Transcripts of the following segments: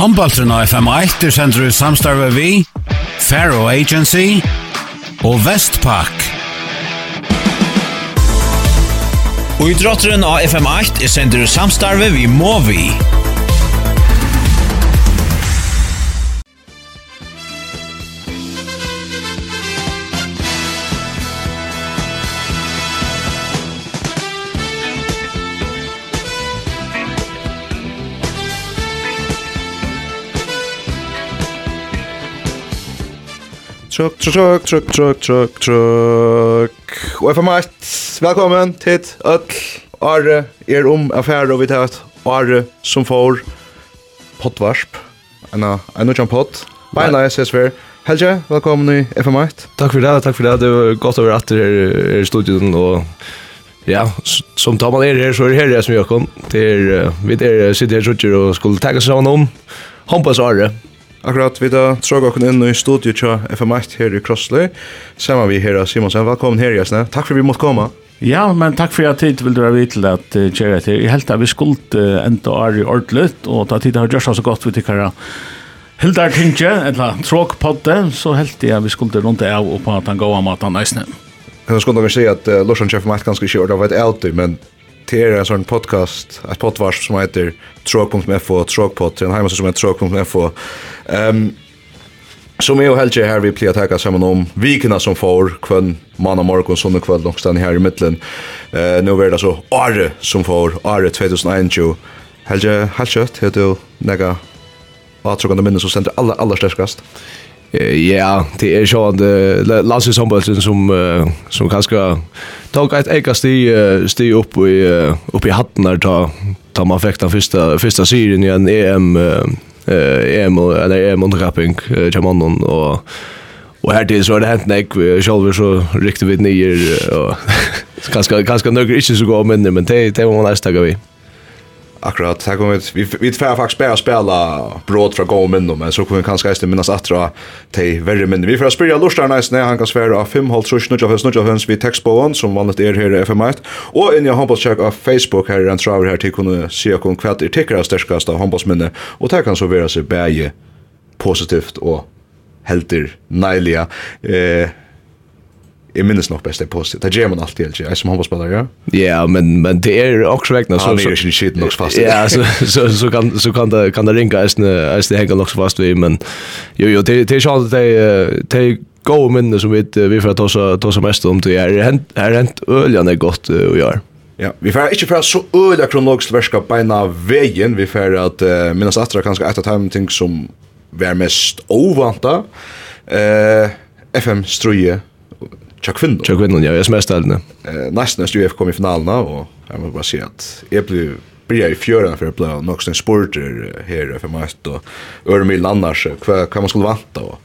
Håndbaltrun av FM1 er sender ut samstarve vi, Faro Agency og Vestpak. Og i drotteren av FM8 er sender ut samstarve vi Movi. Movi. trøkk, trøkk, trøkk, trøkk, trøkk, trøkk. Og FM1, velkommen til Øtl. Are er om affære, og vi tar et Are som får poddvarsp. En av nødjan pott. Beina, jeg ses for. Helge, velkommen i FM1. Takk for det, takk for det. Det var godt å være etter her her i studien, og ja, som tar man er her, så er det her jeg som gjør kom. Det er, vi der sitter her og skulle takke sammen om. Håndpas Are. Håndpas Are. Akkurat vi da tråk okken inn i studiet til FM1 her i Krossley. Sammen vi her, Simonsen. Velkommen her, Jasne. Takk for vi måtte komme. Ja, men takk for at tid vil dere vite at uh, kjære etter. Jeg helt at vi skuld uh, enda er i ordentlig, og da tid har gjort så godt vi tykker Hildar Tinge, eller tråk podde, så helt jeg vi skulle rundt av og på at han går av maten eisne. Jeg skulle nok si at uh, Lorsan Chef Matt ganske ikke gjør det var et alltid, men det er en sånn podcast, et poddvars som heter tråk.fo, tråkpod, det en heimasse som heter tråk.fo. Um, som jeg og Helge her vi pleier å takke sammen om vikene som får kvann mann og morgen, sånn og kveld, nok her i midtelen. Uh, nå er det altså Are som får, Are 2021. Helge, helt kjøtt, heter du nega avtrykkende minne som sender aller, aller sterkast. Ja ja, det är så att Lasse Sombolsen som som kanskje tog et eka sti sti opp, i upp i hatten där ta ta man fikk den första första serien i en EM uh, EM eller EM underkapping Jamanon och Och här till så har det hänt nek, vi själva så riktigt vid nyer och ganska, ganska nøkker inte så gå minne, men det, det var man nästa vi. Akkurat, här kommer vi vi tvär faktiskt spela spela brott från gåmen men så kommer vi kanske istället minnas att dra till värre men vi får spela lustar nice när han kan svära av 5 håll trusch nudge av höns nudge av höns vi som vanligt är här i FM1 och in jag hoppas check av Facebook här runt över här till kunna se kon är tycker jag stärskast av handbollsminne och där kan så vara så bäge positivt och helter nejliga eh Jag minns nog bäst det positivt. Det ger man alltid, eller hur? Som handbollsspelare, ja? Ja, men, men det är också vägna. Han är inte shit nog fast. Ja, så, så, så, kan, så kan, det, kan det ringa ens det hänger nog fast vid, men jo, jo, det är sant att det är goda minnen som vi, vi får ta, ta så mest om det. Här är hänt öljan är gott att göra. Ja, vi får inte för så öliga kronologiskt på beina vägen. Vi får att uh, minnas att det kanske ett av de ting som var mest ovanta. Uh, FM-struje Tja kvinnon. Tja kvinnon, ja, jeg som er stelene. Eh, nesten er UF kom i finalen og jeg må bare si at jeg ble bryr i fjøren for jeg ble nok sånn sporter her for meg, og øre mye landars, hva, hva man skulle vanta, og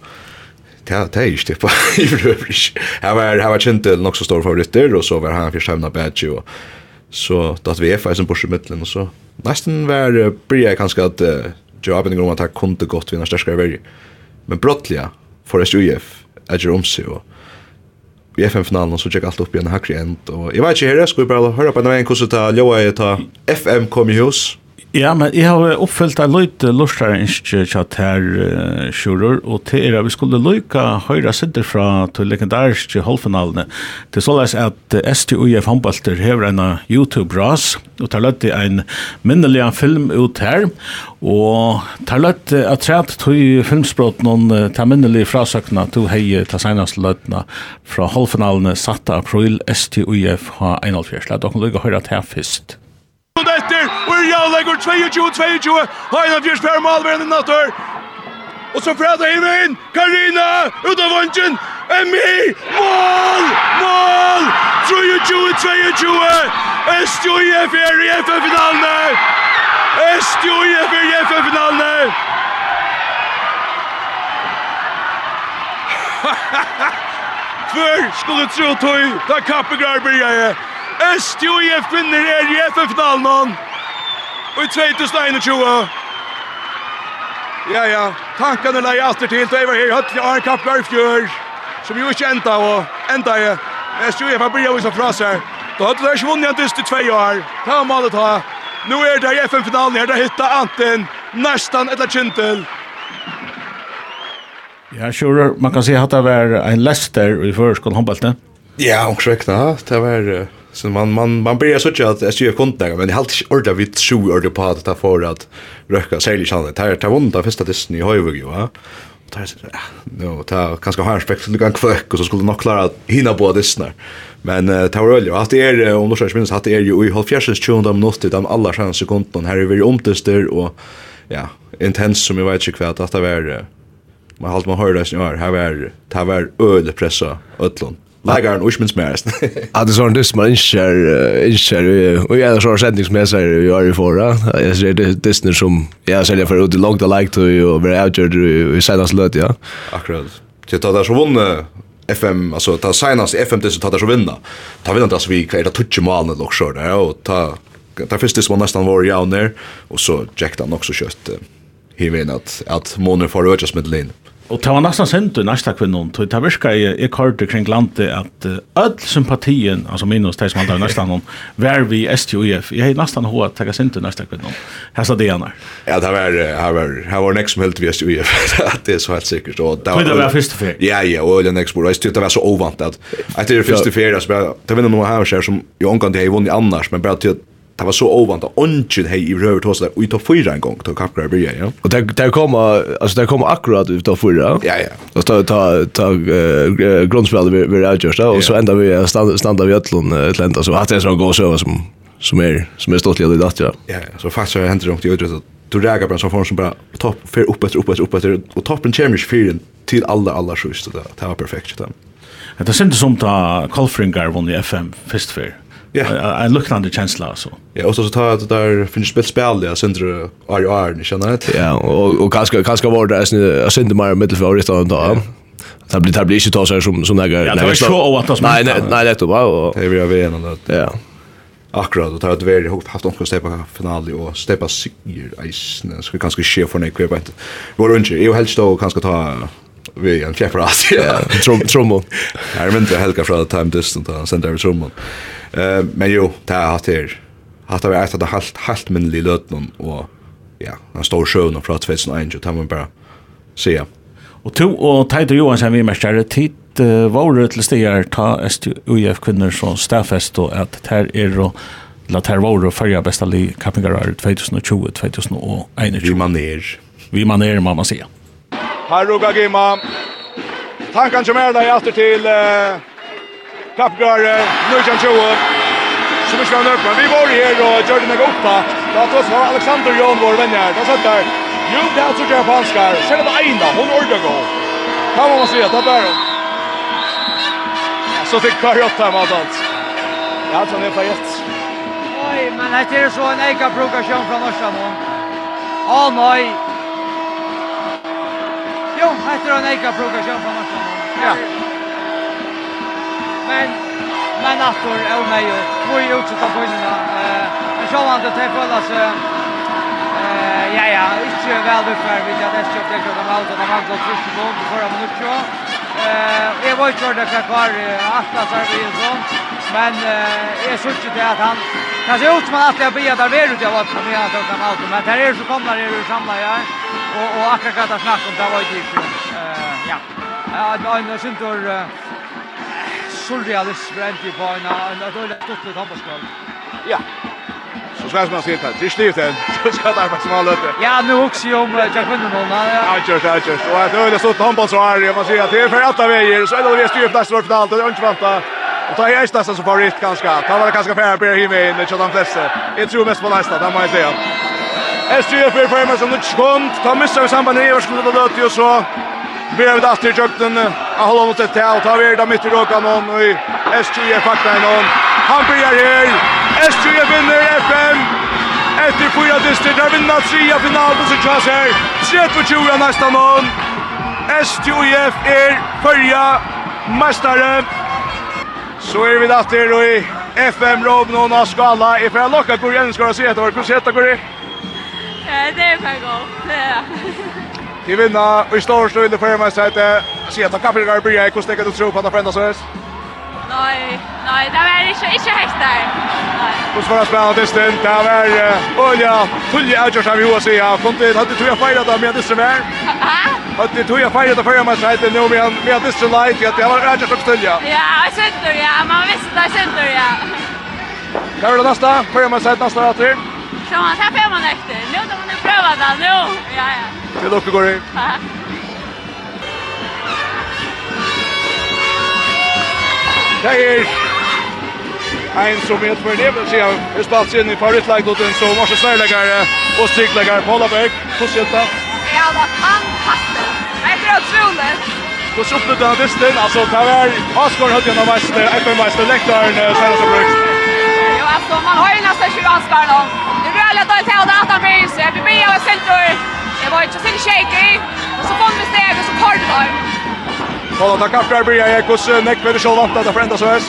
det det är ju typ i øvrig. Här var här var inte nok så stor favoritter, og så var han først hevna badge og så då att vi är bors i mitten og så nesten var uh, bryr jeg blir kanske att jobben om at att kunde gott vinna största värde. Men brottliga for SUF, er ju om sig och i FM-finalen så tjekk alt opp igjen hakri end. Og jeg vet ikke her, skal vi bare høre på en av en hvordan det ljoa jeg ta FM kom i hus. Ja, men jeg har oppfyllt en løyt lortare innskje tjatt her uh, kjurur, og til er at vi skulle løyka høyra sitter fra til legendariske halvfinalene, er såleis at STUF Hambalter hever en YouTube-ras, og tar løyt en minnelig film ut her, og tar løyt at træt tog filmspråk noen ta minnelig frasøkna to hei ta senast løytna fra halvfinalene satt april STUIF ha 1.5. La dere løyka høyra til her fyrst. Og etter, og Jallegård 22-22, Heina Fjers Per Malveren i natter. Og så fra det himmelen, Karina, ut av vansjen, Emmi, mål, mål, 22-22, SJF er i FN-finalene, SJF er i FN-finalene. Før skulle tro tog, da kappegrar bryr jeg. Øst UIF vinner er i FF-finalen Og i 2021. Ja, ja, tankene leier alltid til, Da jeg var her høtt til Arne Kappler i fjør, som jo ikke enda, og enda jeg. men Øst UIF har bryr vise fra seg. Da hadde det ikke vunnet en dyst i tve år, ta om alle ta. Nå er det i FN-finalen her, Da hittet Antin, Nerstan eller Kintel. Ja, sure, man kan se at det var en lester i førskolen håndbeltet. Ja, omkring vekk da, det var... Uh Så man man man börjar söka att SJ kontakter men det halt orda vid sju orda på att ta för att röka sälja chans. Det här tar vunda första testen i Höjvig ju, va? Och tar så no, ta kanske har respekt du kan kvöck och så skulle nog klara att hinna på det snär. Men uh, var väl ju att det är om du minns att det är ju i halvfjärsens 200 minuter de alla chans sekunden här är vi omtester och ja, intens som jag vet inte kvärt att det var man halt man hörde det snär här var det var öl pressa öllon. Lägger och ursmens mest. Ja, det sån dess man inser inser och jag så sändning som jag säger vi är ju förra. Jag ser det Disney som jag säljer för ut långt like to och vi är i senast löt ja. Akkurat. Det tar där så vunne FM alltså ta senast FM det så tar där så vinna. Ta vinna det så vi kan det touch mål lock så där och ta ta första som nästan var jag ner och så jackade han också kött. Hur vet att att månen får ökas med Linn. Og det var nesten sendt i næsta kvinnon, så det virka i jeg kørte kring landet at uh, öll sympatien, altså minus de som handlar i næsta kvinnon, var vi STUF. Jeg har nesten hva at jeg sendt i næsta kvinnon. Her det gjerne. Ja, det var, det var, det var nek som helt vi STUF, det er så helt sikkert. Og det var, det var første fyr? Ja, ja, og øyne nek spore, jeg det var så ovant at etter det første fyr, det var noe her som jeg omgang til jeg vunnet annars, men bare til det var så ovant att ungen hej i röver tås där och i topp fyra en gång tog kapkar börja ja och där där kommer alltså där kommer akkurat ut av fyra ja ja och ta ta ta uh, grundspel vi vi outjust och så ända vi stand, standard vi öllon ett lända så att det är så går så som som är som är stort i datorn ja ja så fast så händer det något i uträttat du räkar bara så form som bara topp för efter upp efter och toppen challenge fyren till alla alla sjuste det, det var perfekt det Det er sent som ta Kolfringar vann i FM först för. Ja, En luktande känsla alltså. Ja, och så så tar det där finns spel spel där sen tror jag är ju ni känner det. Ja, och och kanske kanske var det sen sen det mer mittelfavorit då då. Det blir det blir inte så som som där. Ja, det var så att Nej, nej, nej, det var. Det vi har vi ändå. Ja. Akkurat, og tar at veri høgt haft omkring stepa finale, og stepa sigur eisne, så vi kanskje skje for nekve, vi vet ikke. Vi var ikke, ju helst og kanskje ta vi en fjärpar att ja trum trummon. Jag minns det helga från time distance och sen där trummon. Eh men jo det har haft här haft det varit att halt halt men lilla lötnon och ja han står sjön och pratar vet någon tar man bara se ja och to och Tejter Johansson vi mästare tid var till stigar ta STUF kunder så staffest och att här är då la ter var och färja bästa li kapingarar 2020 2021 vi maner vi maner mamma säga. Här ruggar Gimma. Tankan är där efter till eh, Kappgar Nujan Choa. Som vi ska skön öppen. Vi var här och Jordan är uppe. Låt oss ha Alexander Jon vår vän här. Där satt där. Jo, det här tror japanskar. på Hanskar. Känner på Hon orkar gå. Kan man se. Där bär hon. Så fick Karjott här med allt. Ja, som är på ett. Oj, men här är det så en eka provokation från Norsan. Åh nej, Jo, etter han ikke har plukket på natten. Ja. Men, men natten er jo meg jo. Hvor er jo ikke Eh, på innan da. Men så vant det til ja, ja, inte väl befær, hvis jeg nesten kjøpte jeg kjøpte om de vant det trist på om, for jeg Eh, nok kjø. Var ikke ordentlig kvar, atlas er vi og. Men eh synes ikke det at han, kan se ut som han alltid har biet der ved ut jeg var på allt men det er så kommer det ju samla jeg och och akkurat vad det snack om det var ju eh ja. Ja, en syntor surrealist rent i på en en dålig stolt handbollsspel. Ja. Så ska man se det. Det styrt den. Så ska det vara små löp. Ja, nu också ju om jag kunde någon. Ja, kör, kör, kör. Och att det stort handbollsrär, man ser att det är för alla vägar så är det vi styrt nästa vart finalen det och inte vänta. Och tar jag nästan så favorit ganska. Ta var det ganska fair på him in, det kör de flesta. Jag tror mest på nästa, där måste jag säga. SGF blir formet som nytt skånd. Ta missa vi samband i Everskund og Løti, og så blir vi datter i kjøkken av holde mot dette og tar vi da midt i råka noen, og i SGF fakta i noen. Han blir her, SGF vinner FM, etter fyra distrikt, har vinnat tre av finalen sin kjøs her, 30-20 nästa noen. SGF er førja mestare. Så er vi datter, og i FM-råd noen av skala, er for jeg lokka hvor jeg ønsker å se etter, hvordan ser det går? Ja, det är bara gott. Det är Vi vinner och i stor stund i förra matchen. Seattle Capitals går börja i kostet du tro på att förändra sig. Nei, nei, det var ikke, ikke helt der. Nej. Och svåra spel att det Det var olja, fulla edge av USA. Jag kom till hade tror jag fejlat det med det som är. Att det tror jag fejlat förra matchen nu med med det light att det var edge av fulla. Ja, jag det, ja, man visste det synd ja. Karl nästa, förra matchen nästa åter. Så man tar fem man efter. Nu då man pröva det nu. Ja ja. Det och går in. Det är en som är för det vill säga är spalt in i favoritlagdotten så måste snärläggare och strykläggare på Hollaberg. Hur ser det. Ja, det var fantastiskt. Det är bra otroligt. Då så upp den distan alltså där är Oscar hade en av mest FN mest läktaren, sen så brukt. Jo alltså man har ju nästan 20 Oscar då. Det väl att allt hade att han blir så. Vi blir av center. Det var inte så shaky. Och så kom vi steg och så kort där. Kolla där kaprar blir jag kus neck med själva vant att förända så här.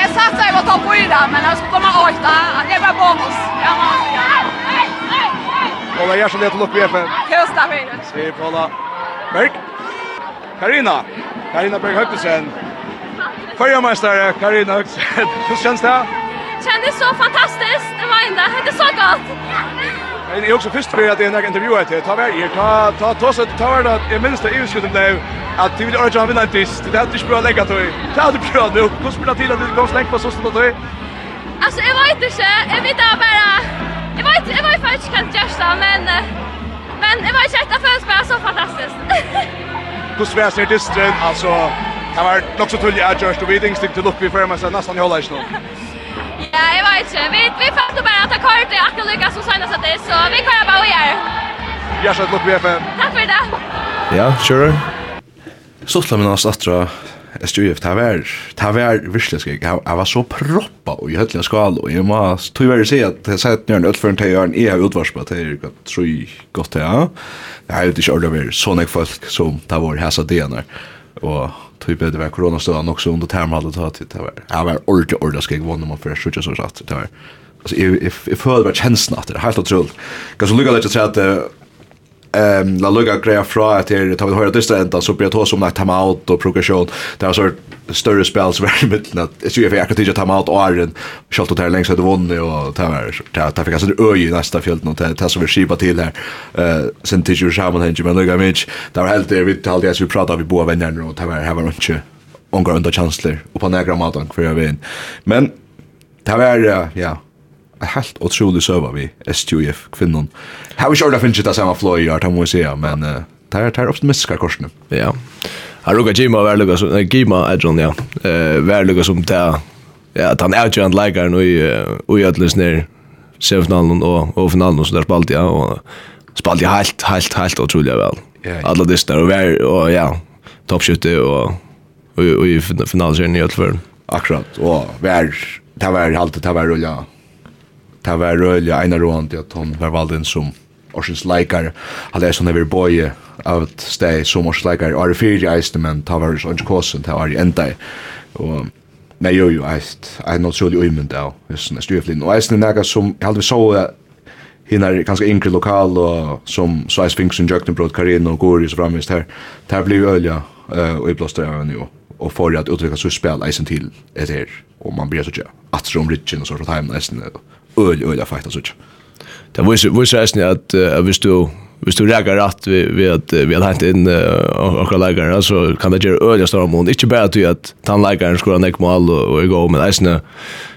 Jag satsar på topp och men jag ska komma åt där. Det var bonus. Ja man. Kolla jag så det lopp vi är för. Kosta fint. Se kolla. Berg. Karina. Karina Berg Högsen. Förjamästare Karina Högsen. Hur känns det? kändes så fantastiskt. Det var inte. Det är så gott. Men det är också först för att det är en intervju här. Ta väl er, ta ta ta så ta det att jag minns det EU-skjuten blev att du vill orka vinna tyst. Det hade inte bra lägga till. Det hade bra nu. Hur spelar till att det går släkt på så stort då? Alltså jag vet inte. Jag vet bara Jag vet jag vet faktiskt kan gesta men men jag vet inte att det bara så fantastiskt. Hur svärs det distren alltså Det var nok så tullig jeg gjørst, du vet dingstikt til lukk vi fyrir meg seg nesten i hållet nå. Ja, jeg vet ikke. Vi, vi fant bare at det kort er akkurat lykke som senest at det, så vi kan bare gjøre. Hjertelig lukk BFM. Takk for det. Ja, sure. Stortla min hans atra SJF, det var, det var virkelig skrik. Jeg var så proppa og i høytlige skal, og jeg må tog være si at jeg sier at nøyren utføren til Jørn, jeg har utvarspa til jeg tror godt til, ja. Jeg har jo ikke ordet å være sånne folk som det var hæsa DNR, og tog bedre var koronastødan også under termalet da, til det var, jeg var ordentlig, ordentlig skrik vann man for jeg så satt, det var, altså, jeg, jeg, jeg føler bare var kjensen at det, helt utrolig. Kanskje lukket det ikke til at ehm la lugga greja fra at her tar vi høyra dysta enda så blir det hos om at time out og progression. Det er så større spel som er i midten at jeg tror jeg akkurat ikke time out og æren kjalt og det lengst etter vunni og det var det fikk altså øy i neste fjelten og det som vi skipa til her eh sen til jo samanhengi. Men lugga mig det var helt det vi talte jeg vi prata vi boa venner og det var her var ikke ongar under chancellor og på negra matan hver jeg vinn men det var ja helt otrolig søva vi STUF kvinnan. How is å finne det samme flow i art må vi säga men uh, tar tar optimistiska korsene. Ja. han Luka Gima var som, så Gima Edron, ja. Eh var lukka som där ja at han er jo and like nu i atlas nere semifinalen og, og finalen og så där spalt ja og spalt ja, helt helt helt otroligt väl. Alla distar og och var og ja toppskytte og og i finalen i Ötlfjärden. Akkurat. Og var det var alltid det var rulla det var røylig ene råd at han var valgt inn som årsens leikare. Han er sånn over bøye av et sted som årsens leikare. Og er fyrt i eisen, men det var sånn kåsen, det var i enda. Og nei, jo, jo, eist, er noe trolig uimund av sånne styrflin. Og eisen er nega som, jeg hadde vi så hinn er ganske yngre lokal, og som Sveis Finksen, Jøknenbrot, Karino, Gori, så framvist her. Det her blir øyla, og i blåster av henne jo og får at utvikla så spel eisen til et her, og man blir så tja, atrom ritjen og så så tajmen eisen, og öl öl av fakta såch. Det var ju var ju att uh, visst du visst du lägger rätt vi vi att vi har inte in och och lägger så kan det göra öl stora mån. Inte bara att att han lägger skulle näck mål och gå men alltså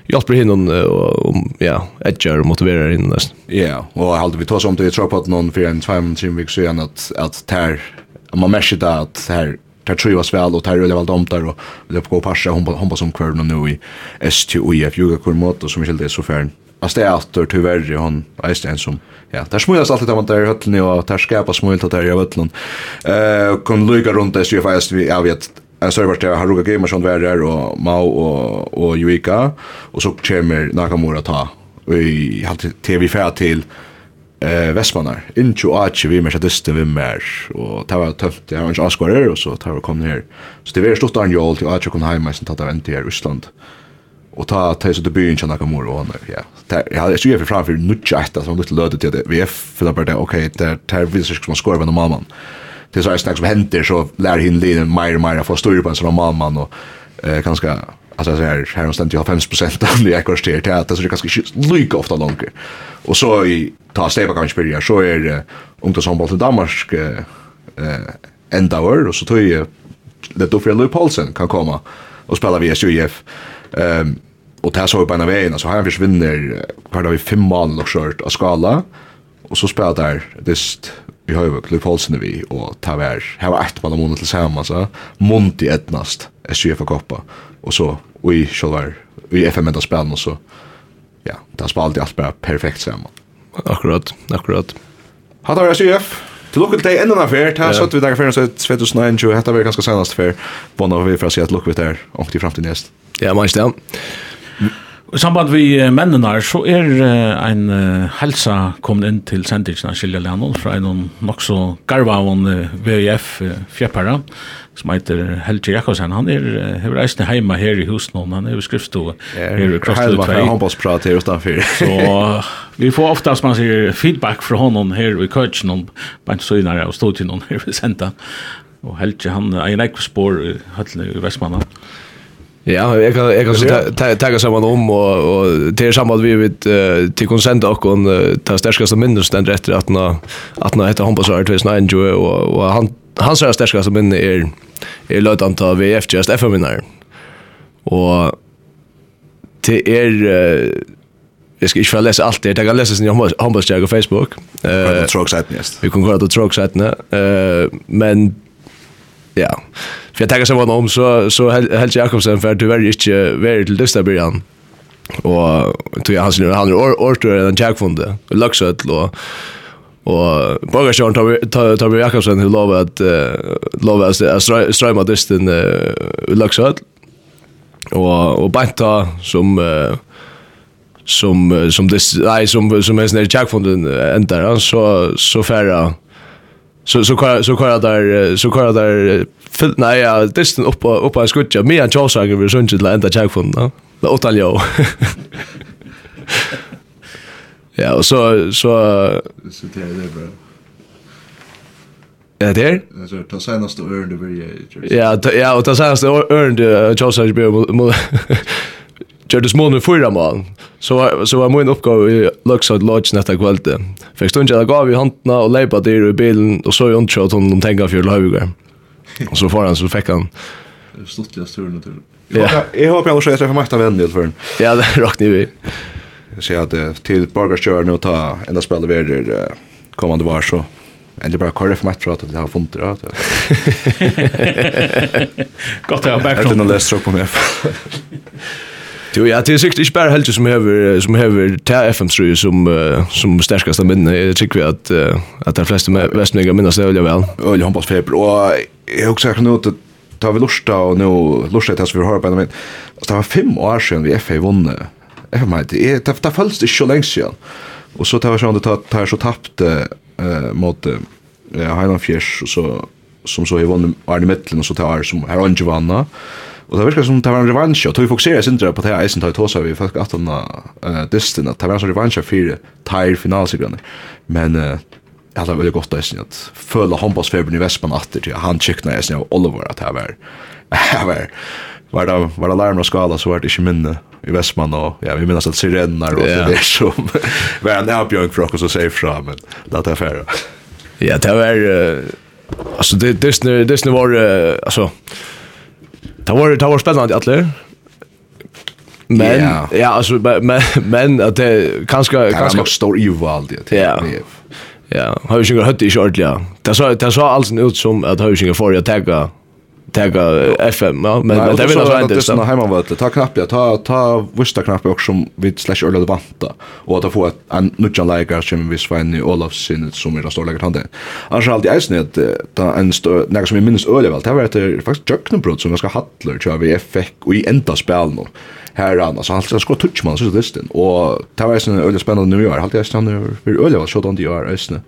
hjälper hin och ja edger motiverar in nästan. Ja, och jag hade vi tog om det tror på att någon för en 5-3 veckor sedan att att tär man märker det att här tar trivas väl och tar relevant om där och det går passa hon hon som kvar nu i STUIF yoga kurmot som skilde så färd Alltså det är alltid tyvärr hon är en som ja, der smulas alltid man där höllen och där skapar smult der i höllen. Eh kun Luka runt där så vi jag vet en server där har Ruka Gamersson var där och Mao och och Yuika och så kommer Nakamura ta i halt TV fär till eh Vestmanar in to vi med det vi mer och ta var tufft jag har inte askar och så tar vi kom ner så det var stort anjol til Arch kom heim sen ta det vent till Ryssland och ta ta så det blir inte några mer och annor ja jag hade ju för framför nutcha att som lite lödet till det vi är för bara det okej där där vi sig som skor med mamman det så är snacks som händer så lär hin lite mer mer få styr på såna mamman och eh ganska alltså så här här någonstans jag har 5 av det jag kostar till att så det kanske lika ofta långt och så i ta steg kan spela så är det som till Danmark eh ända år och så tror jag det då för Paulsen kan komma och spela via SUF Ehm och det så på en vägen så altså her försvinner hver dag vi fem mål och skjørt av skala, och så spelar där dist har ju Løy Paulsen vi, och ta vär här var ett mål måned tillsammans så altså, Ednast i SUF-koppa, och så, vi i kjølver, vi FM-enda spillen, och så, ja, det har spalt allt bara perfekt samman Akkurat, akkurat. Hatt av SUF! Til lukket deg enda en affær, ta satt vi dagar fyrir, så er 2009, hetta var ganske senast affær, bånda vi for å si at lukket vi der, ångt i fremtiden gjest. Ja, man ikke det. I samband vi mennene her, så er en helsa kommet inn til sendingen av Silja Lennon fra en nok så garva av en VIF fjeppere, som heter Helge Jakobsen. Han er, er reisende hjemme her i husen, han er jo skriftstået her i Krosstøy 2. Han bare prater her utenfor. så vi får ofte, som man sier, feedback fra honom her i køtjen, bare så innan og stod til noen her i senden. Og Helge, han er en ekspår i høttene i Vestmannen. Ja, jag kan jag kan så tagga samman om och och det är vi vid till konsent och kon ta stärkaste minnes den rätt att nå, att nå heter Hampus Art 2009 och och han han säger stärkaste minne är är lötan ta VF just FM vinner. Och det är Jag ska inte få läsa allt det. Jag kan läsa sin handbollsjag på Facebook. Eh, uh, Vi kan att ha tråksajten. Eh, men ja. För jag tänker så var om så så helt Jakobsen för tyvärr inte very till dessa början. Och tror jag han skulle han är orter den Jack funde. Luxet då. Och bara Sean tar tar Jakobsen hur lov att lov att strömma dysten Luxet. Och och Banta som som som det nej som som är när Jack ändar så så färra så så kör så kör där så kör där fyll nej ja distan upp upp av skutja mer än Charles Sager vi sjönte till ända check från då det åt allo ja och så så så det är det bra Ja, det er. Altså, ta senaste örn du börjar. Ja, ja, og ta senaste örn du Charles Sager gjør det smånen fyra mål. Så, var, så var min oppgave i Luxord Lodge netta kvalitet. Fikk stund jeg gav i hantna og leipa dyr i bilen og så i undersköt hon om tenka för Löfvigar. Och så får han så fick han... Stortliga sturen naturligt. Ja. Jag hoppas jag också att jag träffar Marta Wendel för den. Ja, det rakt ni vi. Jag ser att till Borgarskjör nu ta enda spelare vidare kommande var så Eller bara korrekt match för att det har funnit det. Gott att jag backar. Jag har läst på mig. Jo, ja, det er sikkert ikke bare Helge som hever, som hever til fm 3 som, uh, som sterkast av minne. Jeg tykker vi at, uh, at de fleste vestninger minnes det veldig vel. Øyelig håndballsfeber, og jeg också akkurat nå at tar vi och og nå det til vi har på en min. Det var fem år siden vi FA vunnet. Jag vet det, det føltes ikke så lenge siden. Og så tar vi sånn at det tar så tapt uh, mot uh, Heiland Fjers, og så, som så har vunnet Arne Mittlen, og så tar som her Ange vannet. Och det verkar som det var en revansch och tog fokusera sin på det här isen tar tåsa vi folk att hon eh distin att det var en revansch för tire finalsegrann. Men eh hade väldigt gott det att föla Hampus Faber i Västman åter till han checkna isen av Oliver att det var var var det var det larm och skala så var det inte minne i Västman och ja vi minns att sirenar och det där som var en avbjörn för oss att säga fram men det är affär. Ja, det var alltså det det det var alltså Det var det var spännande att lära. Men yeah. ja, alltså men men att det kanske kanske stor ju det. Ja. Ja, har ju inte hört det i ordentligt. Det så det så alls ut som att har ju inte för att ta tagga FM ja men det vill jag inte så hemma vart ta knapp ja, ta ta vissa knapp också som vid slash ölla vanta och att få en nudge like som vi svär i all sin som är stor läget han Annars alltid är snett ta en när som vi minst öle väl det var det faktiskt Jöknbrot som jag ska hattla tror vi fick och i ända spel nu här annars så alltså ska touch man så listen och det var en öle spännande nu gör alltid stannar för öle var så då inte gör ösne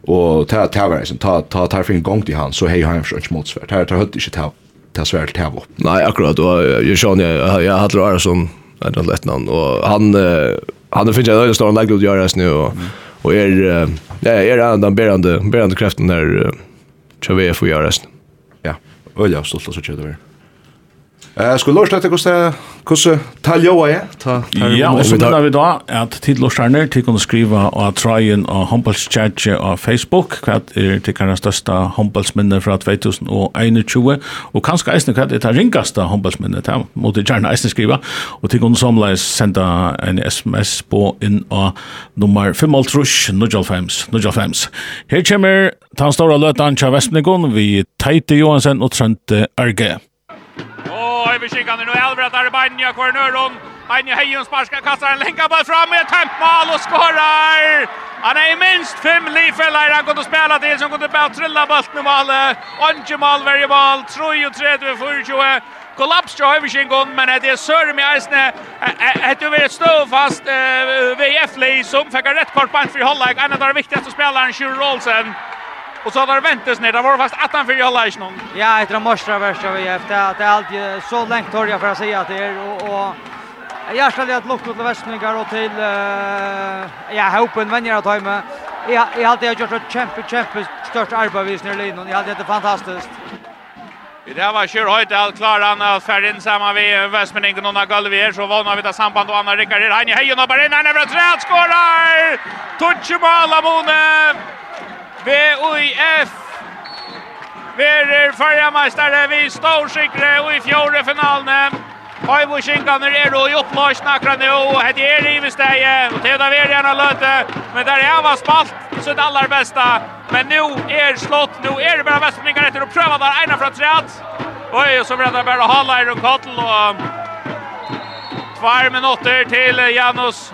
och ta ta var sen ta ta ta för en gång till han så hej han försökt motsvärt här tar hött inte ta ta svärt ta upp. Nej akkurat och jag känner jag jag hade Arason ett lätt namn och han han finns jag öle står han lägger ut göra nu och och är nej är han den bärande bärande kraften där Chavef och göra ösne ja öle stolt så tjöder Eh, skulle Lars lette kosta kosta taljoa ja. Ta ja, og så da vi da at tid Lars Arner til kunne skriva og tryen og Humbles Church og Facebook, hva er til kanskje største Humbles minne fra 2021 og kanskje eisen hva er det ringaste Humbles minne ta mot det gjerne eisen skriva og til kunne samla senda en SMS på inn av nummer 503 Nujalfems Nujalfems. Her kommer tan stora løtan Chavesnikon vi Teite Johansen og Trønte Arge och överskickande nu Elvret Banja kvar Nörrum. Banja Hejon sparkar kastar en länka bara fram med tempmål och skorar. Han är minst fem lifeller han kunde spela till som kunde bara trilla bollen i målet. Onge mål varje mål, 3 och 3 för 20. Kollaps till överskickande men det är Sörum i Eisne. Det är ett stå fast VF-li som fikk rett kort band för hållag. En av de viktigaste spelaren, Sjur Rolsen. Och så har det väntas ner. Det var fast att han fyra hålla i någon. Ja, ett av morstra värsta vi efter att det är alltid så långt tar jag för att säga att det är och, och Jag ska lägga lukt till Västningar och till uh, ja, hoppen vänjer att ta med. Jag, jag hade gjort ett kämpe, kämpe störst arbetsvis ner i linjen. Jag hade det fantastiskt. Det det var kör höjt allt klara han att färd in samma vi Westmening och några Galvier så vi det samband och Anna Rickard han i hejen och bara in han över träd skorar. Touch på VUIF verer farjameistare vi stårsikre og i fjärde finalen. Høyvursinkaner er og i opplåsen nakra nu og hette er i besteget, og Teda Veri gjerne løte, men der er han spalt det aller beste, men nu er slott, nu er det bare Vestbringar etter å prøve der ene fra treet, Oj, och så blir det bara hålla i runkottel och tvär minuter till Janus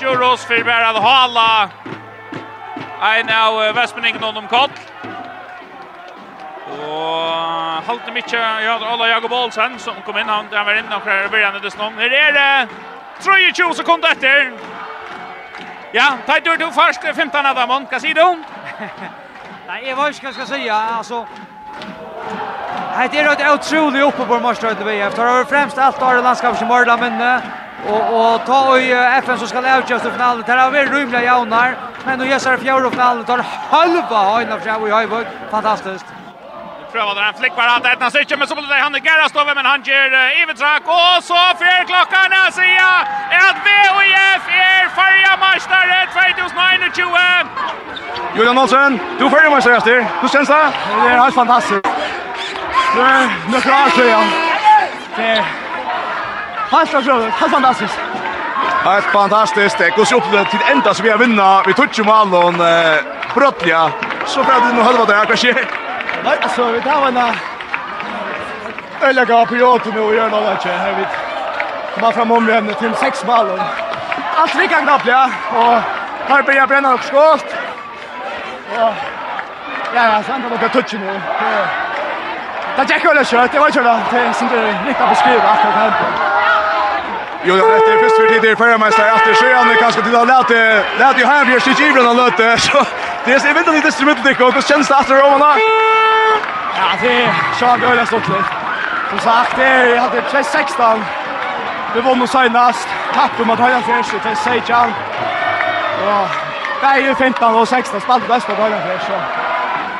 Juros för bara att hålla Ein av Vestmenningen om Kall. Og halte mykje, ja, Ola Jakob Olsen som kom inn, han, han var inne og början i dess Her er det 23 sekunder etter. Ja, tar du du først, 15 av dem, hva sier du? Nej, jag vet inte vad jag ska säga, alltså. Det är ett otroligt uppe på Marströde BF. Tar över främst allt av landskapet som Mörla, men Och och ta i FN som ska det i finalen. Det har varit rymliga jaunar, men nu gäsar fjärde finalen tar halva hajna för sig i Höjbog. Fantastiskt. Prövar den här flickvar han ett nästa men så blir det han i Garastov men han ger Ivetrak och så fyra klockan är säga att VOIF är färja mästare 2021! Julian Olsen, du är färja mästare efter. Hur känns det? Det är helt fantastiskt. Det är några år sedan. Det Helt fantastiskt. Helt fantastiskt. Helt fantastiskt. Det går så upp till ända så vi har vinna. Vi touchar målen eh Brottlia. Så bra det nu halva där kanske. Nej, alltså vi tar en Eller går på åt nu och gör något där. Jag vet. Komma fram om vi till sex mål. Allt vi kan knappt ja. Och här börjar bränna upp skålt. Ja. Ja, sant att det touchar nu. Det gick väl kört. Det var ju långt. Det syns inte riktigt att beskriva att. Jo, det är först för tidigt för mig så att det sker nu kanske till att låta låta ju här blir sig givet och låta så det är inte lite strumt det går. Det känns att det. Ja, det är jag går läst åt lite. Som sagt, det hade precis 16. Det var nog senast. Tappade mot höja först till Sejan. Ja. Det är ju 15 och 16 spalt bäst på höja först.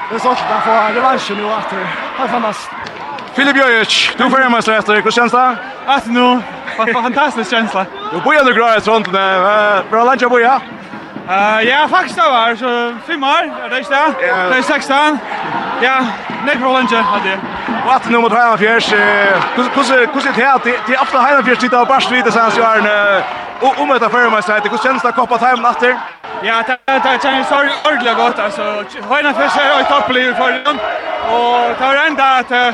Det är så att få revansch nu att Det är fantastiskt. Filip Jojic, du får hemma släta. Hur känns det? Att nu, vad fantastisk känsla. Du börjar du gråa i sånt. Bra lunch att börja. Uh, ja, faktisk det var, så fem år, er det ikke det? Ja. Det er 16. Ja, nek for lunge, hadde jeg. Og at nummer 3-4, hvordan er det her? Det er ofte 3-4 tid av Barstvites hans i årene, og om etter førermeisterhet, hvordan kjennes det å koppe timen natter? Ja, det kjennes så ordentlig godt, altså. 3-4 er jo i toppelig i forhånd, og det var enda at det.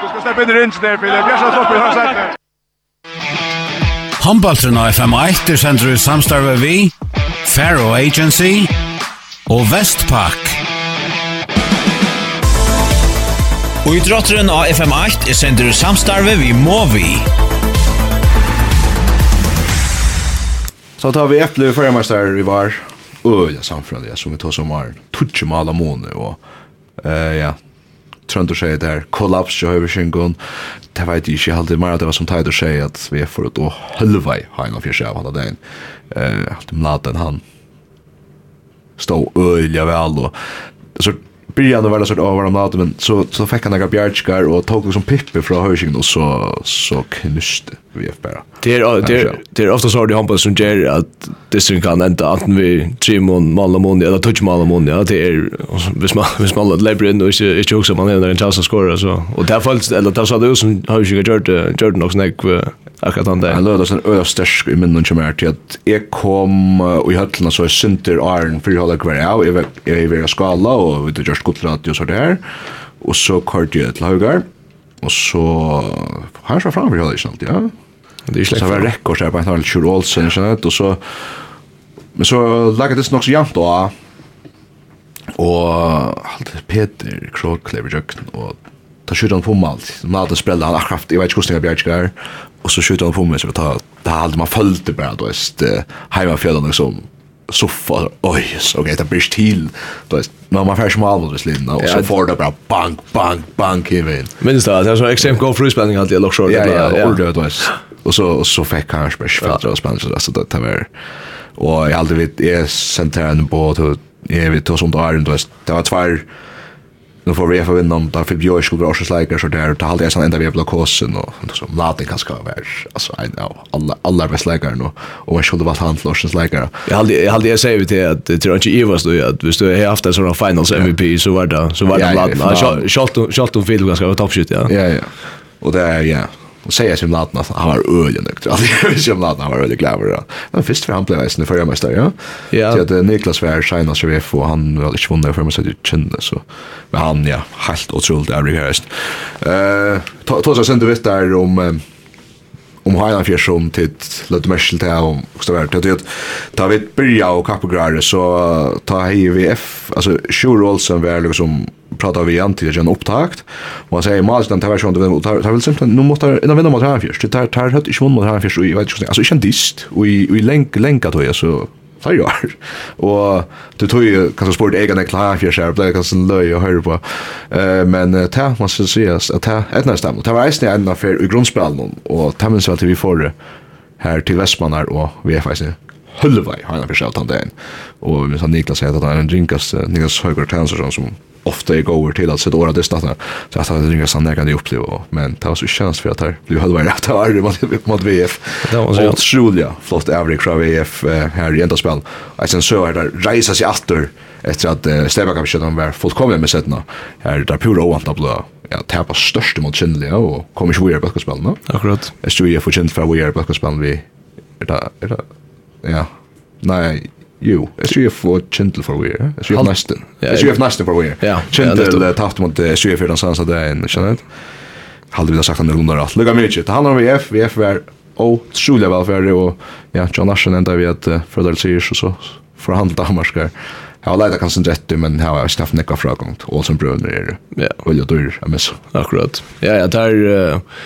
Du skal steppe inn i ringen der, Filip. Jeg skal stoppe, har sett det. Håndbaltren av FM1 er sender i samstarve vi, Faro Agency og Vestpak. Og i drotteren av FM8 er sender i samstarve vi Movi. Så tar vi eple i førremester i var. Øyla samfunnet, som vi tar som var. Tutsi mala måne og... Uh, ja, Trønder sier det her, kollaps i høyveskingon, det vet jeg ikke alltid mer at det var som Teider sier at vi er for å hølvei ha en av fyrst av alle dagen. Uh, alltid mladen han stå øyelig vel og så byrjan var det sånn over om natten, men så, så fikk han noen bjergskar og tok liksom pippi fra høyveskingon og så, så knuste vi är bara. Det är det är det är ofta så det hoppas som ger att det sen kan ända att vi Trimon, Malamon eller touch Malamon ja det är vis man vis man lägger lägga in och är inte också man är en chans att skora så och där falls eller där så det som har ju gjort Jordan också näck akkurat han där. Han lörde sen öra stärsk i minnen som är till att jag kom och i höllna så är synter Arn för jag håller kvar av. Jag är i skala och vi det just gott radio så där. Och så kort ju ett lagar Og så har jeg så framfor jeg ikke alltid, ja. Det er ikke så var rekord så her på en halv Kjur Olsen, ikke sant? Og så, men så laget det nok så jævnt da, og alt Peter Kråklever Jøkken, og ta skjuter han på meg alt. Man hadde sprellet han akkurat, jeg vet ikke hvordan jeg bjerg ikke og så skjuter han på meg, så ta, det hadde man følt det bare, da, heimafjellene som, soffa, oj, så okej, det blir till. Då är man man färs mål mot Linda och så får det bara bank bank bank in. Minns det att det var extremt god frispelning alltid jag ja ja ja ordet då. Och så och så fick han special för att spela så så det var och jag hade vet är centralen på att jag vet då som där då det var två nu får vi få vinna om där för Björk skulle också släcka så där ta hålla sen ända vi på kosten och så latin kan ska vara alltså I know alla alla bäst släckare nu och jag skulle vara han Larsens jag hade jag hade jag säger till att det tror inte Eva då att visst du har haft en sån finals MVP så var det så var det latin Schalton Schalton Field ganska toppskytt ja. Ja ja. Och det är ja. Och säger som att han var ölig nökt. Jag visste om Latna, han var ölig gläver. Men först för han blev väsen förra mästare, ja. Ja. Så att Niklas var Shaina Svef och han var inte vunnit för mig så att jag kände så. Men han, ja, helt otroligt ärlig här. Eh, ta oss sen du vet där om om Highland Fjärs som till lite märsel till om också vart att ta tar vi börja och kapograre så ta hej VF alltså Shure Olsen var liksom pratar vi igen till en upptakt. Och han säger mas den tavern det tar tar väl simpelt nu måste innan vinna mot här först det tar tar hött ich mot här först och jag vet inte alltså inte en dist och i i länk länka då jag så tar jag och det tog ju kanske sport egna klar för sig det kanske en löj och hör på. Eh men ta man ska se att ta ett nästa det var nästan ända för i grundspelen och ta men så att vi får det här till Västmannar och vi är faktiskt Hullvej har han försökt han den. Och vi sa Niklas säger att han är en drinkas, Niklas Högård Tansson som ofta är går till att sätta åra det startar så att han ringer sån där kan det uppleva men det var så chans för att här blev halva rätt här det var mot VF det var så Otroliga flott average från VF här i ända spel och sen så är det resa sig åter efter att uh, Stebba var fullkomliga med sättna här där pura oantat blå ja tappa störst mot Chinley och kommer ju vidare på spelen akkurat. Är ju för Chinley för vidare på spelen vi är det är det ja. Nej Jo, jeg sier for kjentel for weir, jeg sier for nesten, jeg sier for nesten for weir. Kjentel tapt mot jeg sier for den sansa det en, kjenner jeg? Halde vi da sagt han rundar alt, Lugga mykje, det handlar om VF, VF er otrolig velfærdig, og ja, John Larsen enda vi at uh, Frødal sier så, så forhandlet Danmark her. Jeg har leida kanskje rett, men her har jeg staff nekka fragongt, og som brønner er ja. veldig dyr, jeg miss. Akkurat. Ja, ja, der, uh,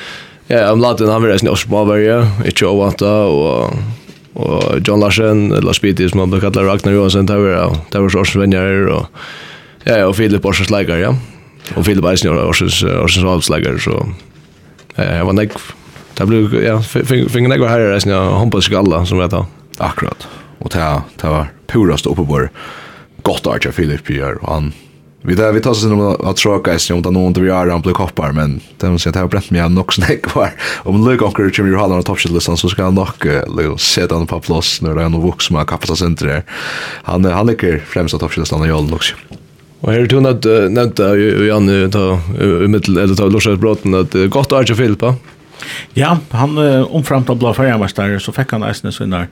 ja, om laten han vil reisne i Osboberg, ikke ovanta, og og John Larsen, Lars Bitti, som han ble kallet Ragnar Johansen, det var, det var Orsens venner, og, ja, ja, og Filip Orsens leikar, ja. Og Filip Eisen var Orsens, Orsens valgsleikar, så ja, jeg var nekv. Det ble, ja, finger nekv herre reisen, ja, håndball skalla, som vet tar. Akkurat, og det, det var purast oppe på godt Arja Philip gjør, og han Vi där vi tar oss in att tråka i om det någon inte vi är blir koppar men det måste jag ta bränt mig nog snäck var. Om Luke Onker kommer ju hålla en toppskilllistan så ska han nog uh, sätta honom på plats när det är han vuxen med kapacitetscenter. Han han ligger främst på toppskilllistan i Jollen också. Og her tog nevnt, nevnt jeg, Janne, i middel, eller ta lorset bråten, at godt er ikke Filippa, Ja, han omframt av blå färgmästare så fick han nästan sina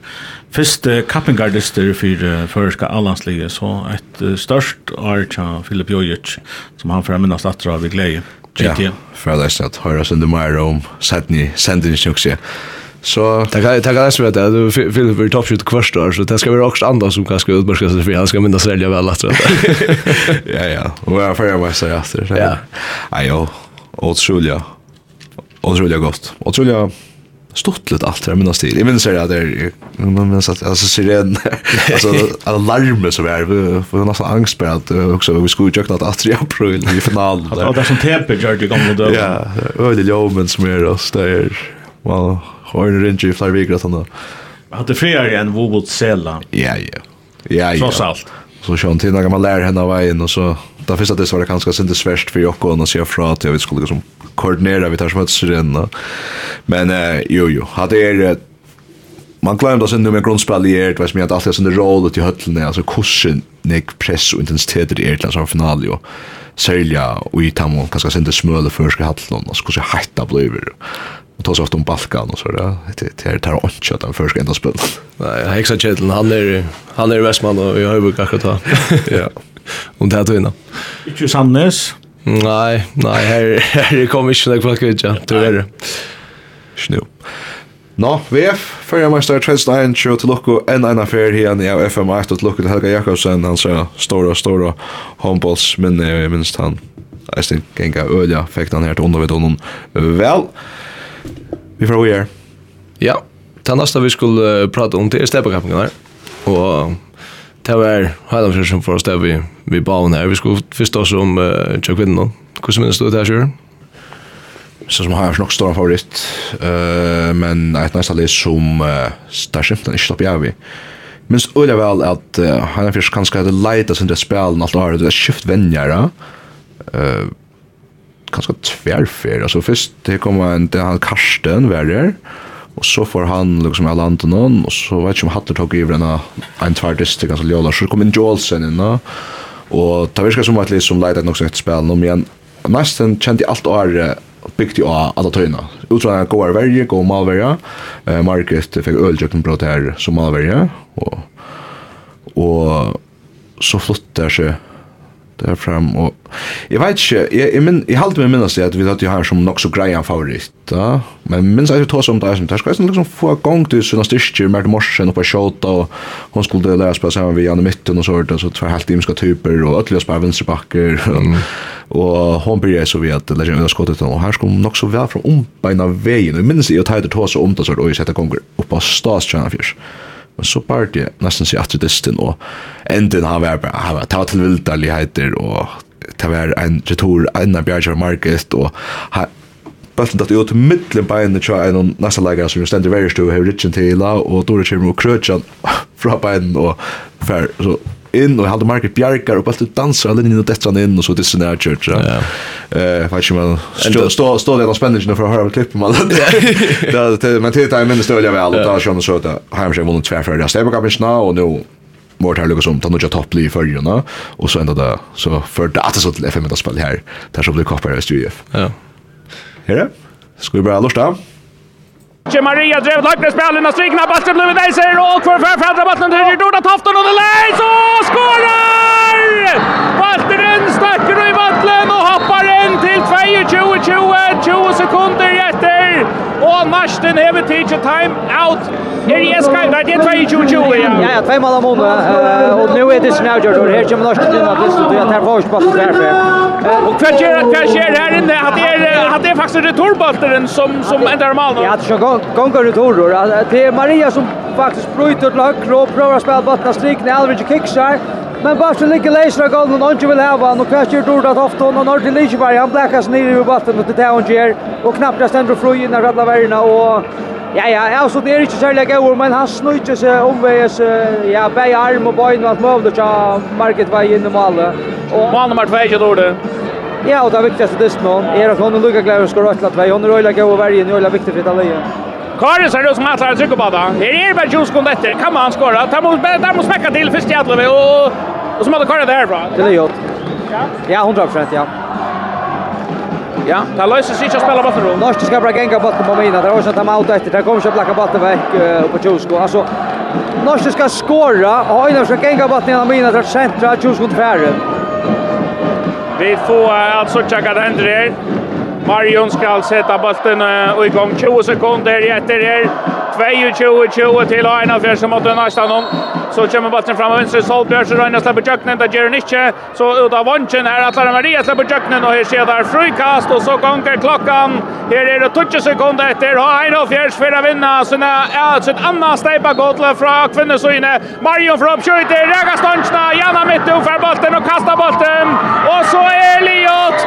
första kappingardister för förska allandsliga så ett störst Archa Filip Jojic som han får minnas att dra vid glädje. Ja, för att läsa att höra sönder mer om Sydney Sandwich också. Så det kan det kan läsa vet du Filip är toppskytt kvart år så det ska vara också andra som kanske utmärka sig för han ska minnas välja väl att Ja ja, och jag färgmästare efter. Ja. Ajo, otroligt otroligt gott. Otroligt stortligt allt det minnas till. Jag minns det där man minns att alltså siren alltså alarmer så är vi får nästan angst på att också vi skulle ju att 3 april i finalen där. Och där som tempet gör det gamla då. Ja, öde jomen som är oss där. Well, hör det inte i Flarvigra såna. Hade friar än Wobolt Sella. Ja, ja. Ja, ja. Trots allt så sjön till när man lär henne av vägen och så där finns det så var det synd det svärst för Jocke och se fra att jag vet skulle som koordinera vi tar som möts igen. Men eh, jo jo, hade er man glömde oss nu med grundspel i ert, vet mig att allt är sån roll ut i höllen alltså kursen nek press och intensitet i ert som final ju. Selja och i tamo kanske sen det smöle förska hallen och skulle hitta blöver. Och ta sig ofta om Balkan och så där. Det är det at han den förska enda spel. Nej, Hexa Kjetil, han är han är Westman och jag har ju akkurat ta. Ja. Och det här tog innan. Ikke Sandnes. Nei, nei, her, her kom ikke noen folk ut, ja, det er det. Snu. Nå, VF, førre meister 2021, til lukku enn en affær igjen i FM1, og til lukku til Helga Jakobsen, han sier stora, stora håndbolls, men jeg minst han, jeg genga ølja, øya, han her til undervitt honom. Vel, vi får hver. Ja, det neste vi skulle prate om, det er stepakappingen her, og det var Heilamfjord som får oss der vi, vi bauen her. Vi skulle først også om uh, Tjøkvinnen nå. Hvordan minnes du det her, Sjøren? Så som har nok stor favoritt, uh, men et næsta litt som uh, der skimten ikke slapp jeg vi. Men Minst øyelig vel at uh, Heilamfjord kanskje hadde leita sin det spil alt året, det er skift vennjere. Uh, kanskje tverfer, altså først det kom en, det han Karsten var der, Og så får han liksom av landet noen, og så vet ikke om Hatter tok i en, en tvær distik, altså Ljola, så kom inn Jolsen inn, og det virker som at liksom leide nok så etter spil, men igjen, nesten kjente alt året byggt ju av alla töjna. Utan att gå av värje, gå malvärja. Eh, Market fick öljökenbrott här som malvärja. Och, och så flyttar sig där fram och jag vet inte jag jag men jag håller mig minnas det att vi hade ju här som nog också greja favorit då men minns jag tog som där som där ska liksom få gång till såna styrkor med morsen och på shota och hon skulle lära spela samman vi i mitten och så där så två helt himska typer och ötliga spela vänsterbacker och hon började så vi att lägga med skottet och här skulle nog så väl från om på en ena vägen minns jag att jag tog så om det så då jag sätter gånger upp på stadstjärnan fjärs Men så bare det nesten seg etter distin, og enden har vært bare, han var ta til vildaligheter, og ta var en retur, en av bjergjør market, og har, bølten tatt ut mittlen beinene tja en næsta neste leggere som stendig verrest og hefur ritjen til, og Dore kommer og krøtjan fra beinen, og fer, så inn og halde Margaret Bjarkar och bara dansar alla in och detta inn og så det såna kjørt Ja. Eh vad ska man stå stå stå där och spänna sig för att höra klipp man. Det det men det är minst vel väl där så så där. Hem sig vunnit tvärför där. Stäbbar kan og nå nu vart här lukas om tar några toppli i förjorna och så ända det, så för det att så till FM att spela här där så blir koppar i studio. Ja. Här det? Ska vi bara lusta? Tje Maria drev lagt med spelen och strikna bollen blev det sig och för för för bollen det gjorde Tofton och det läggs Ashton have a teacher time out. Er i Eska, nei, det er 22-20, ja. Ja, ja, tvei mål av måned, og nå er det sin avgjørt, og her kommer Larsen inn av det til at her får spalt hver for. Og hva skjer, hva skjer her inne, at det er, at det er faktisk returbalteren som, som ender malen? Ja, det er sånn gonger returer, det er Maria som faktisk bryter til høyre og prøver å spille bøttene slik, når Alvin ikke Men Barsen ligger leisra golden och inte vill häva han och kvärs gör Dordat Hofton och Norti Liseberg han bläckas ner i batten och till det han gör och knappt jag ständer fru innan Radla Värna och Ja, ja, ja, så det är inte särlig gøy, men han snutjer seg omveges, ja, bæg arm og bøyn og alt møvlig, så market var inne i målet. Mål nummer 2, ikke dårlig. Ja, og det er viktigste dist nå. Er at hon er lukka gleder skår røtla vei. Hon er øyla gøy og vergen, øyla viktig fritt alle Karin ser ut som atlar trykker på det. Her er bare 20 sekunder etter. Kan man skåra? Ta mot smekka til først i atlevi og Och så måste Karin där bra. Det är gjort. Ja. Ja, 100 ja. Ja, ta löser sig att spela bollen runt. Norsk ska bara gänga bollen på mina. Det var så att de out efter. Det kommer så placka bollen veck på Tjusko. Alltså Norsk ska skora och Hojnar ska gänga bollen på mina där centra Tjusko till färre. Vi får alltså checka det händer här. Marion ska sätta bollen och igång 20 sekunder efter här. 22-20 till Hojnar för som åt nästan någon så kommer bollen fram av vänster Solbjörn så Ragnar släpper jöknen där gör inte så ut av vanchen här att Maria släpper jöknen och här ser där frukast och så gånger klockan här är det 20 sekunder efter ha en av fjärs för att vinna så när är ett annat steppa gotle från kvinnorna så inne Mario från skjuter Raga Stansna Janna mitt upp för bollen och kastar bollen och så är Elliot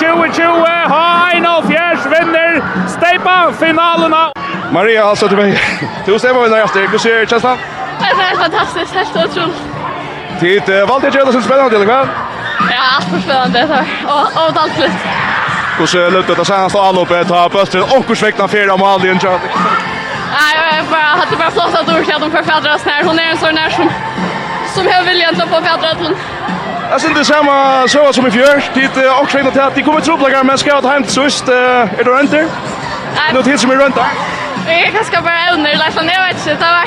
22-20 ha en fjärs vinner steppa finalerna Maria alltså till mig. Du stämmer väl där efter. Hur ser känslan? Det är fantastiskt, helt otroligt. Tid, uh, eh, valde jag så spennende eller vad? Ja, allt för spännande, så. Och, och allt lite. Och så lutar det senaste anloppet, ta böstren, och kursväkna fyra mål i en tjat. Nej, jag bara, hade bara flottat ord till att de förfädrar oss när. Hon är en sån där som, som jag vill egentligen få förfädra till. Jag syns det samma så som i fjör. Tid och skräckna till att de kommer trubblagar men ska jag ta hem till sist. Är du rönt där? Nej. Något tid som är rönt där? Jag kanske bara övner, Leifland. Jag vet inte, det var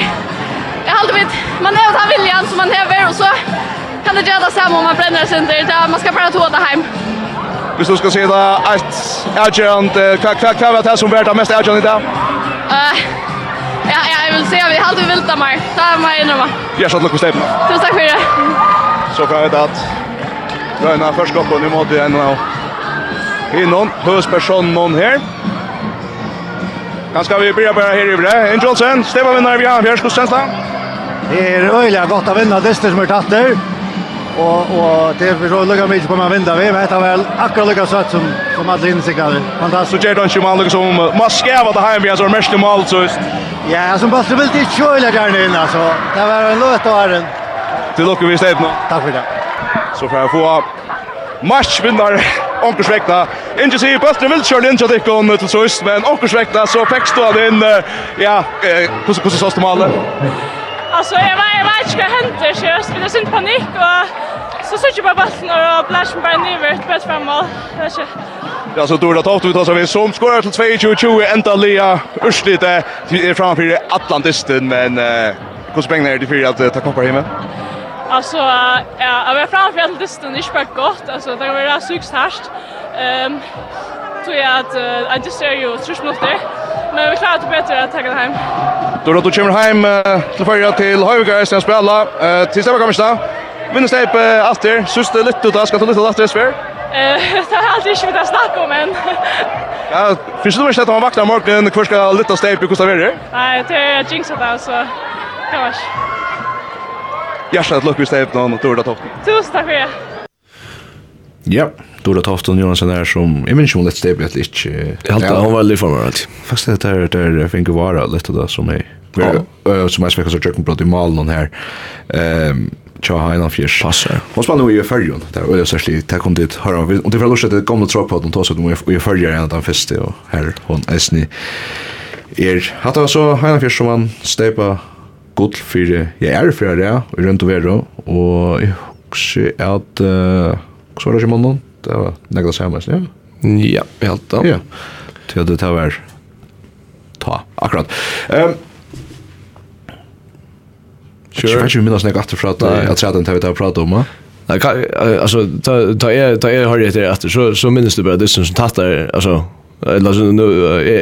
jag hade vet man är att viljan som man häver och så kan det göra samma om man bränner sig inte Det man ska bara ta det hem. Hvis du skal se det et agent hva kva kva det som vart mest agent i dag. Eh Ja, ja, jag vill se vi hade vilt där mer. Där mer nu va. Ja, så luckas det. Tusen tack för det. Så kan jag att Røyna først opp på en måte igjen nå innom høspersonen her. Kan skal vi byrja bare her i brev. Enn Johnsen, Stefan Vinnar, Bjørn Fjørskos, Kjensla. Det är øyelig gott att vinna det som är tatt nu. Och och det är så lukket mye på man vinna. vi, men det er vel akkurat lukket så som, som alle innsikker. Fantastisk. Så gjør det ikke man som man skjøver det här vi har så mest mål, så Ja, som bare vill det köra øyelig gjerne alltså. Det var en løt å ha den. Til dere vi stedet nå. Tack för det. Så får jeg få matchvinner Onkersvekta. Inte sig bulten vill köra in till dig till sist men Onkersvekta så fick stå in ja, hur hur så målet. Alltså jag var jag vet inte vad hände så jag spelade sin panik och så såg jag bara bollen och blash bara ner vart bäst framåt. Alltså Ja, så Dora Toft ut alltså vi som skorar till 22-20 ända Lea Urslit är framför Atlantisten men eh hur spänger det för att ta koppar hemma? Alltså ja, jag var framför Atlantisten är spär gott alltså det var det sjukt härst. Ehm tror jag att jag just är ju trist nog. Men vi klarar det bättre att ta det hem. Då då kommer hem till förra till Höjga som spelar eh till Stämma kommer stå. Vinner släpp efter, Sust lite ut, ska ta lite efter svär. Eh, det har alltid inte vi snacka om men. Ja, finns det inte att man vaknar morgonen och ska lite släpp i Costa det? Nej, det är jinxat där så. Gosh. Hjärtat lyckas det upp någon och då då topp. Tusen tack för det. Ja, Dora Tofton Johansson där som jag minns hon lätt steg lite inte. Jag hade hon var lite för mig. Fast det där där finger vara lite där som är som är smäckas och jerken brott i malen här. Ehm Tja Hainan Fjärs. Passar. Hon spelar nu i Färjön. Det är det särskilt. Det kom dit höra Och det är för att det gamla trapp på att ta så de i Färjön en av den första och här hon Esni. Er hatt hade så Hainan Fjärs som han steipa gott för jag är för det och runt och vero och jag också att Så var det ikke mannen. Det var nekla samme, ja. Ja, helt da. Ja. Til at det tar vær ta, akkurat. Um, Sure. Jeg vet ikke om jeg minnes nekka tror at den tar vi tar prata om, Nei, altså, ta ta har jeg etter etter, så minnes du bare det som tatt der, Eller så nu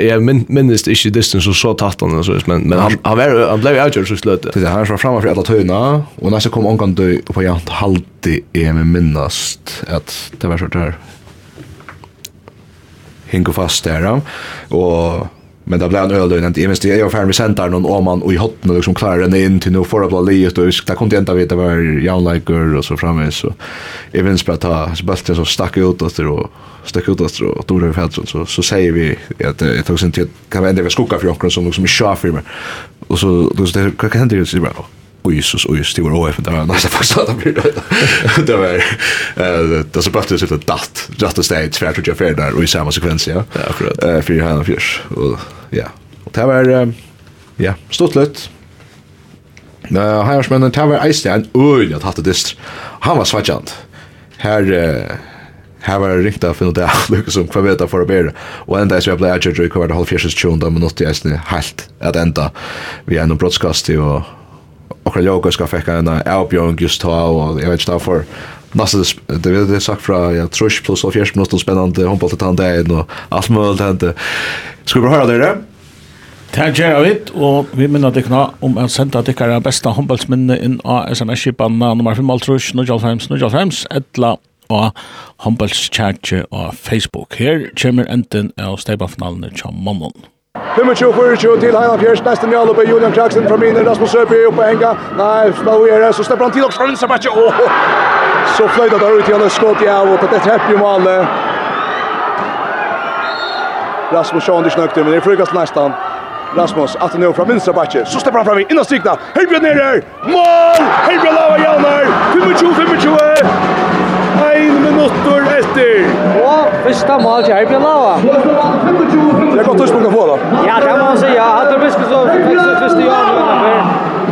jag minns inte distance så så tatt han så men men han han var han blev outjur så slut. Det han var framme för alla töna och när så kom onkan dö på jant halti är med minnast att det var så där. Hinko fast där och Men det blev en öl innan det minst jag var färdig med centern och om man och i hotten och liksom klarar den in till nu för att bli livet och det kunde inte veta var Jan Liker och så framme så jag minns bara ta så bara så stack ut och så stack ut och så då det fällt så så säger vi att jag tog sen till kan vi ändå skugga för Jokron som liksom i chaufför och så då så det kan det ju så bra Jesus och just det var OF där nästa första där blir det det var eh det så bara det sitter datt just the stage för att jag för där och i samma sekvens ja. Ja, akkurat. Eh för han fjärs och ja. Och det var ja stort lätt Nei, heimarsmennen, det var eisne en øyne at hatt dist. Han var svatsjant. Her, her var det ringt av finne det, lukket som hva vet jeg for å bære. Og enda jeg ble adjørt, og hva var det halv fjerses tjonda minutt i eisne helt, at enda vi er noen brottskast i og okra yoga ska fekka en avbjörn just ta och jag vet inte varför Nasta det vet det sagt fra ja trush plus av fjärde minuten spännande handboll till tanden och allt möjligt hände. Ska vi höra det där? Takk gjør vi, og vi minner dere om å sende dere det beste håndballsminnet inn av sms-skipene nummer 5, Altrus, 095, 095, etla og håndballskjertje av Facebook. Her kommer enden av steibafinalene til mannen. 25-24 til Heina Fjers, neste njall oppe Julian Kraksen fra minne, Rasmus Søby oppe Enga, nei, Snow Eres, så stepper han til og skjønner ikke, åh! Så fløyda der ut igjen, skått i av, og det trepper jo malet. Rasmus Sjøen i snøkte, men det er frukast nästan. Rasmus, att nu från vänstra backe, så släpper han fram innan strikna. Hej Björn ner! Mål! Hej Lava Jalmar! 25-25! minutter etter. Og første mål til Herbjørn Erbjellava. Det er godt tørst på da. Ja, det må man si. Ja, hadde det visst så fikk sitt første ja nå.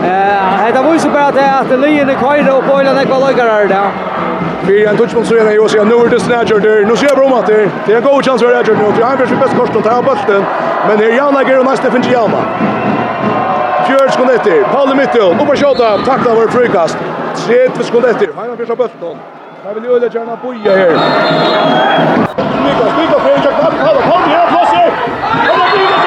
Eh, det var så bare det at Lyen er køyre og Boilen er kvaløyere her da. Vi er en touchman så gärna Josia nu är det snatcher där. Nu ser Bromma där. Det är en god chans för Roger nu. Det är en bäst kort att ta bollen. Men här Janna ger nästa för Janna. Fjörd skund etter. Paul Mittel. mitten. Oppa skjøta. Takla vår frukast. 30 skund etter. Heina fyrsta bøtton. Jag vill ju öle gärna boja här. Mika, Mika, Fredrik, Kall, Kall, Kall, Kall, Kall, Kall, Kall, Kall, Kall,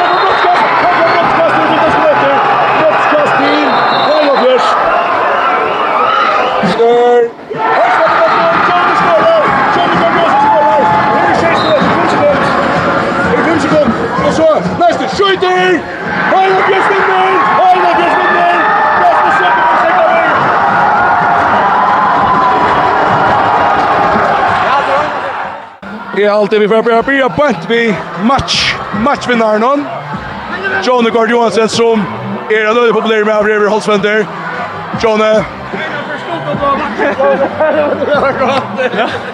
jeg alltid vi får bare bli bønt vi match, matchvinneren hon. John Gard Johansen som er en løyde populær med Avrever Holsventer. John,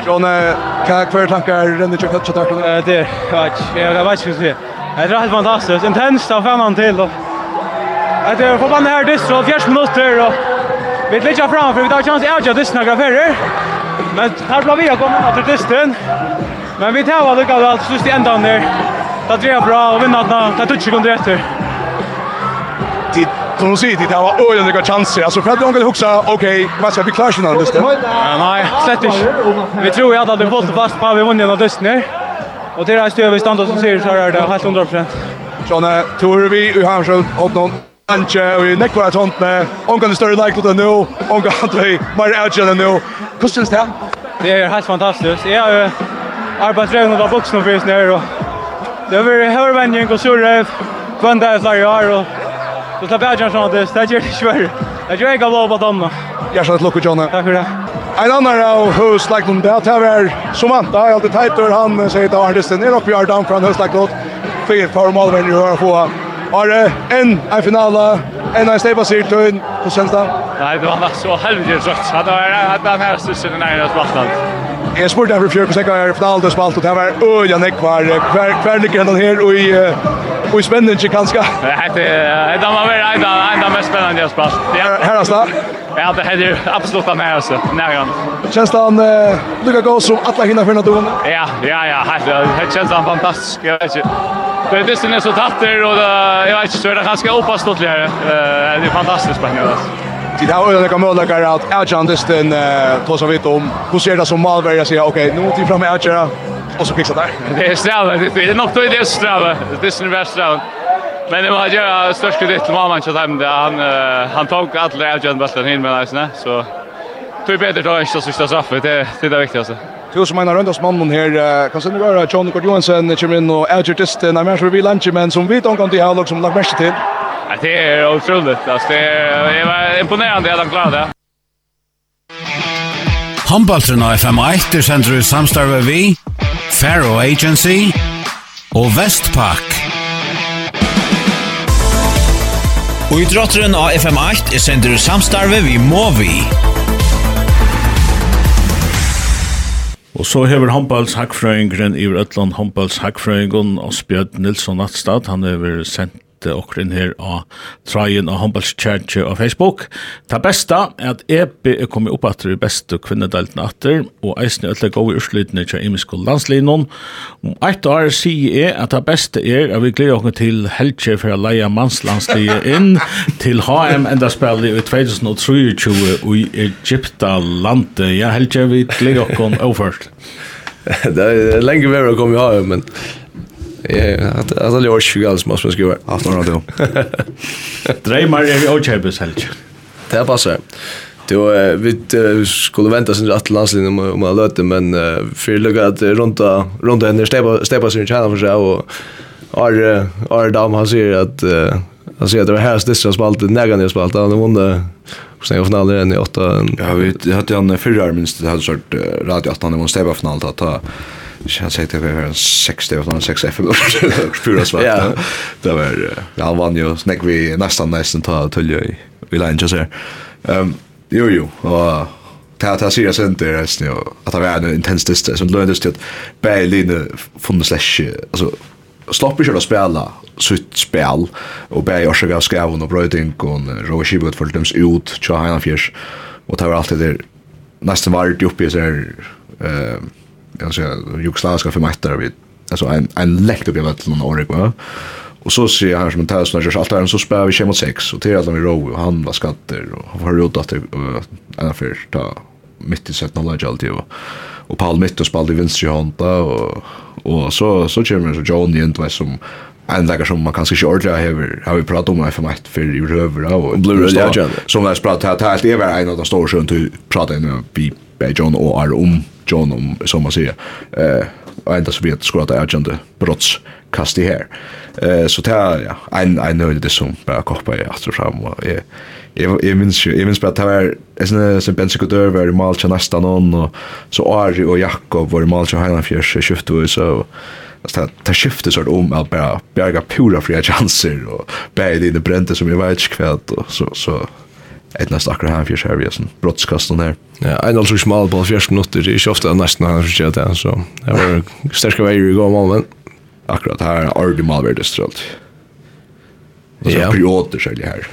John, hva er hver tanker renner kjøkken kjøkken kjøkken? Det er, jeg vet ikke hva det er. Det er helt fantastisk, intenst av fannan til. Det er forbannet her distro, 40 minutter, og vi lägger fram för vi tar chans att jag distro noen graferer. Men här blir vi att komma under distro. Men vi tar alla lukka allt just i ändan där. Det drejer bra och vinner att ta touch sekunder efter. Det som du säger, det här var öjande några chanser. Alltså för att de kan huxa, okej, vad ska vi klara sig någon dysten? Nej, slett inte. Vi tror ju att det var fast på vi vunnit någon dysten. Och det här stöv vi standard som säger så här är det helt 100%. Sjone, tror vi i Hamsjön åt någon Anche och i Nekvar sånt med omgående större like till nu, omgående mer outgen nu. Hur känns det? Det är helt fantastiskt. Jag arbeidsrevne av buksene for oss nere. Det har var høyrevenning og surrev, kvønda i flere år, og så slapp jeg ikke sånn at det gjør det ikke verre. Det gjør ikke lov på dem. Hjertelig lukke, Johnny. Takk for det. En annan av Høslaglund, det här var Somanta, alltid tajtor, han säger till artisten, är uppe i Ardan från Høslaglund. Fyra formalvänner du har få. Har det en en finala, en en steppa sirtun, hur känns det? Nej, det var så helvete trött. Det var den här stussen i jag spelade. Jeg spurte her for fjør, hvordan jeg har finalen og spalt, og det var øya nekvar, hver, hver ligger hendan her, og i, og i spenning ikke kanskje? Det er det var en av de mest spennende jeg spalt. Her er det? Ja, det er jo absolutt den her også, nærgående. Kjennes det han uh, lukket gå som alle hinner for natten? Ja, ja, ja, det kjennes han fantastisk, jeg vet ikke. Det är det som är så tatter och jag vet inte så är det ganska opaståtligare. Det är fantastiskt spännande. Det har ju kan mål där att Arjan Dustin tar sig vitt om. Hur ser det som Malberg säger okej, nu till fram med Arjan och så fixar där. Det är sträva, det är nog då det är sträva. Det är den värsta. Men det var ju störst kredit till Malman så där han han tog alla Arjan bollen in med nästan så Tui betur då inte så sista straffet, det det är det viktigaste. Du som menar rundas mannen här kan sen göra John Gord Johansson kommer in och Alger Distin, jag menar vi lunch men som vi tänker inte ha som lag mest till. Ja, det är otroligt. Alltså, det är imponerande att han klarade det. Handballtren av FM1 er sender i samstarve vi, Faro Agency og Vestpak. Og i drotteren av FM8 er sender i samstarve vi Movi. Og så hever håndballs hackfrøyngren i Rødland håndballs hackfrøyngen og Spjød Nilsson Nattstad. Han hever sendt møte okkur inn her av Trajen og Humboldt Church og Facebook. Ta besta er at EP er kommet opp atter i beste kvinnedelten atter, og eisen er alle gode urslutene til imiske landslinjen. Om et år sier jeg at ta beste er at vi gleder okkur til helge for å leie mannslandslinjen inn til HM enda spillet i 2023 i Egypta landet. Ja, helge, vi gleder oss overført. Det er lenge mer å komme i HM, men Alla lär sig alls måste man skriva. Afton radio. Dreymar är vi ocharbes helt. Det passar. Då vi skulle vänta sen att landslinjen om om att löta men för lucka att runda runda henne stepa stepa sin channel för sig och är är Dam har säger att han säger att det var här sista spalt, nägan jag spalt, han vann sen jag finaler än i åtta. Ja vi hade han förra minst det hade kört radio att han var stepa finalen att ta han säger det var 60 eller 6 FL fyra svart. Ja. Det var ja, han vann ju snack vi nästan nästan ta till ju vi lär inte så. Ehm jo jo och ta ta sig sen det är snö att det var en intens distans som löndes till Berlin från slash alltså slopp ikke å spille sitt spill, og bare gjør seg av skreven og brøyding, og Roger Kibot for dems ut, tja hegna fjers, og det var alltid det nesten vart oppi i seg, jag säger jugoslaviska för förmaktare vi alltså en en läkt upp i vattnet och Oregon va? Och så ser jag här som en tävling när jag allt där så spelar vi kemma sex och till alla vi row och han var skatter och har gjort att en affär ta mitt i sett knowledge alltid och Och Paul mitt och spelade vänster hand och och så så kommer så John Jent var som en lägger som man kanske inte ordentligt har har vi pratat om för mig för i röver och Blue Red Agent som vi har pratat här helt är en av de stora sjön till prata med John och Arum John om som man säger eh och ända så vet skulle att agenda brotts kast i här. Eh så där ja, en en nöjd det som bara koppa i efter fram och är Jag minns ju, jag minns bara att det var en sån bensikudör var i Malcha nästan någon och så Ari och Jakob var i Malcha Heinafjörs skiftet och så alltså det ta skiftet sort om att bara bjärga pura fria chanser och bära det in i brände som jag vet inte kväll och så, så ett nästa akkurat här för Sherriasen brottskasten där. Ja, en alltså smal på 40 minuter det är ju ofta nästan han försöker det så. Det var starka vägar i går målen. Akkurat här är det Malverde strult. Och så perioder så här.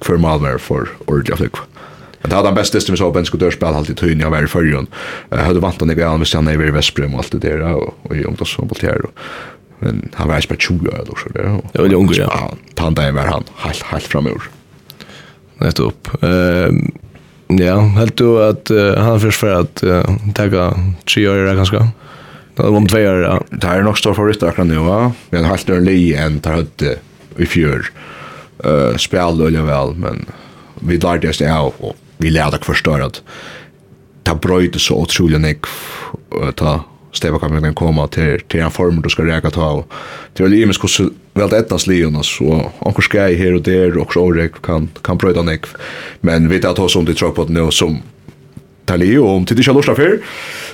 För Malverde för ordentligt flick. Men det hade han bäst det så på en skotörspel alltid tyn jag var i förrjun. Jag hade vant att jag med är i Västbrem och allt det där och i ungdomsfotboll här då. Men han var ju bara 20 år då så där. Ja, det var ung ja. Tanta var han helt helt framur nettopp. Eh ja, helt du att uh, han först för att uh, ta tre år där kanske. Det var om två år. Ja. Det här är nog stor favorit akkurat nu, va? Men helt en li en tar ut i fjör. Eh uh, spel då väl, men vi lärde oss det här och vi lärde oss förstå att ta bröjt så otroligt nek ta steva kan man komma till till en form du ska räka ta och till en imis kus väl ettas slion och så och ska här och där och så rek kan kan pröva nek men vi tar oss som det tror på nu som Talio om till det lust affär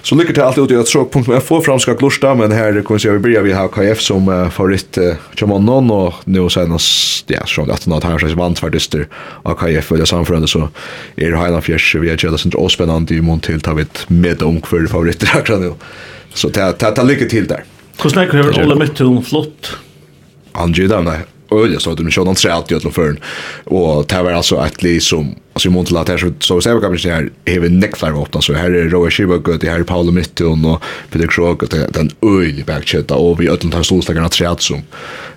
så ligger det alltid ut i att tråk.fo fram ska glusta men här kommer jag vi börjar vi har KF som uh, favorit Chamon uh, och nu senast ja så att något här så vant av KF för det samförande så är det Highland Fjärs vi har ju det spännande i mån till ta vid med ung för favoriter akkurat nu Så det det det ligger till där. Hur snackar hur Ola mitt flott? Han gjør det, nei. Öle så att de kör någon träd i alla förn. Och det var alltså ett liv som alltså i Montelat här så så ser vi kanske här även en neckfire öppna så här är Roa Shiva gott här Paolo mitt och Peter Krog och den öle backchatta och vi ölln tar solstakarna träd som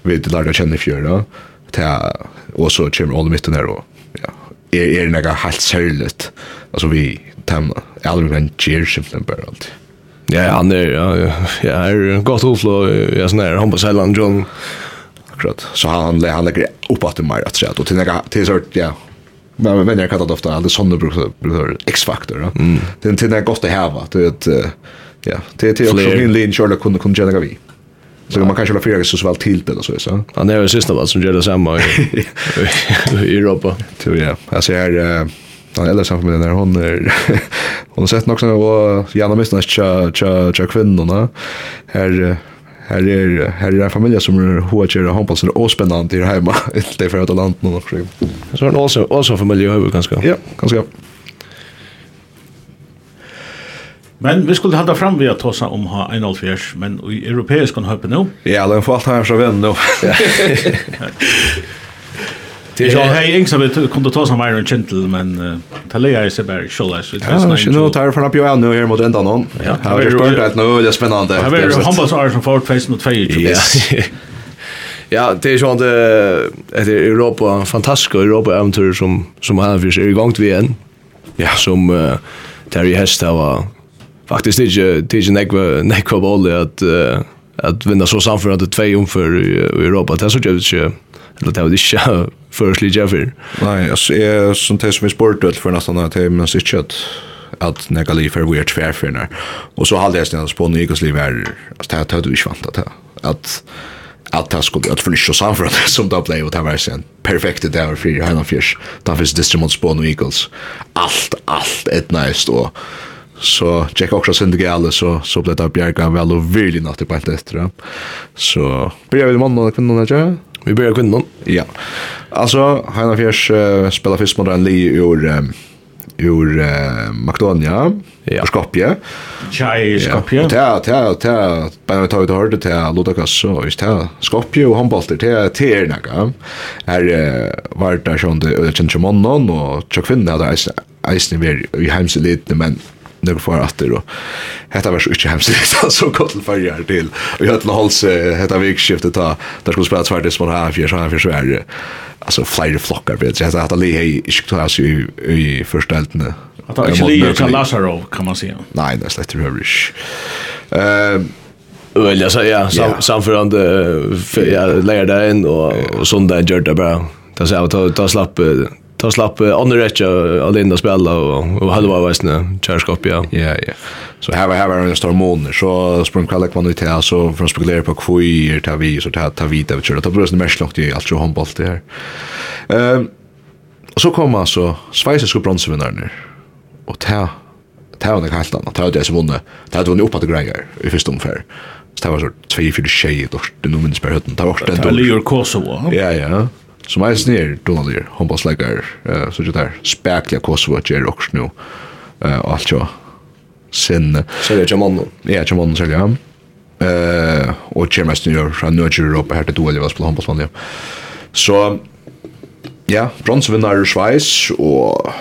vi det lärde känna fjöra. Det och så kommer Ola mitt där och ja är är några helt särligt alltså vi tämna aldrig en cheer simpelthen bara alltid Ja, han är ja, är gott oflå. Jag snär han på sällan John. Akkurat. Så han han lägger upp att det mer att säga och till några till sort ja. Men men jag kallar det ofta alla såna brukar X-faktor. Mm. Den till den gott att ha det ett ja, det är också min lin Sherlock kunde kunde jag vi. Så man kanske la fyra så väl till det så så. Han är ju sista vad som gör det samma i Europa. Tror ja, alltså är den äldre samfamiljen där hon är hon har sett också som var gärna cha cha tja tja tja kvinnorna här här är här är en familj som är hårdare hoppas det är spännande i här hemma inte för att landet någon också så en också också familj över ganska ja ganska Men vi skulle halda fram vi att tossa om ha en alfjärs, men i europeisk kan höpa nu. Ja, den får allt här så vän nu. Det är hej ingen som vet kunde ta som Iron Gentle men tala jag sig bara show us with. Ja, nu tar för upp ju nu här mot ända någon. Ja, det är spänt att nu det är spännande. Jag vill hoppas att Arsenal får face mot fejer. Ja. Ja, det är sånt det är Europa fantastiska Europa äventyr som som han vi är igång till igen. Ja, som Terry Hester var faktiskt inte det är nekva nekva boll att att vinna så samförande två omför i Europa. Det så jag eller det var det ikke først for. Nei, altså, jeg, som det som er sport, vel, for nesten at jeg minns ikke at at nega liv er weird tværfyrner. Og så halde jeg stedet på Nikos liv er, altså, det hadde vi ikke vant at det. At, at det skulle, at for ikke å som det ble, og det var en perfekt det var fyrir, henne fyrs, da finnes distrymot på eagles, Alt, alt et næst, og så check också syndigale så så blev det bjärga väl och virkelig natt på ett efter. Så börjar vi med mannen och kvinnan där. Vi börjar kvinnan. Ja. Alltså, Hanna Fjärs uh, spelar först mot en li ur um, ur uh, Makedonia, ja. ur Skopje. Tja, i Skopje. Ja, tja, tja, bara vi tar ut och hörde tja, Ludakas och just tja, Skopje och handbolter, tja, tja er naga. Här uh, var det sånn det kjent som mannen, og tja kvinna hadde eisen i heimselitene, men några för att det då. hetta var så ikke hemsigt, så gott till farger till. og jeg til hålls holde seg, hetta vikskiftet, ta, Där skulle spela tverdes, här för så här för så fyrt, Alltså flyger flockar vet jag att li hei ikke tog hans i första helten. Att han ikke li kan Lazarov, kan man säga. Nej, det är slett rubbish. Ehm, Väl jag säger sam samförande jag lärde in och och sånt där gjorde det bra. Det så att ta slapp ta slapp andra rätta Linda spela och och hade varit snä kärskap ja. Ja ja. Så här var här var en stor mån så sprung kallak man ut här så från spekulera på kvir ta vi så ta tar vi det kör det bröst mest långt i allt så handboll det här. Ehm och så kom alltså schweiziska bronsvinnaren och ta ta den helt annat ta det som vunne. Ta det vunne vunnit uppåt grejer i första omfär. Så det var så 2-4 tjejer, det var minst på hötten. Det var den då. Det var Kosovo. Ja, ja som er snir donalir håndballsleggar uh, så det der spekla Kosovo gjør också nu uh, alt jo det Selja Jamon ja Jamon Selja. Eh och kjem mest nu fra Norge Europa her til Duel var på håndballsmann ja. Så ja bronsvinnare schweiz och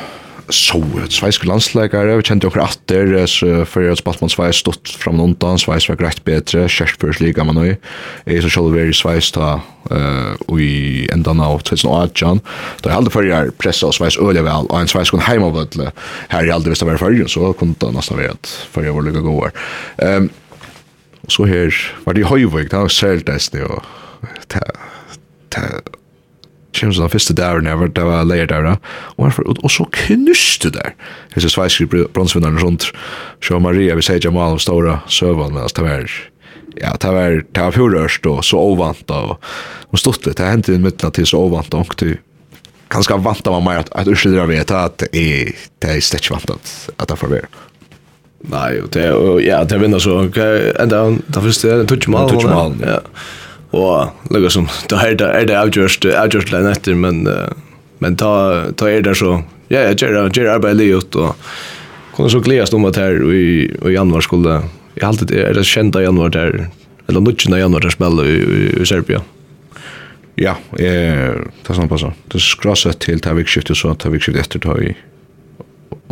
så ett sveisk landslägare vi kände kjente okkur atter, så fyrir at Spaltmann Sveis stått fram undan, Sveis var greit bättre kjært fyrir slik gammel nøy. Jeg så sjálf er ta eh vi ända nu till av 2018, John då hade för jag pressa av Sveis øyla vel, og en kon hem av vødle, här jeg aldri visst av hver så kunde det vara att för jag var lukka gåar. ehm så här var det i Høyvig, det var særlig det kjemst den første dæren jeg var, det var leir der, og, og, og så knuste der, hvis jeg sveiske bronsvinneren rundt, så Maria, vi sier ikke mal om ståra søvann, men det var, ja, det var, det var fjordørst, og så ovant, og, og stortlig, det det hendte i midten til så ovant, og til, ganske vant av meg at, at urskylder av vet at det er slett vant at, at det får være. Nei, og det, og, ja, det vinner så, okay, enda, det første er en tutsjemal, ja, tutsjemal, ja, og lukka som, då er det, er det avgjørst, avgjørst leien etter, men, men ta, ta er det så, ja, jeg gjør, gjør arbeid ut og kunne så gledast om at her, og i, i januar skulle, jeg halte det, er det kjent av januar der, eller nutchen i januar der spiller i, i, i Serbia. Ja, eh, det er sånn passer. Det er til ta vikskiftet, så ta vikskiftet etter ta i,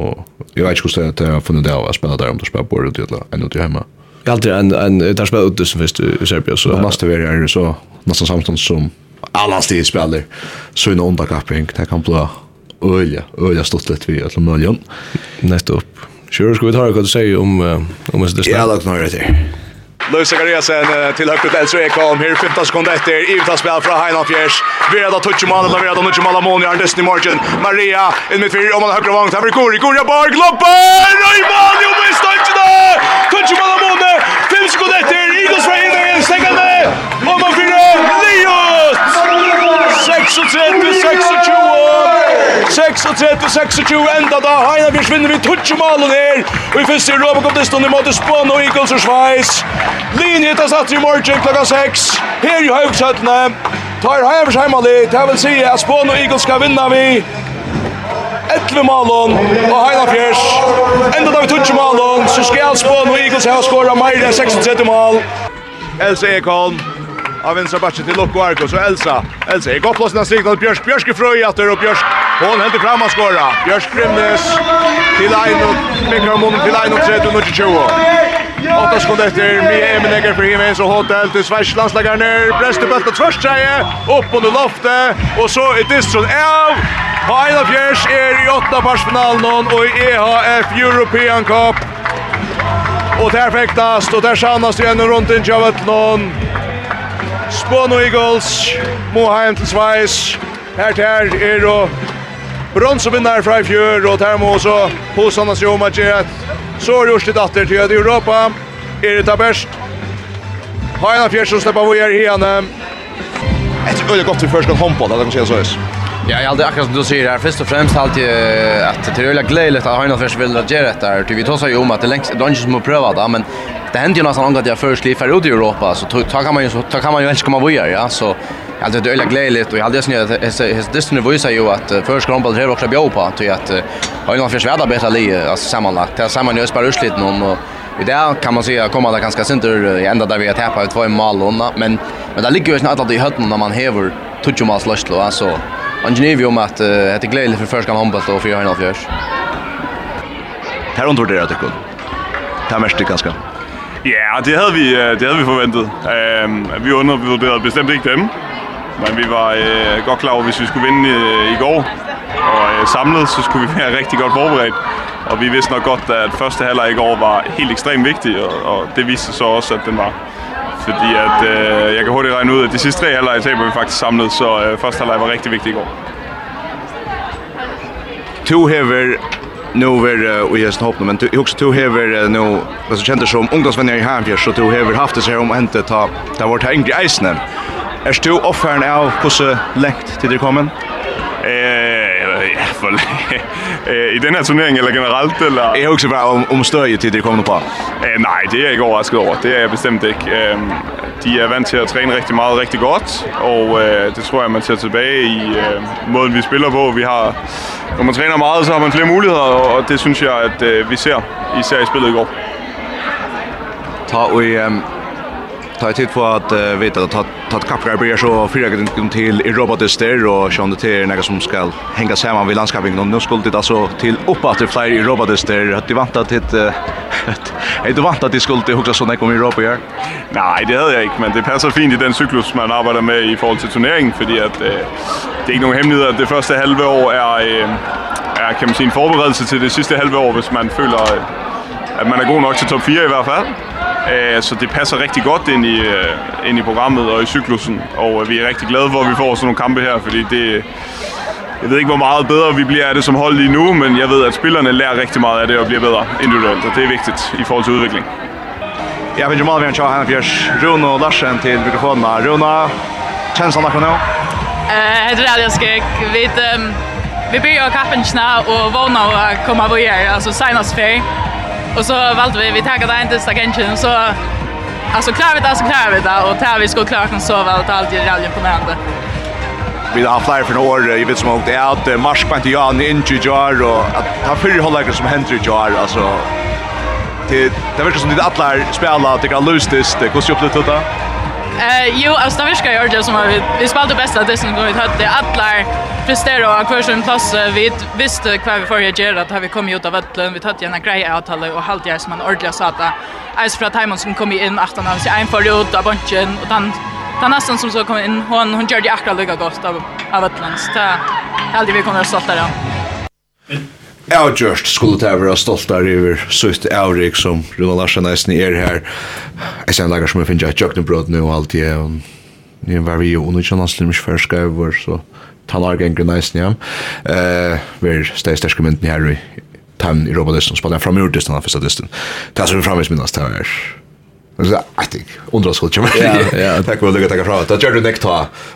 og jeg vet ikke hvordan det er funnet det av å spille der om du spiller bordet til en ute hjemme. Jag alltid en en där spelar ut som först i Serbien så måste vi är så nästan samtidigt som alla stil spelar så en underkapping det kan bli öliga öliga stått lite vi alla möjligen nästa upp. Sure, ska vi ta det vad du säger om om det där? Ja, lagt några till. Louis Zachariasen till högt ut Elser Ekholm. Här 15 sekunder efter. Ivta spel från Heinolf Fjärs. Vera då touch mål Vi Vera då touch mål mål i Arnes i. Maria in mitt fyra om han högra vång. Här Gori Gori bar gloppar. i mål ju mest inte där. Touch mål mål. 5 sekunder efter. Igor Svahid är stängande. Och man fyra Liot. 36, 26, 26, enda da. Heina Bjørs vinner vi tutsi malen her. Og vi første i kom distan i måte Spån og Eagles og Schweiz. Linje etter satt i morgen klokka 6. Her i Haugsøttene. Tar Heivers heimali Det vil si at Spån og Eagles skal vinna vi. 11 malen og Heina Bjørs Enda da vi tutsi malen Så skal Spån og Eagles ha skåret mer enn 36 mal. Else Ekholm av vänstra backen till Lokko Arko så Elsa Elsa är gott plats nästa signal Björsk Björsk i fröj åter och Björsk hon hämtar fram och skorar Björsk Grimnes till Aino Mikael Mon till Aino 3-0 Åtta sekunder efter, Mie Emenegger för Jimenez och Hotel till Sveriges landslagare ner. Bräste Bräster först tvärstreje, upp under loftet och så är distron av. Heina Fjärs är i åtta parsfinalen och i EHF European Cup. Och där fäktas och där sannast igen runt in Javettlon. Spån og Eagles, Moheim til Sveis, her til her er og bronsevinnar fra i fjør, og her må også hosene seg om at gjøre så er det datter til at Europa, er det best. Heina fjers som slipper vi her igjen. henne. Jeg tror det er godt vi først kan håndbolla, det kan si så Ja, jag hade akkurat som du säger här först och främst alltid ju att det är väldigt glädjligt att Heinolf först vill göra det där. Vi tar så ju om att det längst det är inte som att pröva det, men det händer ju nästan att jag först lever ut i Europa så ta kan man ju ta kan man ju ens komma vidare, ja. Så alltså det är ju glädjeligt och jag hade snöat det det visar ju att först kom på det också bjå på till att Heinolf först värda bättre li alltså sammanlagt. Det är samma nu spelar Ryssland någon och I det kan man säga kommer det ganska sent i ända där vi har tappat två mål och men men det ligger ju snart att i hörnan när man häver touch touchmålslöst då alltså Och gnev vet om att det är glädje för första handboll och för en halv års. Här under det tycker jag. Det mest det ganska. Ja, det hade vi det hade vi förväntat. Ehm vi undervurderade bestämt inte dem. Men vi var uh, godt klar over, hvis vi skulle vinde uh, i går, og uh, samlet, så skulle vi være rigtig godt forberedt. Og vi vidste nok godt, at første halvleg i går var helt ekstremt vigtig, og, og det viste sig så også, at den var. Fordi at, øh, jeg kan hurtigt regne ud, at de sidste tre halvleje taber vi faktisk samlet, så øh, første halvleje var rigtig vigtig i går. To hever nu ver och jag snabbt men du också du hever nu vad som kändes som ungdomsvänner i Hamfjärd så du hever haft det så om inte ta ta vart hängde i isen. Är du offern av hur så läkt till det kommer? Eh for, i den her turnering eller generelt? Eller? Jeg också ikke været om, om større til det kommende par. Eh nej, det er jeg ikke overrasket over. Det er jeg bestemt ikke. Ehm de er vant til at træne rigtig meget, rigtig godt, og øh, det tror jeg, man ser tilbage i øh, måden, vi spiller på. Vi har, når man træner meget, så har man flere muligheder, og det synes jeg, at øh, vi ser, især i spillet i går. Ta og ehm um, tar tid på att uh, veta att att kapgar blir så fyra gånger till i robotister och sjön det till några som ska hänga samman vid landskapingen och nu skulle det alltså till uppåt till fler i robotister att det vantar till ett det vant att det skulle det också såna kommer i Europa här? Nej, det hade jag inte, men det passar fint i den cyklus man arbetar med i förhåll till turneringen för att det är inte någon hemlighet att det första halva år är är kan man säga en förberedelse till det sista halva år hvis man føler att man är god nok til top 4 i hvert fall. Eh så det passer riktigt godt in i, in i programmet og i cyklusen. Og vi er riktigt glade for, at vi får såna nogle kampe her, fordi det, jeg ved ikke, hvor meget bedre vi bliver af det som hold lige nu, men jeg ved, at spillerne lærer rigtig meget af det og bliver bedre individuelt, og det er vigtigt i forhold til udvikling. Jeg vil Jamal Vemchau, han er Rune og Larsen til mikrofonen. Rune, kjennes han akkurat nå? Jeg heter jag ska Vi, um, vi bygger kappen snart og vågner å komme videre, altså senest ferie. Och så valde vi, vi tackade inte sista kanchen, så... Alltså klarar vi det, så klarar vi det. Och tar vi ska klara oss så väl, allt är alltid jävligt imponerande. Vi har haft flera för år, jag vet som åkt är att Marsk på inte jag, in inte jar och att han fyra hållare som händer jar alltså... Det, det verkar som att alla spelar, det kan lustigt det går ju upp lite Eh, jo, alltså det viskar ju det som har vi vi spelade bäst att det som går ut hade alla prestera och kvar som plats vi visste kvar vi förra året att har vi kommit ut av vattnet vi hade en grej att hålla och halt jag som man ordliga sa att Ice Frat Timon som kom in efter när så en för ut av bunchen och han han nästan som så kom in hon hon gjorde akkurat lika gott av av vattnet så det hade vi kommer att stolta då avgjørst skulle det være stoltar over sutt avrik som Rune Larsen eisen er her. Jeg ser en lager som jeg finner at jøknebrød nå og alt det, og jeg var vi jo under ikke annet ikke før skrever, så tann argengren eisen hjem. Vi er steg sterske mynden her i tann i Robodisten, og spallet jeg fram i ordisten av fyrstadisten. Det er som vi framvis minnes, det er Så I think undrar skulle jag. Ja, ja. Tack för att du tagit fram. Det gör du näkt.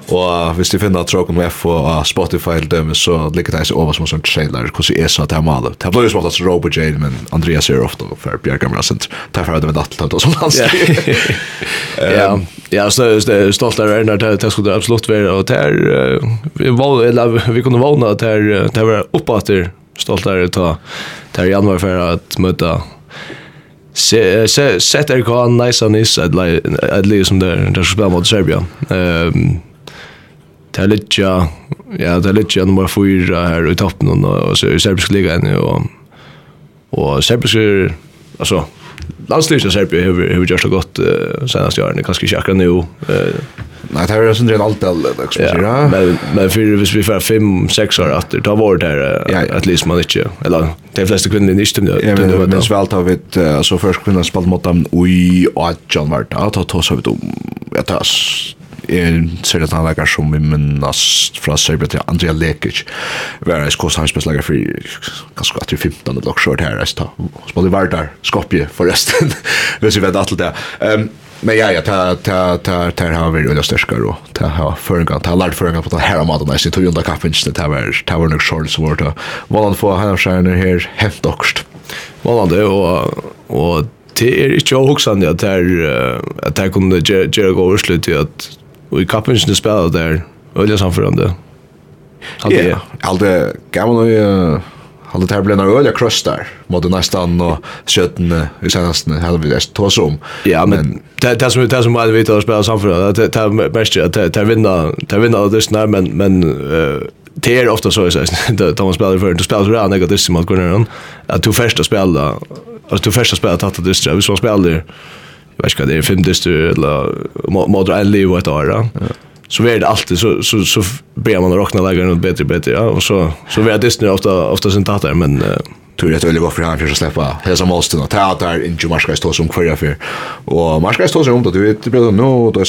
Och visst du finner att tråk om F och Spotify eller dem så ligger det så över som sån trailer. Hur så är så att det är mal. Det blir ju som att Robert Jane men Andreas är ofta för Pierre Gamra sent. Tack för att du med att ta som hans. Ja. Ja, så är stolt där när det det skulle absolut vara och där vi var eller vi kunde vara att där där var uppåt där stolt där ta där januari för att möta sett kan nice on is at at least som der der spelar mot Serbia. Ehm Talitja, ja, Talitja nummer 4 här i toppen och så i liga nu och och serbisk alltså landslaget Serbia har har gjort så gott senaste åren, kanske inte akkurat nu. Eh Nej, det här är sån alt allt det också, ja. Men men för hvis vi får 5 6 år åter, då var det där at least man inte eller de flesta kvinnor inte det. Ja, men det var väl vi alltså först kvinnan spalt mot dem oj och John vart att ta så vi om att det er ser det han lägger som vi minnas fra Serbia til Andrea Lekic. Var det kost han spelar for ganske att 15 eller något her, här. Spelade vart där Skopje förresten. hvis vi vet att det. Ehm Men ja, ja, ta, ta, ta, ta har vi øyla styrskar og ta har føringan, ta har lært føringan på ta här av maten, jeg tog undan kaffingene, ta var, ta var nog short så vart. Vad han får han her här helt Vanland, Vad han det och och det är er ikke avhoksande at her, att her kunde göra gå overslut i att og i kaffingene spela der, øyla samförande. Ja, alt det gav Han det här blev några öliga crush där mot nästan och kötten i senaste hade vi det tog. Ja men det det som det som var vi då spelar samför det det mest att det vinna det vinna det snär men men eh det är ofta så så att man spelar för att spela så där något som att gå ner att du första spela att du första spela tatt det så så spelar det jag vet inte det är fem dyster eller mot en liv och ett år. Ja så är det alltid så så så ber man att räkna lägga något bättre bättre ja. Och så så vet det snö ofta ofta sen tatar men uh, tror jag att var för han för att släppa hela som måste och ta där in ju marska står som kvar för och marska står som då du vet det blir no då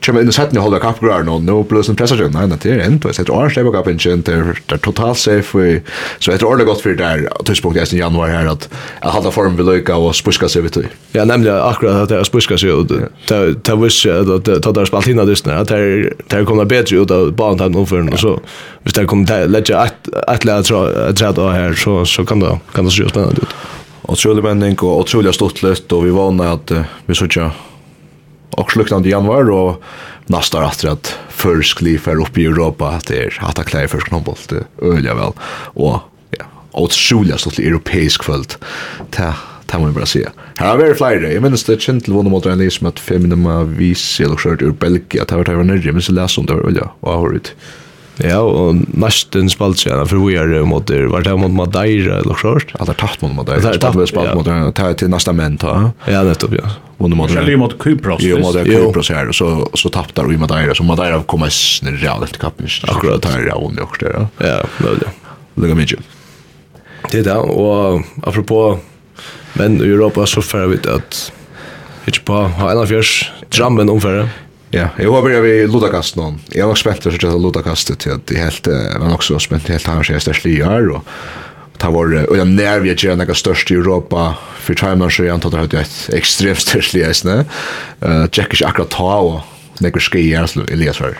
kommer in i sätten hålla kapp grar no no plus en pressage nej det är inte så det är stäbbar kapp in där där totalt safe så det är ordentligt gott för där tidspunkt i januari här att att hålla form vid lycka och spuska sig vid Ja nämligen akkurat att det spuska sig Det ta ta wish att ta där spaltina dysten att det där kommer bättre ut av banan och för och så visst där kommer lägga ett läge träd av här så, så kan det, kan det se spännande ut. Otrolig vändning och otroligt stort lätt och vi vann att vi såg och sluknande i januari och nästa att försk liv klifar upp i Europa. Att det är att klä för knoppolt det ölja väl och ja otroligt stort europeisk kvöld. Ta ta man bara se här har vi flyger jag minns det känns till mot en som att fem minuter vis eller skört ur Belgia. att ha varit här nere men så läs om det ölja och har du Ja, og nesten spalt seg, for vi er mot det, var det mot Madeira eller klart? Ja, det er tatt mot Madeira, det er tatt mot spalt mot det, til neste menn ta. Ja, nettopp, ja. Mot mot det. Mot Kypros. Jo, mot Kypros her, så, så tappte vi Madeira, så Madeira kom en snir real til kappen. Akkurat. Det er av det der, ja. Ja, det er det. Lugga mye. Det er det, og apropos, men i Europa så færre vi at, ikke på, ha en av fjørs, drammen omfører. Ja, jeg jag har börjat vid Ludakast nu. Jag var spänt att sätta Ludakastet til at det helt jeg var nok så spent til helt her, så jag stärs liar och ta var og jeg nær vi er gjerne några størst i Europa för timer så jeg antar att det är ekstremt størst störst lias Uh, Jack ikke akkurat ta og och några skier så Elias var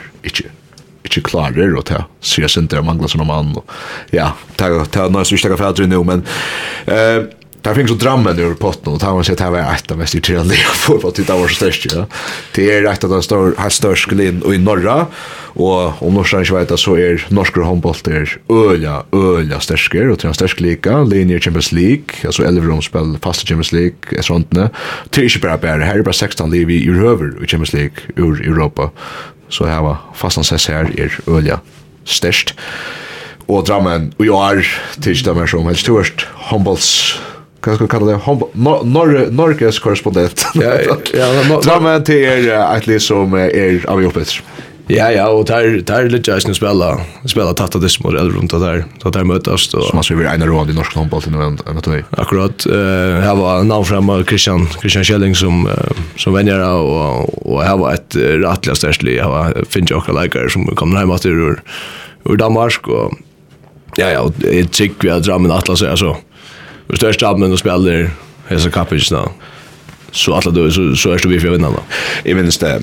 ikke klarer, og det och ta så jag syns inte manglar mann, og ja ta ta noe som ikke ska få nå, men Uh, Där finns så drammen ur potten och tar man sig att det här var ett av mest irriterande jag får för att det var så störst. Ja. Det är rätt att de stör, här störst glin och i norra och om norsan inte vet så är norska handboll är öliga, öliga störskare och till en störst lika linjer Champions League, alltså 11 romspel fasta Champions League är sånt nu. Det är inte bara bara, här är bara 16 liv i urhöver i Champions League ur Europa. Så här var fastan ses här är öliga störst. Och drammen, och jag är tills de är som helst störst handbolls kan ska kalla det norr norrges korrespondent. Ja, ja, Drammen till er ett liv som är av jobbet. Ja, ja, och där där lite jag ska spela spela tatta det små eller runt där. Så där mötas då. Som man ser en rond i norsk handboll till någon att. Akkurat eh här var namn fram Christian Christian Schelling som som vänner och och här var ett rättliga stärkligt. Jag var Finjock likar som kom hem att ur ur Danmark och ja ja, jag tycker vi har Drammen Atlas så Och störst abmen och spelar Hesa Kapic då. Så alla då så så är det vi för vinna då. Jag minns det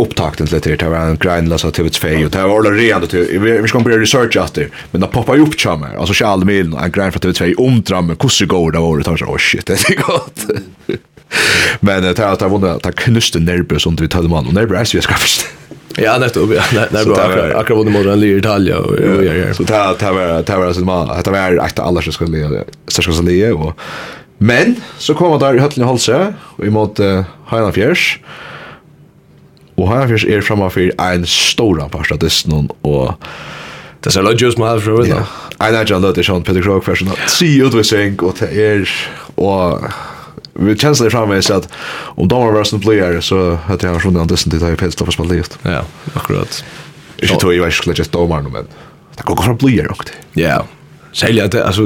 upptakten till det här var en grindlös av TV2 och det var alla redo till vi ska börja research efter men det poppar ju upp chammer alltså Charles Mill en grind från TV2 om drama hur så går det var det tar så oh shit det är gott men det har att vunna vunnit att knuste nervös under vi tar man och nervös vi ska förstå Ja, nettopp. Ja, nej, bra. Akkurat vad det modern i Italien och ja, ja. Så det ta var det var så man Det var att alla ska skulle så ska skulle och men så kommer där i Höllne Halse och emot Heinrich Fjärs. Och Heinrich Fjärs är framför en stor part av disnon och Det ser lojus man har för det. Nej, nej, jag låter Sean Peter Krog för såna. Se ut vi sänk och det är och vi känns det så att om de var värsta player så hade jag sjunde andessen till att jag pälsade på spallet. Ja, akkurat. Jag tror jag är skulle just domar nu men det går från player också. Ja. Sälja det alltså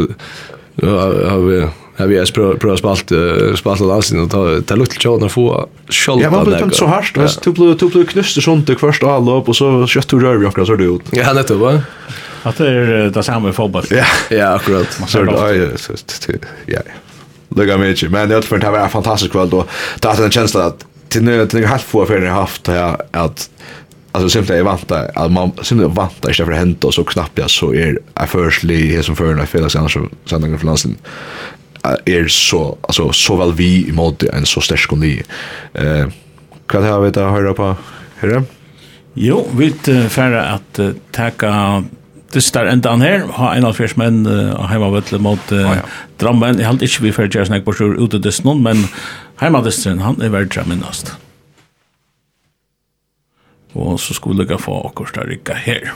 har vi har vi har prøvd spalt spalt av dansen, og det er lukket til å få skjold av det. Ja, man blir tenkt så hardt, hvis du blir knuster sånt til først avløp, og så kjøtt du rører vi akkurat, så er det ut. Ja, nettopp, va? At det er det samme i fotball. Ja, akkurat. Ja, ja lukka mycket. Men det tror det var en fantastisk kväll då. Det hade en känsla att till nu till halv få för jag haft här att alltså simpelt är vanta att man simpelt vanta istället för det hänt och så knappt jag så är är förstli här som förna i fel annars så den för lansen är så alltså så väl vi i mod en så stark ny. Eh vad har vi där höra på? Hörru? Jo, vi färra att uh, tacka dystar endan her, ha en av fjers menn uh, heima heimavøtle mot uh, oh, ja. Drammen. Jeg halte ikke vi fyrir Gjersnek på sjur ute noen, men heima heimavdysteren, han er verdra minnast. Og så skulle jeg få akkurat der rikka her.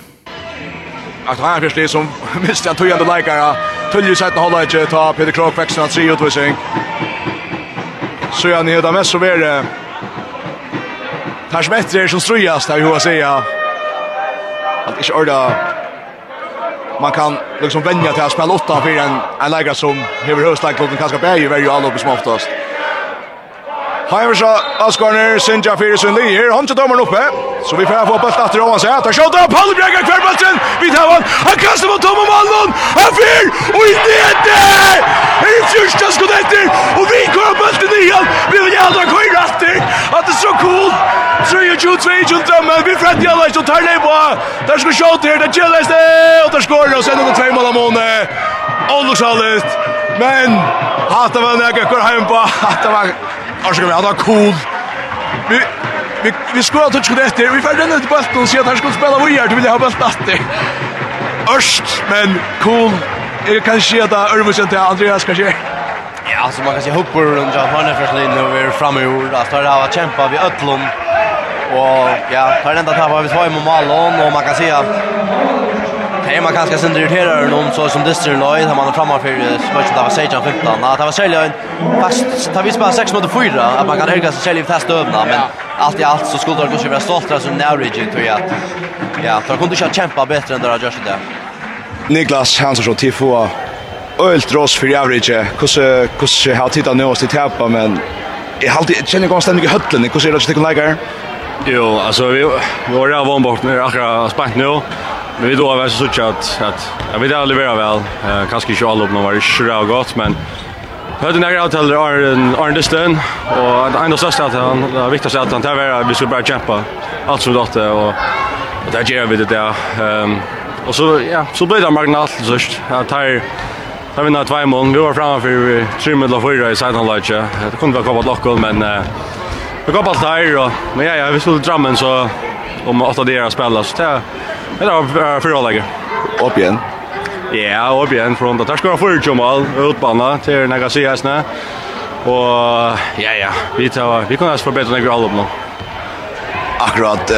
Att han först det som minst jag tog ändå likar. Tulju sett att hålla inte ta Peter Krok växeln att tre utvisning. Så jag nöda mest så är det. Tars bättre som strujast där vi har säga. Att inte orda man kan liksom vänja till att spela åtta för en en lägger som över höstlagen kanske bär ju varje uppe som oftast. Heimersha Askarner, Sinja Fyrisund Lee, her håndtje dommeren oppe, så vi får få bøtt etter Åhans her, tar Paul Pallebregger hver bøtten, vi tar han, han kastar mot Tom og Malmon, han fyr, og i nede! Er det kan ikke, og tar det på. Der skal skott her, det gjelder det og der skorar og sender noen två mål av Amone. Olushalet. Men hatar var nægge, går hjem på. hatt det var Arsga vi hade cool. Vi vi vi skorar touch det efter. Vi färdade ut bollen och så att han skulle spela vidare. Du vill ha bollen efter. Örst men cool. Jag kan se att Örvusen till Andreas kanske. Ja, så man kan se hoppor runt av hörnet för sig nu vi är framme i ord. Alltså där har kämpa vi Ötlund. Och ja, tar den tappa vi svar i Malon och man kan se att Hej man kanske sen irriterar någon så som Dister Lloyd har man framför spöket där var Sejan 15. Ja, det var sälja en fast tar vi spela 6 mot 4 att man kan höga sig i testa övna men allt i allt så skulle det kanske vara stoltare som Norwich tror jag. Ja, tror kunde jag kämpa bättre än det har gjort det. Niklas Hansson till få ölt ros för average. Hur kusse har tittat nu oss till tappa men Jag har alltid känner konstant mycket höllen. Hur ser det ut till lägga. Jo, alltså vi vi har redan varit bort nu akkurat spänt nu. Men vi då har så så att att jag vet aldrig vara väl. Eh kanske inte alla upp någon var det så gott men Hade några avtal är en är och det enda största att han det viktigaste att han tar vara vi skulle bara kämpa allt som dotte och och där gör vi det där ehm och så ja så blir det marginalt så att tar tar vi några två mål vi var framme för tre med fyra i sidan lite det kunde vara komma lockol men eh Vi går på där och men ja, ja, vi skulle drömmen så om åtta dagar att spela så det det var för alla läget. Upp igen. Ja, upp igen från där ska jag få ju mål utbana till Nagasiyasna. Och ja ja, vi tar vi kan oss förbättra när vi håller på. Akkurat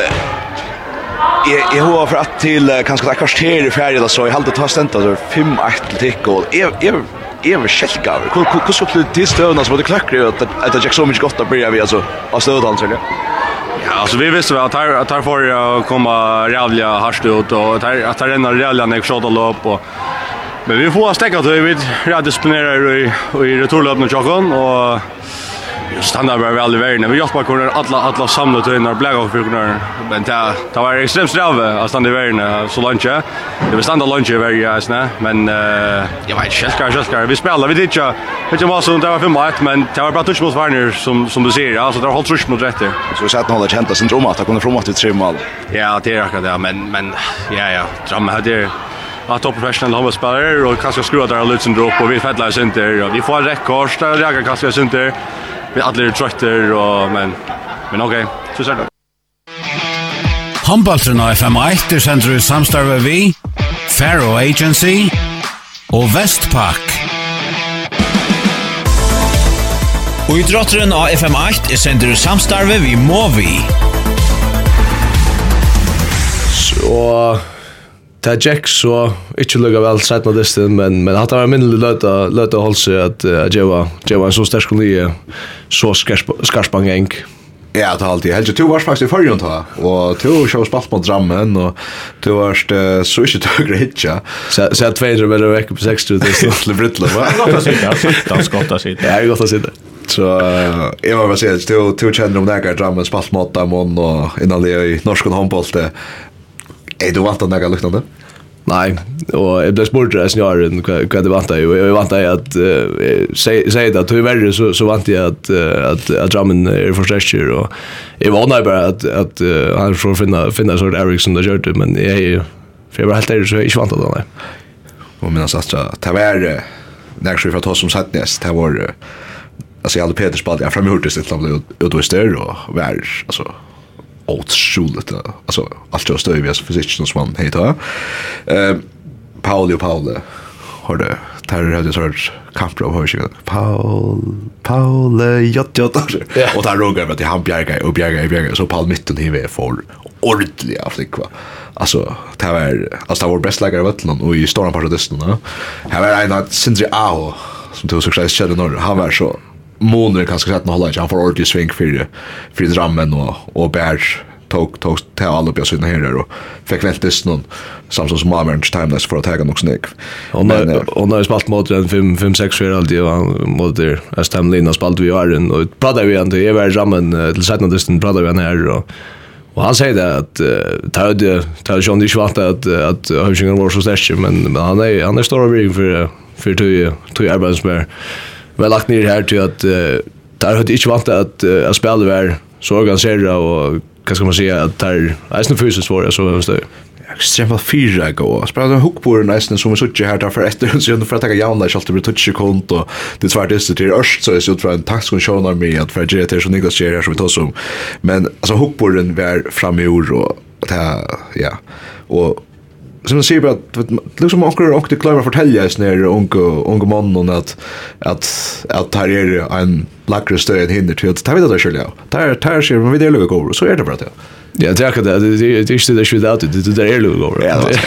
Jeg, jeg har for at til kanskje det er kvarter i ferie så jeg halte ta stendt, altså 5-1 til tikk, og jeg, jeg ever skälkaver. Hur hur hur skulle det stövna så det klackar att att jag så mycket gott att börja vi alltså av stödan så Ja, alltså vi visste väl att här att här får jag komma rävliga harst ut och att här att här ändå rävliga när jag skjuter lopp och men vi får stäcka till vi rädd disciplinerar i i returlöpen och chocken och stanna bara väl i världen. Vi hjälpte kunna alla alla samla till när bläga för kunna. Men det det var extremt sträva att stanna i världen så långt. Det var stanna långt i världen snä, men eh jag vet inte ska jag ska vi spelar vi dit jag. Vet inte vad det var för mig men det var bara touch mot Warner som som du ser. Alltså det har hållt touch mot rätt. Så vi satt hålla känt sin dröm att kunna framåt till tre mål. Ja, det är akkurat det, men men ja ja, drömmen hade att topp professional har spelare och kanske skruva där lutsen drop och vi fettlar fälllar synter. Vi får rekord där jag kanske synter vi alla är trötter och men men okej, okay, så ser det. Hambaltrun av FM1 er sender i samstarve vi, Faro Agency og Vestpak. Og i drotteren av FM8 er sender ut samstarve vi, Movi. Så Det er Jack så ikke lukka vel sett med det men men att det var min löta seg at uh, Jeva Jeva så stark nye, så skarspang eng. Ja, det har alltid. Helge, du var faktisk i førjen ta, og du kjøy spalt mot drammen, og du varst så ikke tøyre hitja. Så jeg tveier bare vekk på 60 det er til Brytland, va? Det er godt å sitte, det er godt å sitte. Ja, det er godt å sitte. Så jeg må bare si, du kjenner om det her drammen, spalt mot dem, og innan det i norsk håndboll, Er du vant av noe luktande? Nej, och jag blev spurt det snjaren hva det vad av, Jag jeg att av at uh, säga det at tog så, så, så jag att, at, att, att Drammen är för stressker, Och jag var bara att, att uh, han får finna, finna sort Eriksson det gjør det, men ju, för jag var helt ärlig så jag är inte vantade det, Och mina minnes at det var nærkst fra ta som satt näst. det var, alltså jag hade Peter spalt, jag fremgjort det stedet han ble utvistet, och var, alltså, otroligt. Alltså allt jag står i för sig som man heter. Eh Pauli och Pauli har det där har det sorts kamp av hörs. Paul Paul jott jott. Och där rogar med att han bjärgar och bjärgar bjärgar så Paul mitten i vi får ordentliga flickva. Alltså det var alltså det var bäst lägger vatten och i stora partisterna. Här var en att Sindri Ao som tog sig själv norr. Han var så månader kanske sett hålla han får ordentlig sving för för drammen och och bär tog tog till alla på sina herrar och fick väl det någon Samson som Marmens timeless för att ta något snick. Och när och när spalt mot den 5 5 6 för alltid var mot där är Stanley och spalt vi är den och pratade vi ändå är väl ramen till sidan distan pratade vi än här och Och han säger det att ta det ta John det svart att att Hövsingen var så stark men han är han är stor av för för tog tog Vi har lagt ner här till att uh, där har det inte vant att uh, att spela var så organisera och vad ska man säga att där är snö fysiskt svårt så måste det extremt fyra gå. Spelar en hook på den nästan som vi såg här där för efter så för att ta jauna så alltid blir touch kont och det tvärt är till öst så är så tror en tax kon show när med att för det är så Niklas ser som vi tar som. Men alltså hook på den var fram i ord och ja och som man säger att liksom man kan också klara fortälja is när onko onko mannen att att att här är en lackre stöd hinder till att ta vidare själv. Där där ser man vidare lugg över så är det bara det. Ja, det är det. Det är inte det skulle det det där är lugg över.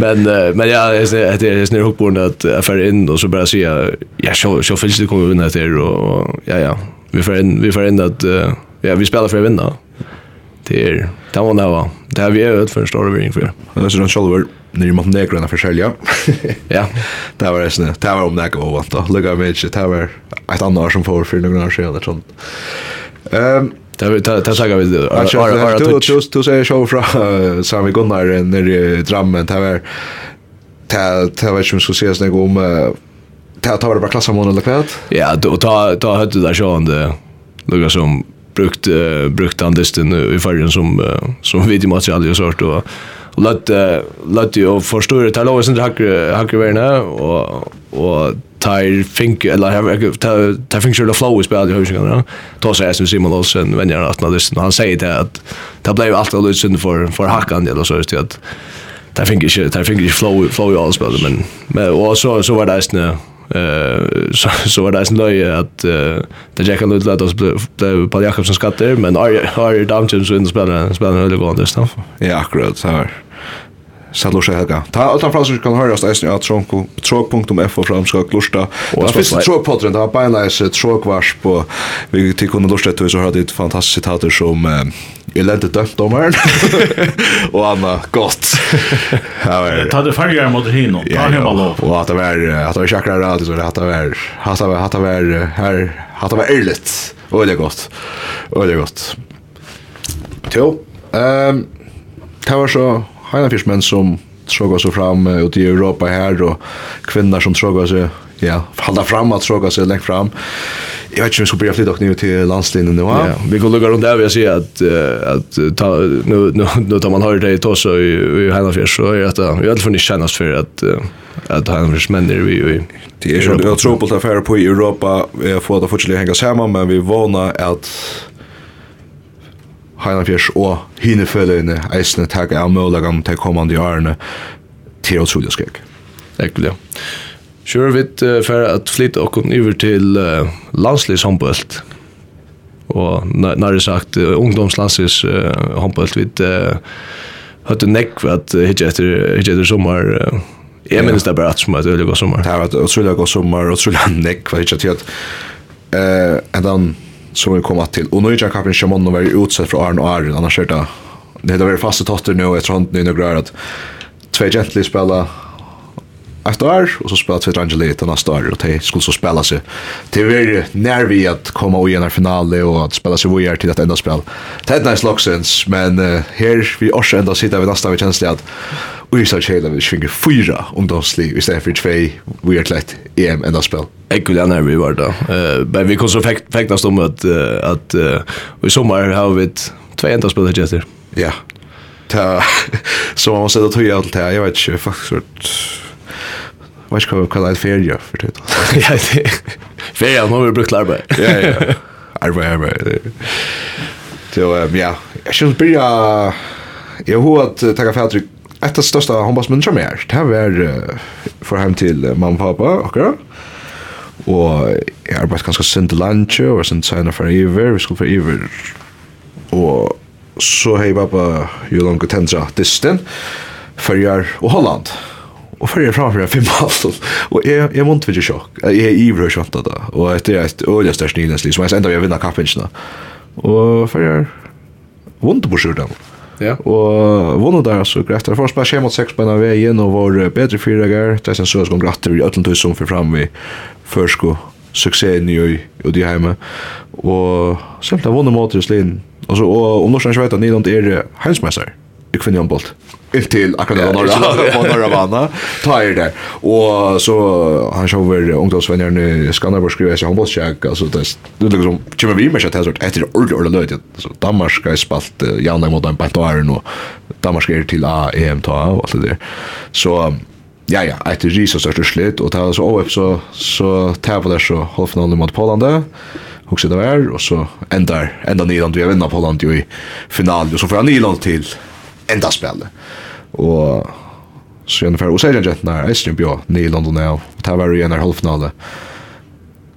Men men ja, det är snär hook på att affär in och så bara säga ja, så så finns det kommer vinna det och ja ja. Vi får in vi får in att ja, vi spelar för att vinna det är det var det var det har vi övat för en stor överring för. Men så den Schalver när i Montenegro när försälja. Ja, det var det. Det var om det var vad då. Lugga med det var ett annat som får för några år sedan sånt. Ehm Det vi tar tar saga vi du du du säger show från Sami Gunnar när i drammen det var det var som skulle ses någon om det tar bara klassmånaden eller kvart. Ja, då ta ta hade där sjön det lugga som brukt uh, brukt den i färgen som uh, som videomaterial och sort och och låt låt ju förstå det här låsen hacker hacker värna och och tar fink eller har tar fink sure the flow is bad hur ska det. Då så är som Simon Olsen vänjer att när han säger det att det blev allt alldeles synd för för hackan eller så just det att tar fink inte tar fink inte flow flow alls men men och så så var det nästan Eh så så var det sån löje att det Jackal Lund lät oss blev på Jakobsen skatter men har har damtjens in spelar spelar höll gå det stuff. Ja, akkurat så här. Salosha Helga. Ta altan fransur kan høyrast eisen av tronko, trok.fo framska glusta. Og det fyrste trokpodren, det var beinleis trokvars på, vi til kunne lusta etter, så hadde et fantastisk sitater som Elende dømtdommeren, og anna godt. Ta det fargjere mot hino, ta himma lov. Og at det var, at det var sjakra radio, at det var, at det var, at det var, at det var ærligt, og det godt, og det godt. Jo, det var så Heinafjers menn som tråga sig fram ute i Europa här och kvinnor som tråga sig ja, halda fram att tråga sig längt fram. Jag vet inte om vi ska börja flytta nu till landslinjen nu. Ja, vi går lugga runt där vi ser att att ta nu nu nu tar man hör det i så i, i Heinafjers så är det vi har funnit kännas för att att Heinafjers menn är vi Det är ju en tropelt affär på Europa. vi får det fortsätta hänga samman men vi vana att Heinafjers og hine følene eisene takk av mølagene til kommande årene til å trodde skrek. Ekkelig, ja. Kjør vi uh, for at flytte okken over til uh, landslivshåndbølt. Og nærmere sagt, uh, ungdomslandslivshåndbølt uh, håndbølt vidt uh, høtte nekk at uh, hitje etter, hitje etter sommer uh, Jeg minns det bare at som er et øyelig god sommer. Det har vært utrolig god sommer, utrolig nekk, hva hitje til at uh, en som vi kommer till. Och nu är jag kapten Shimon och var utsatt för Arne och Arne. Annars är det det har varit fasta totter nu Jag tror inte nu några att två gently spela ett år och så spelar två Angeli ett annat år och det skulle så spela sig till vi när vi att komma och en finale och att spela sig vidare till ett enda spel. Det är nice locksens men uh, här vi också ända sitter vi nästa vi känns det att Och i så tjejla vi svinger fyra ungdomslig istället för två vi har klätt EM enda spel. Jag vill gärna vi var då. Men vi kom så fäktas om att, att i sommar har vi två enda spel här gäster. Ja. Så man måste då tog jag allt det här. Jag vet inte faktiskt Vad ska vi kalla det ferie för det? Ja, det ferie har vi brukt arbete. Ja, ja. Arbete, arbete. Så ja, jag skulle börja Jag har att ta kaffe ett av största handbollsmännen som är. Det här var för hem till mamma och pappa och Og jeg arbeidde ganske sent til lunch og sent senere for iver, vi skulle for iver. Og så har jeg bare jo langt tendra disten, Førjar og Holland. Og Førjar framfor jeg fem halv. Og jeg, jeg måtte ikke sjokk. Jeg er iver og sjokk da. Og det er et øyelig størst nilensliv, som jeg enda vil vinne kappingen. Og Førjar vondt på sjordan. Ja. Og vunna der så greit. Det første skjer mot seks på en av veien og var bedre fyra. Det er sen søs gong gratter i Øtlentøy som for fram i førsko suksessen i og de heime. Og selv det vunna mot i slin. Og, så, og om norsk ikke vet at Nyland er heimsmeister i kvinneanbolt ill till akkurat på norra på norra bana tar det. Och så han kör väl ungdomsvänner i Skanderborg skriver sig check alltså det det liksom kommer vi med att det etter ett ord eller löjt så Danmark har spalt Janne mot en Baltar nu Danmark är till A EM ta og alt det der. Så ja ja etter ris og så slit och tar så upp så så tar på det så halvfinalen mot Polen där också det var och så ändar ända Nyland vi vinner Polen ju i final och så får han Nyland till enda spelet og så gjerne gjennom og så er det en jentene her, Eistrin Bjå, nye London av, og det var jo en av halvfinale,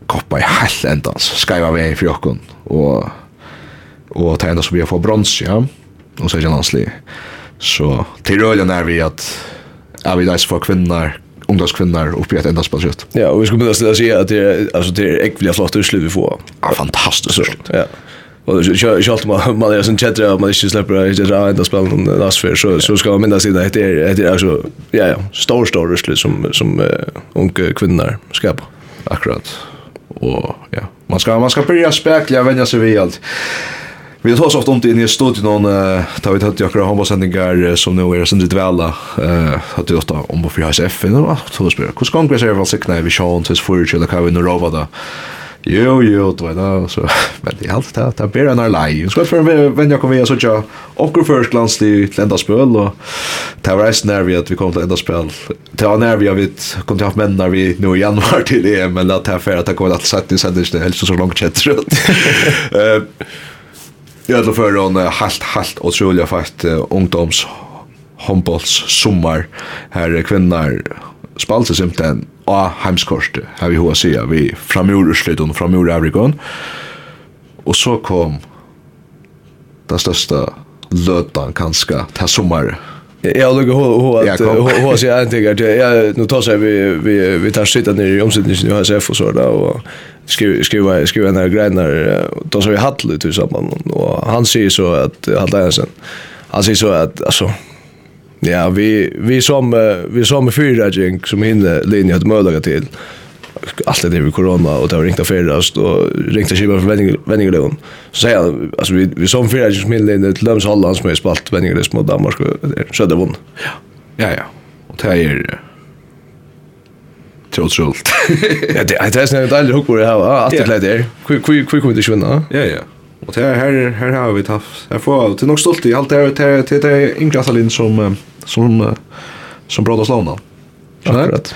koppa i hell endans, skaiva vei for jokken, og og det enda som vi har fått brons, ja, og så er det en. Så til røylen er vi at er vi leis for kvinnar, ungdomskvinnar oppi et enda spasjøtt. Ja, og vi skulle begynne å si at det er, altså, det er ekvelig flott utslut vi får. Ja, fantastisk utslut. Ja. Och självt man man är sån chatta man inte släpper det där ända spel någon last för så så ska man minnas det det är det är alltså ja ja stor stor ruslet som som uh, unga kvinnor ska på Akkurat. Och ja, man ska man ska börja spekla vänja sig vid allt. Vi har så ofta ont in i studion någon tar vi tagit jakra handbollssändningar som nu är sen det välla eh att det om på för SF nu att så spelar. Hur ska vi se vad sig knä vi show tills för eller kan vi nu rova där. Jo, jo, det var det, så, men det er alt det, det er bedre enn er lei. Så jeg fyrir venn jeg kom vi, så sånn ikke, okkur først glans til, enda spøl, og det var reist nærvi at vi kom til enda spøl. Det var nær vi at vi kom til å ha menn når vi nå i januar til det, men det er fyrir at det kom alt sett i sendes, det helst så langt kjent rundt. Jeg er fyrir en halt, halt, utrolig fakt ungdoms, håndbolls, sommar, her kvinnar, spalte simpelthen av heimskortet, har vi hva sier, vi framgjorde utslutten, framgjorde Avrikon, og så kom den største løtan kanskje til sommer. Jag lugg hur hur att hur så jag tänker att nu tar seg vi vi vi tar sitta ner i omsättningen i HSF og för så där och skriva skriva skriva några grejer då så vi hade lite i och han säger så att Halla Jensen han säger så att alltså Ja, vi vi som vi som fyra gäng som hinner linje att möda till. Allt det med corona och det har ringt affärast och ringt att köpa för vänningar vänningar. Så säger jag alltså vi vi som fyra gäng som hinner linje till Löms Holland som är spalt vänningar små Danmark så det vann. Ja. Ja ja. Och det är trots Ja, det är det är snälla det är på det här. Att det är. kvi kvi kvi kommer det sjunna? Ja ja. Och det här här har vi haft. Jag får till nog stolt i allt det här till till yngre som som som, som brådas låna. Akkurat.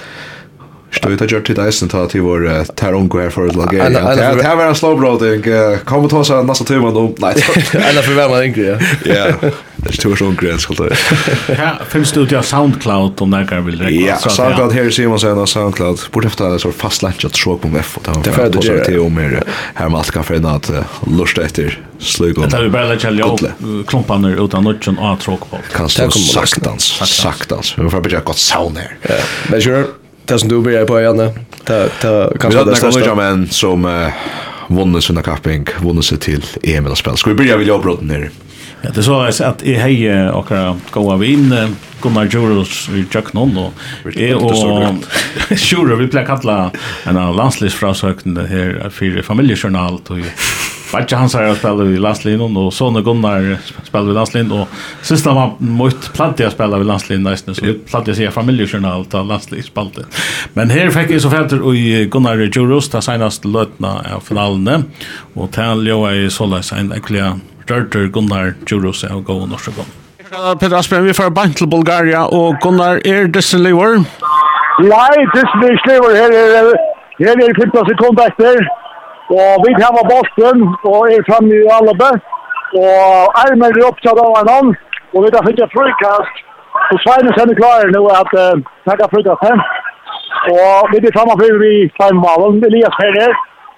Stå ut att göra till Dyson ta till vår Tarongo här för att laga. Det här var en slow broading. Kom och ta sig nästa timme då. Nej. Eller för vem man yngre. Ja. Det är två sån gräns skulle det. Ja, finns det ju SoundCloud om där kan vi lägga. Ja, SoundCloud här ser man sen SoundCloud. Borde efter så fast lunch att tråk på F och ta. Det för det är till om mer här med allt kaffe natt lusta efter slugon. Det är bara lägga jag klumparna utan notchen tråk på. Kan stå saktans, saktans. Vi får börja gott sound här. Men sure det som du börjar på igen. Det det kanske det största. Vi har som uh, vunnit sina kapping, vunnit sig till EM spel. Ska vi börja vid jobbrotten ner? Ja, det så är att i hej och gå av in Gunnar Jurus i Jack Nonn och är och sure vi plakatla en landslivsfrasökning här för familjejournal och Vatja han säger spelar i landslinjen och Sonne Gunnar spelar i landslinjen och sista var mot Plantia spelar i landslinjen nästan så Plantia säger familjejournal ta landslinjspalte. Men här fick jag så fäter i Gunnar Juros ta senast lötna av finalen och Talio är så läs en ekliga Dörter Gunnar Juros och gå norska gång. Peter Aspen, vi får bank til Bulgaria, og Gunnar, er disse lever? Nei, disse lever, her er, her er 15 sekunder etter. Og vi tar har bollen og er fremme i alle best. Og armer er opptatt av en annen. Og vi tar fått et frikast. Så Sveinesen er klar nå at han kan frikast seg. Og vi tar framme for vi tar. Elias Ferrer.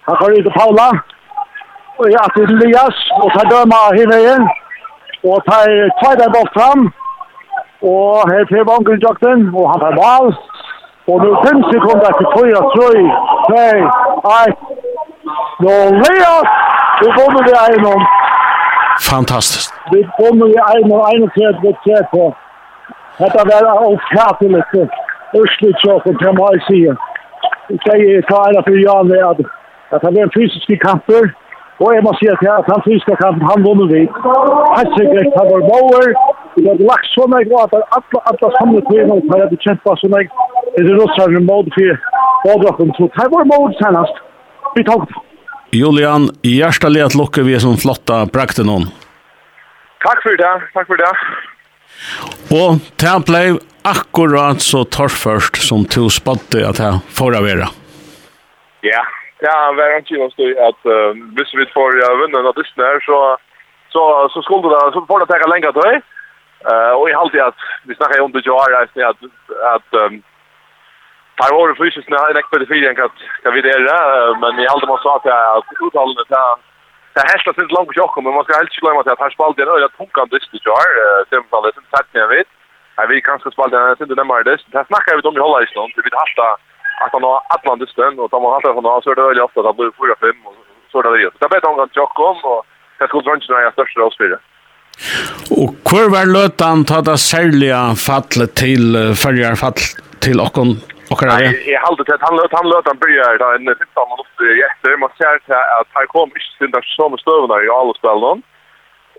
Han går ut til Paula. Og ja, til Elias. Og tar døma hele veien. Og tar tveide bort fram. Og her til vangen jakten. Og han tar ball. Og nu 5 sekunder til 4, 3, 2, 1. Andreas, vi kommer vi einom. Fantastisk. Vi kommer vi einom, einom tredje, vi på. Dette var otroligt. Ursligt så på kan man säga. Vi sier ta era for Jan det att att han en fysisk kamper. jeg må si at jeg, han fysiske kampen, han vunner vi. Han sikkert att han var bauer. Vi har lagt sådana grejer att alla, alla samlade kvinnor har på så grejer. Det är russar med både för to. Det var mod senast vi tar det. Julian, hjertelig at lukke vi er sånn flotta prakten hon. Takk for det, takk for det. Og det ble akkurat så torrførst som to spatte at jeg får av vera. Ja, det var en kjent støy at uh, hvis vi får uh, vunnen av disse her, så, så, så, skulle det, så får det teka lenge til. Uh, og jeg halte at, vi snackar om det jo her, at, at um, Par år i fysiskt när jag näckte fyra en katt kan vi det men jag hade måste att jag att uttalen det här Det här slås inte långt på tjocken, men man ska helt glömma att här spalt en öra tunkan dyst i tjar, semifallet, sen satt jag vet. Jag vill kanske spalt en det närmare dyst. Det snackar vi om i hålla i stund. vi vet hasta att han har atlan dysten, och tar man hasta från så är det öliga ofta att han blir 4-5, och så där det det. Det er bättre om och det skulle drönts när jag största avspyrer. Og hvor var løtan ta det særlige fallet til, fyrjar fall til okkon Okkar er det? Jeg halde til at han løt, han løt, han byrjar da en 15 minutter i etter. Man ser til at han kom ikke til den samme støvene i alle spillene.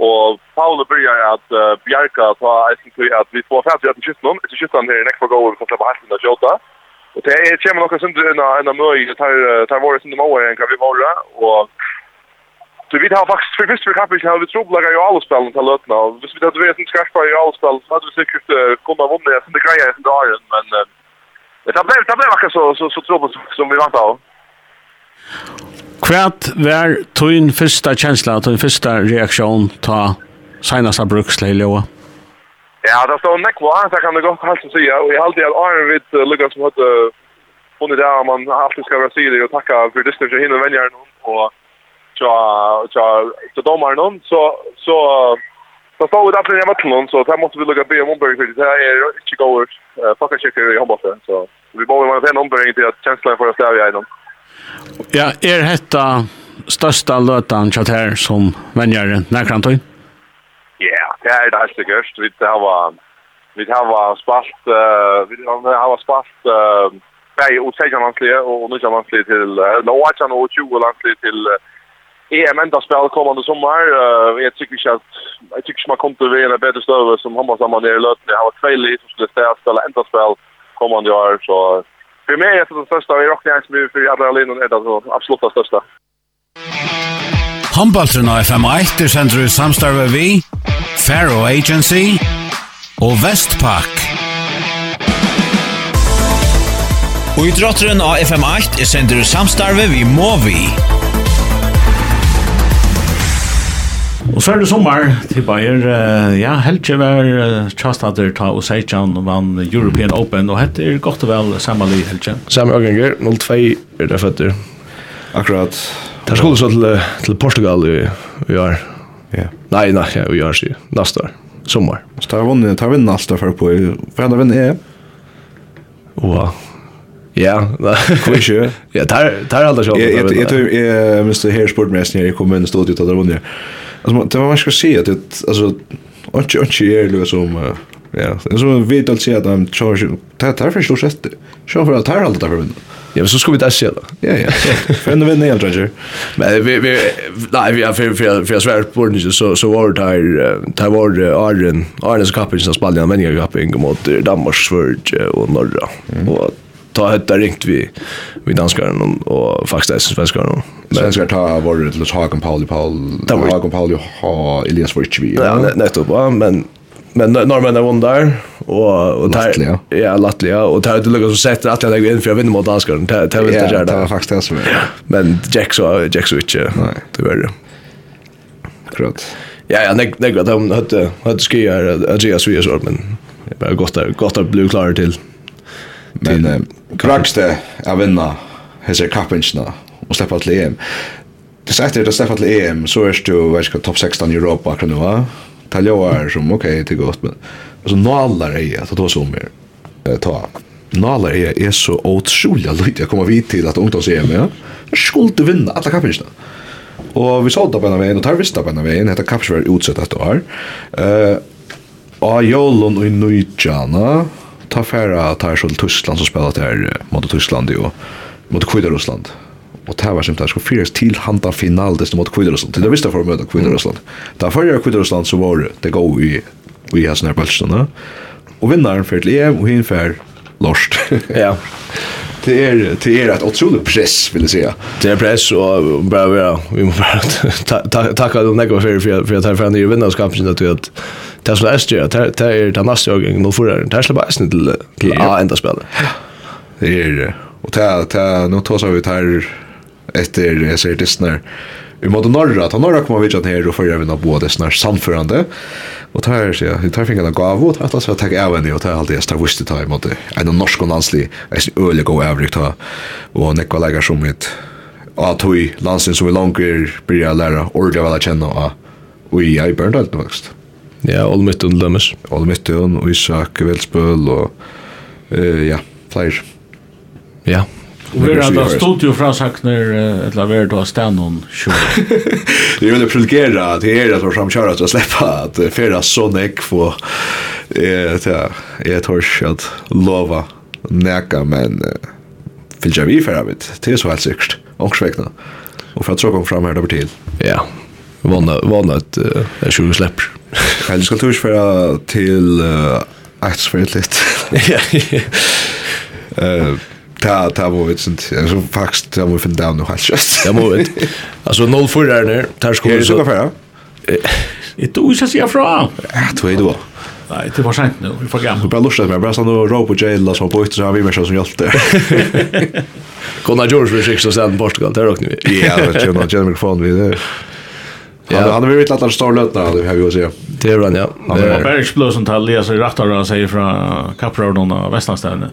Og Paul byrjar at uh, Bjarka ta eisen til at vi får fælt i etter kysten om. Etter kysten her i nekva gåver, vi kan slippe halsen av Jota. Og det er kommer noen synder enn en av møy, tar våre synder mauer enn kan vi våre. Og Så vi har faktisk för första kappen har vi trubblaga i alla spelen till lötna. Och hvis vi hade varit en skarpa i alla spelen så hade vi säkert kunnat vinna. Jag syns det grejer i dag, men Det blev det blev akkurat så så så tror som vi vant av. Kvært var tøyn första känsla tøyn första reaktion ta senast bruksle i Ja, det stod nekva, så kan det gå helst så säga och jeg halte at Arne Witt uh, lukket som høtte funnet det, man alltid skal være syrlig og takka for dyster til hinne veljer noen, og så så tja dommer någon så, så, så står vi där på den hjemme så där måste vi lukket be om ombøring, för det er ikke gått fucka checker i håndbollen. Så vi borde vara en ombering till att känslan för att stävja igenom. Ja, är detta största lötan chat här som vänjer närkrantøy? Ja, det är det här sikkert. Vi har vi har spalt uh, vi har spalt uh, bäge utsägjarlandslige och nu nysjarlandslige till, eller 18 och 20 landslige till uh, EM enda spel kommande sommar. Uh, jag tycker inte att jag tycker man kommer till en bättre stöv som hoppas att man är i löten. Jag har varit kvällig som skulle ställa spela enda spel kommande år. Så för mig är det den största. Vi rockar inte med för adrenalinen är det den absoluta största. Handballtrun av FM1 er sender i samstarve vi, Faro Agency og Vestpak. Og i drotteren av FM8 er sender i samstarve vi Movi. Movi. Og så er det sommer til Bayer. Uh, Ja, helt Helge var tjastater ta og Seichan vann European Open, og hette er godt og vel samme li, Helge. Samme årganger, 02 er det føtter. Akkurat. Det skulle så til, til Portugal i, i år. Ja. Nei, nei, ja, i år, sier. Neste år. Sommar. Så tar vunnet, tar vunnet alt der for på. Hva er det vunnet er? Wow. Ja, kom ikke. Ja, tar, tar alt det selv. Jeg tror jeg, jeg, jeg, jeg, jeg, jeg, jeg, jeg, jeg, jeg, jeg, jeg, jeg, jeg, jeg, jeg, jeg, Alltså det var man ska se att alltså inte inte är det som ja, det som vi vet att han charge det tar för stort sätt. Kör för att här allt där för Ja, men så ska vi ta se då. Ja, ja. För ändå vinner jag tror Men vi vi nej, vi har för för för svär på den så så var det där där var det Arden, Arden's Cup som spelade en vänja cup in mot Danmark, Sverige och norra. Och ta hetta ringt vi vi danskar och, faktiskt är svenskar men svenskar ta var det Lars Hagen Pauli Paul Hagen Pauli ha Elias Wichvi ja nettopp ja, men men norrmännen vann där och och där ja. Latvia och där det lukar så sett att jag in för jag vinner mot danskar det det vet jag det var faktiskt det. som men Jack så Jack så inte det akkurat. Ja ja nej nej att de hade hade skier att jag så men bara gott gott att bli klar till Men eh, kraks det av vinna hese kappingsna och släppa till EM. Det sätter det släppa till EM, så är det ju vad ska topp 16 i Europa, kan det vara. Ta ljóar som, ok, det er godt, men så nalar er att ta som mer. ta. Nalar er er så otrolig lydig å kommer vidt til at ungdoms-EM, ja? Jeg skulle vinna alla kappingsna. Og vi såg det på en av veien, og tar visst på en av veien, dette kappingsna er utsett etter år. Uh, og jólun og i ta färra tar så Tyskland som spelar där mot Tyskland ju mot Kvider Ryssland och det var som det skulle fyras till handa final det mot Kvider Ryssland det visste för att möta Kvider Ryssland där förra Kvider så var det gå i vi har snäppt Och vinnaren för till EM och hinfär lost. ja det är det är ett otroligt press vill jag säga. Det är press och bara vi vi måste bara tacka dem några för för för att ta fram i vinnarskapet att att det som är styrt det är det nästa jag nu för det. Det släpper bara snitt till till A ända spel. Det är och ta ta nu tar så vi tar efter jag ser det snär i måte norra, ta norra kommer vidjan her og fyrir vinna både snar samförande og ta her sier, vi tar fingrarna gav og ta så vi takk av henne og ta alt det jeg visste ta i måte en av norsk og landsli är sin øyelig og avrik ta og nekva legar som mitt og at hui landsin som vi langer blir jeg læra ordelig vel a kjenna og i jeg bør bør Ja, bør mitt bør bør bør mitt bør bør bør bør ja bør bør Och vi hade studio frasakner eller vi då stann hon show. Det vill privilegera det är det som framkör att släppa att färra Sonic få eh ja, jag tror att lova näka men vill jag vi för det. Det är så helt säkert. Och sväckna. Och för att så kom fram här över till. Ja. Vanna vanna att jag skulle släppa. Jag ska tusch för till aktsfältet. Ja. Eh ta ta var det sånt så faktiskt jag var för down nu helt just Jag må vet. Alltså noll för där. Tar skulle så. Är det du ska se från? Ja, två då. Nej, det var sent nu. Vi får gamla. Vi bara lustar med bara så sån rope och jail så på ytter så har vi mer som hjälte. Gunnar George vi sex och sen Portugal där och nu. Ja, det är ju någon Jeremy Fond vi där. Ja, han har blivit lättare stor lötna, det har vi att se. Det är han, ja. Han var bara explosion till Elias i rattar och säger från Kaprorna och Västlandstävne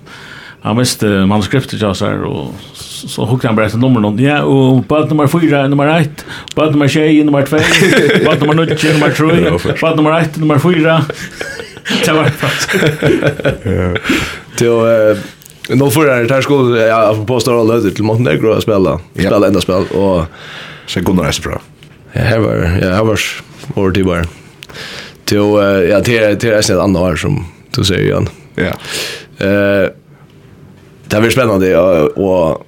han visste manuskriptet jag så här och så hugg han bara ett nummer någon. Ja, och bad nummer 4, nummer 1, bad nummer 6, nummer 2, bad nummer 9, nummer 3, bad nummer 1, nummer 4. Det var fast. Ja. Till Nå får det här skulle jag få påstå alla løyder till Montenegro att spela. Spela enda spel och sen god når jeg bra. Ja, her var, ja, her var over tid bara. Till, ja, till, till resten et annet år, som du säger, Jan. Ja. Eh, det blir spännande och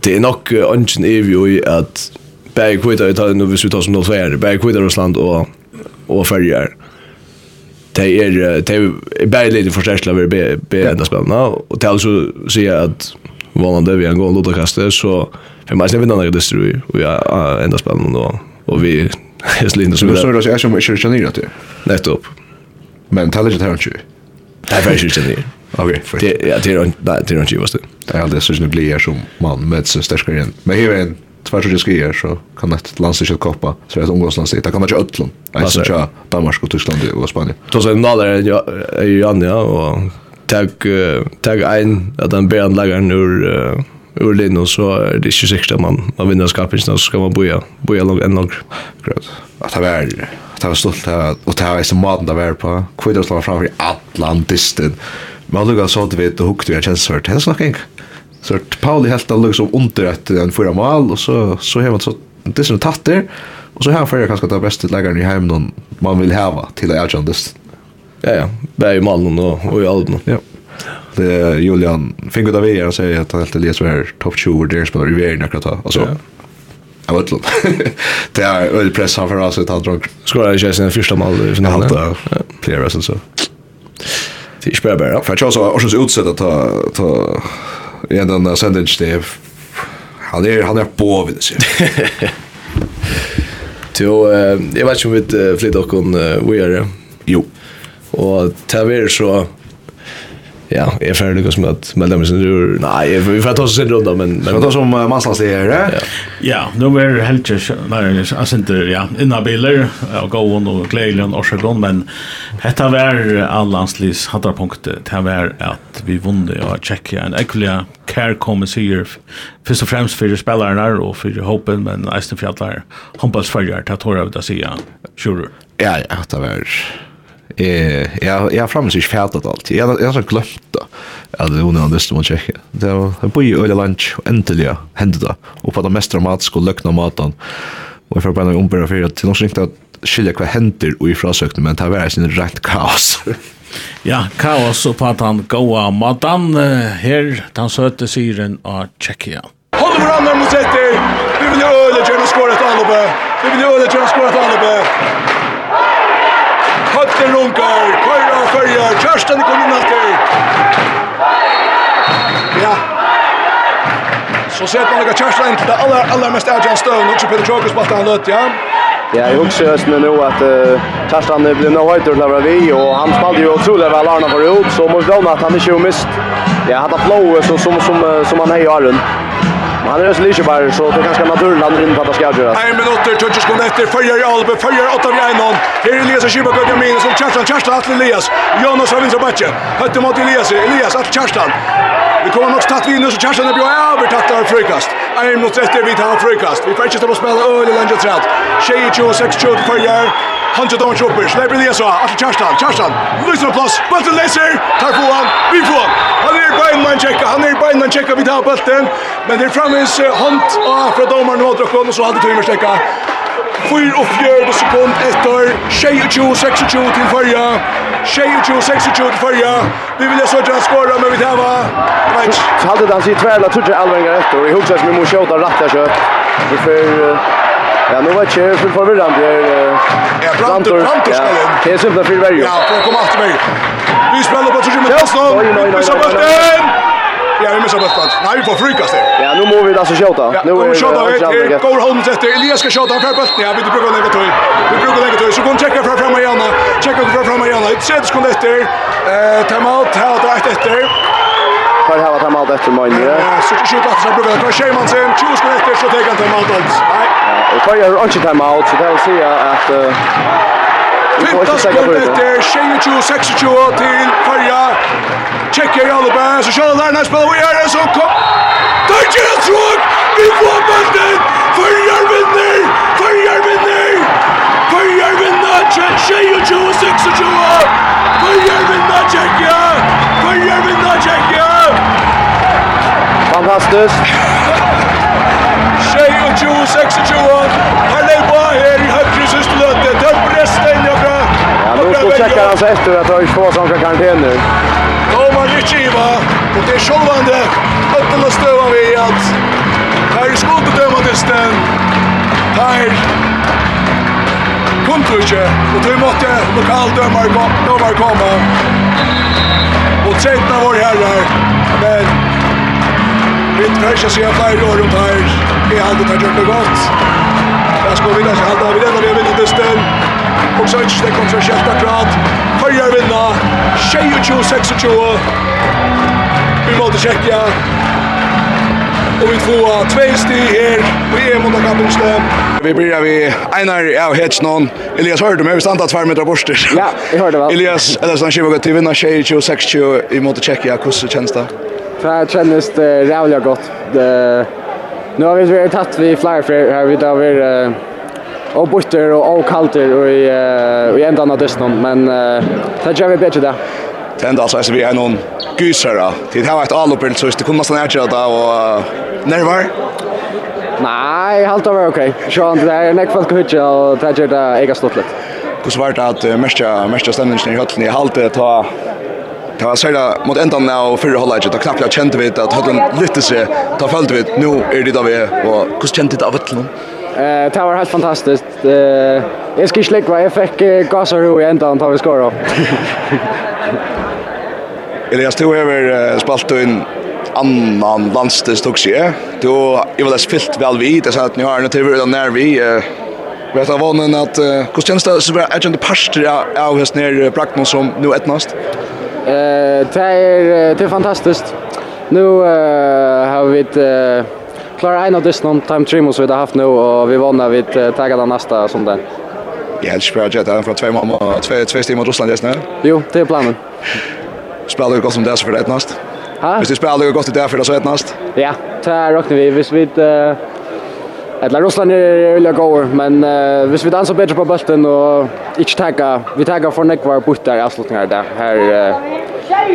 det är nog ungen är ju att Berg kvittar Italien nu vi slutar som 02 är Berg kvittar Ryssland och och färger. Det är det är Berg lite förstärkla över B B ända spännande och det alltså säga att vanande vi går låta kasta så för mig sen vinner det destroy och jag ända spännande då och vi är slint så vidare. Så det är som är kör ner det. Nettopp. Men talar inte här inte. Det är faktiskt inte. Okej. Det ja, det är inte det är inte just det. Det är alltså det blir som man med så starkare igen. Men här är en tvärs det skriver så kan ett landslaget koppa så att omgåsland sitter kan man ju ötlon. Alltså ja, Danmark och Tyskland och Spanien. Då så när det är ju Anja och tag tag ein att den bären lagar ur ur linjen så är det inte säkert att man man vinner skapelsen så ska man boja boja långt en långt. Gröt. Att det var att det var stolt att och det var så maten där på. Kvitter slår framför atlantisten Men han så att til vi og hukte vi en känsla för det. for tilsnakking. Så att Pauli helt han liksom under ett en fyra mål. Och så, så har man så det som tatt där och så har han fyrir kanskje det beste leggeren i heimen man vill häva till att å det. Ja, ja. Bare i malen och, og i alden. Ja. Det är Julian Fingo Davier han säger att han alltid läser här topp 20 där spelar i världen akkurat då. Alltså. Ja. Jag vet inte. det är öl press han för oss att han drog. Skorar ju sen första mål i finalen. Ja, flera så så. Det är spär bara. För jag så Orsens utsett att ta ta en den sandwich det han är han är på vid sig. Jo, jag vet inte om vi flyttar och kon vi är Jo. Och tar vi så Ja, jag är färdig liksom att mellan mig sen du nej, vi får ta oss sen runda men men ta som masslandsledare. Ja. Ja, nu är helt nej, alltså inte ja, innan bilar och gå on och glädjen och så men detta var allandslis hattar punkt det var att vi vunde och checka en ekliga care kommer here först och främst för spelarna och för hoppen men Eisen Fjallar att ta tora ut att säga. Sure. Ja, ja, det var eh jag jag framför sig färdat allt. Jag jag har glömt det. Att det hon hade stått checka. Det var en boy öle lunch äntligen hände det. Och på det mest dramatiska lökna maten. Och för bara en ombär för att det nog inte att skilja vad händer och i frasökten men det var sin rätt kaos. ja, kaos och på att han goa maten här han sötte syren av Tjeckien. Håller varandra mot 30. Vi vill ju öle köra skåret anloppet. Vi vill ju öle köra skåret anloppet. Kjørsten runkar, køyra og førja, Kjørsten kom inn alltid. Ja. Så ser man lika Kjørsten inn til det aller, aller mest avgjørende støvn, og Peter Peter på balta han løtt, ja. Ja, jeg husker just nu at uh, Kjørsten ble nå høyter når vi, og han spalte jo utrolig vel Arna for ut, så måste vi at han ikke har mist. Ja, han har flow som, som, som, som han heier rundt han är ju lite bara så det är ganska naturligt att han inte fattar ska göra. En men åter touches kom efter följer Albe följer åtta vi en Här är Elias och Kiba går Minus, som Kerstan Kerstan att Elias. Jonas har vinner backen. Hötte mot Elias Elias att Kerstan. Vi kommer nok snart vinner så Kjartan blir över tack där frukast. Är mot rätt vi tar frukast. Vi fetchar till att spela öl i landet träd. Tjejer 26 20 för jag. Hunter Don Chopper släpper det så. Att Kjartan, Kjartan. Lyssna plats. Bulten läser. Tar på han. Vi får. Han är på en man checka. Han är på en man checka vi tar bulten. Men det är framme hans hand av från domaren och så hade Timmer checka. Fyr og fjörde sekund etter 22-26 til fyrja 22-26 til fyrja Vi vilja så ikke skåra, men vi tar va Så hadde han sitt tverla tutsi alvengar etter I hugsa som vi må sjåta rett her kjøtt Vi fyr Ja, nu var det för förvirrande. Ja, Brantor, Brantor ska in. Det är simpelt för Verjo. Ja, får komma efter mig. Vi spelar på Tsushima Kastnov. Vi spelar bollen. Ja, vi missar bollen. Nej, vi får frykast det. Ja, nu måste vi alltså skjuta. Nu är det skjuta. Går Holm efter Elias ska skjuta för bollen. Ja, vi brukar lägga till. Vi brukar lägga till. Så går checka fram fram igen. Checka fram fram igen. Ett sätt skulle efter. Eh, timeout här då efter. Kvar här var timeout efter mig. Ja, så skjuta efter brukar det. Scheman sen 20 sekunder efter så tar han timeout. Nej. Och kvar är inte timeout så det vill säga att 15 sekunder etter 22-26 til Farja. Tjekker i alle bæren, så kjører der nær spiller. vi er så kom. Der gjør det tråk! Vi får bøtten! Farja vinner! Farja vinner! Farja vinner! 22-26! Farja vinner Tjekkia! Farja vinner Tjekkia! Fantastisk! 22-26! Han er bare her i høyre siste løte. Det er nu ska checka hans efter att ha ju två som kan karantän nu. Roman Richiva, och det är självande öppen och stövan vi att här är skott och döma tills den. Här. Kom du inte och då måste lokaldömare dömare komma. Och tretna vår herrar. Men vi törs att se fler år runt här. I allt det gott. Jag ska vinna sig allt av i denna delen i dysten. Och så inte det kontroversiellt akkurat. Höjar vinna. 22-26. Vi måste checka. Och vi får två steg här. Vi är mot Kampungstam. Vi börjar vi Einar av Hedgenon. Elias hörde mig, vi stannade två meter bort. Ja, jag hörde väl. Elias, eller sån tjugo till vinna 26-20. Vi måste checka. Hur känns det? Det känns det rävliga gott. Det... Nu har vi tagit vi flyer för här vi där vi och butter och och kallt och i i ändan av dysten men det gör vi bättre där. Tända alltså så vi är någon gysare. Det har varit allopern så det kommer nästan ärja det och nervar. Nej, halt över okej. Så han det är näck folk hutja och det gör det ega stort lite. Hur svårt att mästra mästra stämningen i höllen i halvt ta Det var særlig mot ändan av förra hållet. da knappt jeg kjente vi att höllen lytte seg, Ta følte vi. Nu är det där vi. Och hur kjente det av höllen? Eh, det var helt fantastiskt. Eh, jag ska släcka vad jag fick gasa ro i ändan tar vi skor Elias, du har spalt en annan landstist också, ja? Du har väl spilt väl vid, det så att ni har en tv redan när vi vet av vonnen att hur känns det så är det inte pastor av häst ner Brackman som nu ettnast? Eh, det är det är fantastiskt. Nu har vi ett klara en av någon time trim så vi har haft nu och vi vann när vi taggar den nästa som den. Ja, det spelar jag där från två mamma två två timmar mot Ryssland just nu. Jo, det är planen. Spelar du gott som där för det näst? Ha? Visst spelar du gott där för det så ett näst? Ja, där räknar vi. Visst vi eh Eller Russland är vilja gå, men uh, hvis vi dansar bättre på bulten och inte tagga, vi taggar för nekvar buttar i avslutningar där. Här, uh,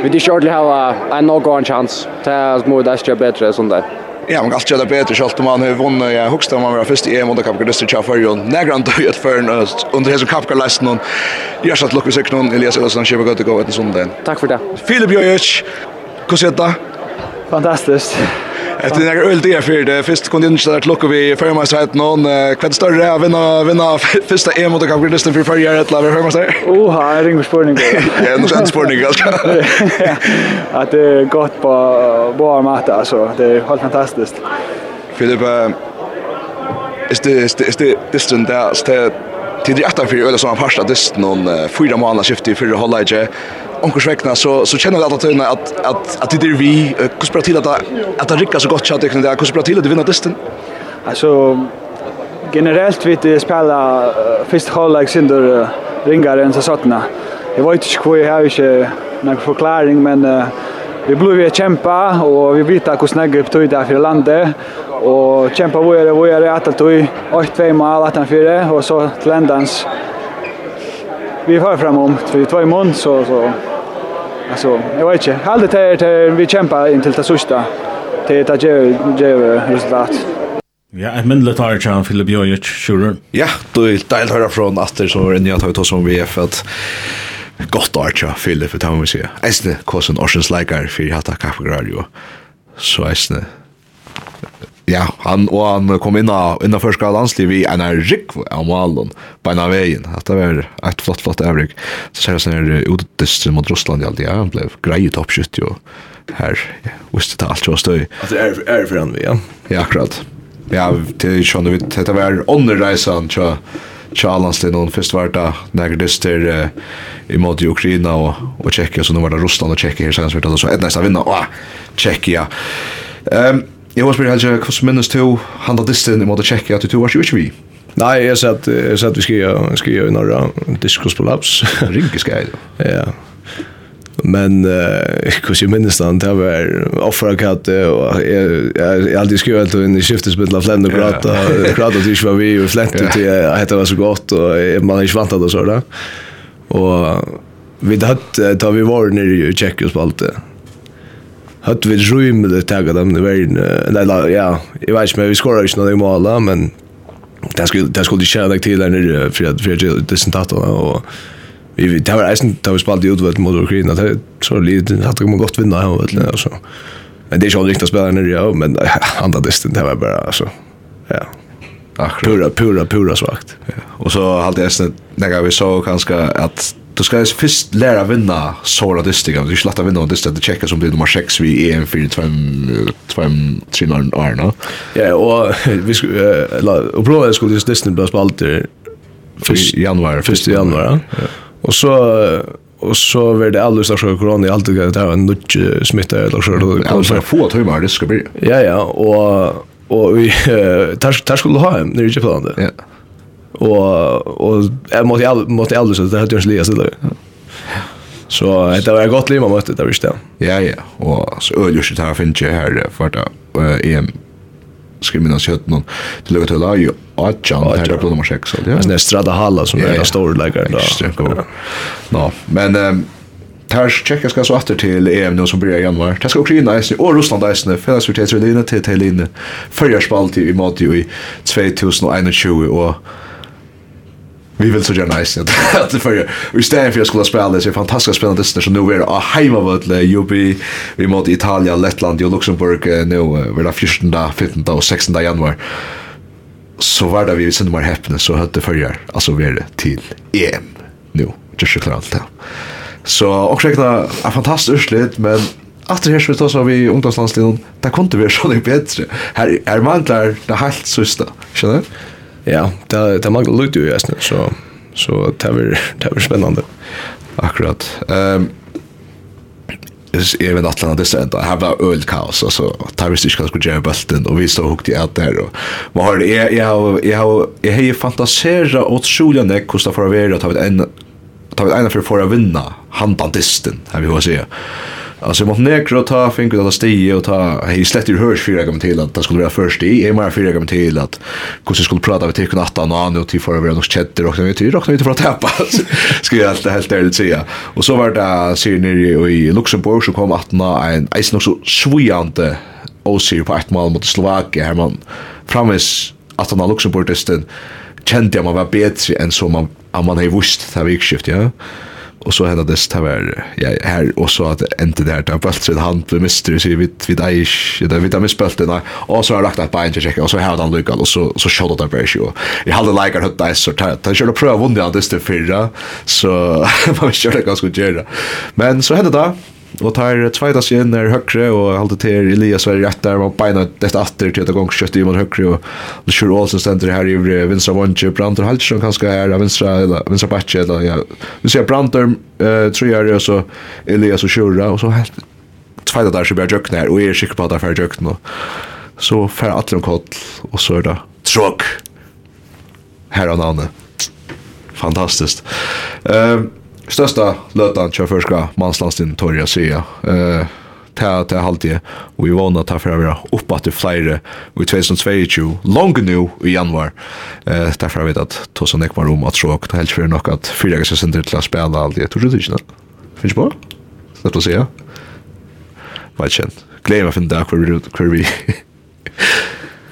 vi inte ordentligt har en någon chance. Det är små där bättre sånt där. Ja, man kan alltid göra bättre självt om man har vunnit. Jag huxar om man var först i EM under Kapka Döster Tja förr och nägra han döjt för en under hela Kapka Lästen. någon. Jag satt lukkvis sig någon Elias Elosson, Kjeva gå ett sånt där. Tack för det. Filip Jojic, hur ser det? Fantastiskt. Jag tror jag öl det för det först kunde inte där klockan vi för mig så att någon kan större vinna vinna första EM mot Kapverden för förra året la vi för mig så. Oh, här är ingen spårning. Ja, nu sen spårning alltså. Att det är gott på bra mat alltså. Det är helt fantastiskt. Filip, Är det är det är det där till det åtta för öle som första dist någon fyra månader skift i förra halvlege. Onkurs vekna så så känner jag att att att att att det är vi hur spelar till att att det ryckas så gott så att det hur kuspar till att vinna disten. Alltså generellt vet det spela först halvlek synder ringaren så sattna. Jag vet inte hur jag har ju någon förklaring men vi blev vi kämpa och vi vet att hur snägg upp tog där för landet. Och kämpa vad är vad är att att tog 8-2 mål att han fyra och så till ändans. Vi har framom för två mån så så. Alltså jag vet inte. Håll det till vi kämpa in till det sista. Till det ger resultat. Ja, en mindre tar jag Filip Jojic, sure. Ja, du är dejligt höra från Aster så var en nya tag som vi är för att gott archa Philip för han sig. ser. Esne kosen Oceans Likar för hatta kaffegradio. Så äsne. Ja, han og han kom inn innan første landsliv vi en rik av Malon på en av vägen. Att det var et flott, flott övrig. Så ser jag sån här utdist mot Russland i alt. Ja, han blev grej i toppskytt jo. Her visste det allt jo stöj. Att det er, är för han vi, ja. Ja, akkurat. Ja, det er sånn, det var ånderreisen, tror Tjallanslin og først var det nægge dyster i mot Ukraina och och Tjeckien så nu var det Russland og Tjekkia her senest, så ett nästa vinna, og Tjeckien. Um, jag var spyrir jag hva som minnes to handa dysten i mot Tjeckien att du var ikke vi? Nej, jag sa att jag sa att vi skria, skria i norra diskusprolaps. Rinke skria, ja. Ja, Men eh kus ju minns han där var offra katte och jag alltid skrev att in i skiftet spela fländ och gråta gråta till vad vi och flänt ut till att det var så gott och man är svantad och så där. Och vi hade ta vi var nere i Tjeckos på allt. Hade vi rymde det taget dem det var nej ja jag vet inte vi skorade ju några mål men det skulle det skulle ju köra till där nere för att för det sentatorna och vi det var eisen da vi spalt ut vet mot Ukraina det så lite hade man gott vinna här vet alltså men det är ju aldrig att spela när ja men andra distan det var bara alltså ja Pura, pura, pura svagt. Ja. Och så hade jag snett, när vi såg kanske att Du ska först lära vinna såra distrikt. Du ska lätta vinna distrikt. Det checkar som blir nummer 6 vid EM 4 2 2 3 år Ja, och vi skulle och prova skulle just distrikt bli spalt i januari, 1 januari. Ja. Och så och så var det alldeles så corona allt det där en nudge smitta eller så då kan så få timmar det ska bli. Ja ja och och vi tar tar skulle ha hem när det plan. Ja. Och och jag måste jag måste alldeles så det hade jag läst Ja. Så det var gott liv man måste det visst. Ja ja och så öljuset här finns ju här för att EM skriver mina någon till att till Ajo Adjan, här på nummer 6. Det är Strada Halla som är en stor läkare. Ja, men Tars checka ska så åter till EM nu som börjar i januari. Tar ska Ukraina i och Ryssland i snö. Fällas vi till Lina till till Lina. Förra spalt i mat i 2021 och vi vill så gärna nice att för vi står för att skulle spela det så fantastiskt spelande det så nu är det hemma vad hemmavölle Jubi. Vi mot Italien Lettland och Luxemburg nu var det 14 15 och 16 januari. Så var det vi sen var häpna så hade förjar alltså vi det till EM nu. Just klart allt det så och räkna en fantastisk slut men att det här så så vi ungdomslandslagen där kunde vi så det bättre. Här är man där det helt sista. Känner du? ja, det, det mangler lukt jo i Esne, så, så det blir, det blir spennende. Akkurat. Um, jeg vet at det er enda, her var ølkaos, altså, det visste ikke hva skulle gjøre i bølten, og vi stod hukt i alt der, og man har, jeg, jeg, har, jeg, har, jeg har fantasera åtskjolja nek hvordan det får være, og ta vi ena, ta vi ena for å vinna, han bandisten, her vi får se. Alltså mot Montenegro ta fink att stige och ta hej slett ur hörs fyra gånger till att det skulle vara först i. Är mer fyra gånger till att hur ska skulle prata vi till kunna åtta någon och till för över något chatter och vi till räkna inte för att tappa. Ska jag helt helt ärligt säga. Och så var det ser ni i Luxemburg så kom att en is nog så svujante och ser på ett mål mot Slovakien här man framis att han Luxemburg testen kände jag man var bättre än så man man har visst det här skift ja och så hände det tyvärr jag här och så att inte det här tar bult så hand vi mister så vi vi där där vi där med spelten och så har lagt att till checka och så har han lyckat och så så shot det där ju jag hade like att det så där jag skulle prova vunnit det där förra så man körde ganska gärna men så hände det Og tar tveita sig inn er høyre, og håller til Elias var rett der, var beina det åter till att gång kjøtt i mot høyre, og det kjør Olsen stender her i vinstra vondje Brantor Halsson kanskje er där vinstra, eller vänstra backe eller ja. Vi ser Brantor uh, tror jag og så Elias og kjøra, og så helt tveita der så blir jøkken her, og jeg er sikker på at det är jøkken, og Så fer att om kott, og så er det tråk. her har navnet. Fantastiskt. Ehm största lötan kör förska manslandstiden torja säga. Eh ta ta halvtid och vi vånar ta för vara upp att det flyger i 2022 långt nu i januari eh ta för vet att ta nek var om att så och helt för nog att fyra gånger sen till att spela allt det tror du inte finns på så att säga vad känt glömma för den där kvar vi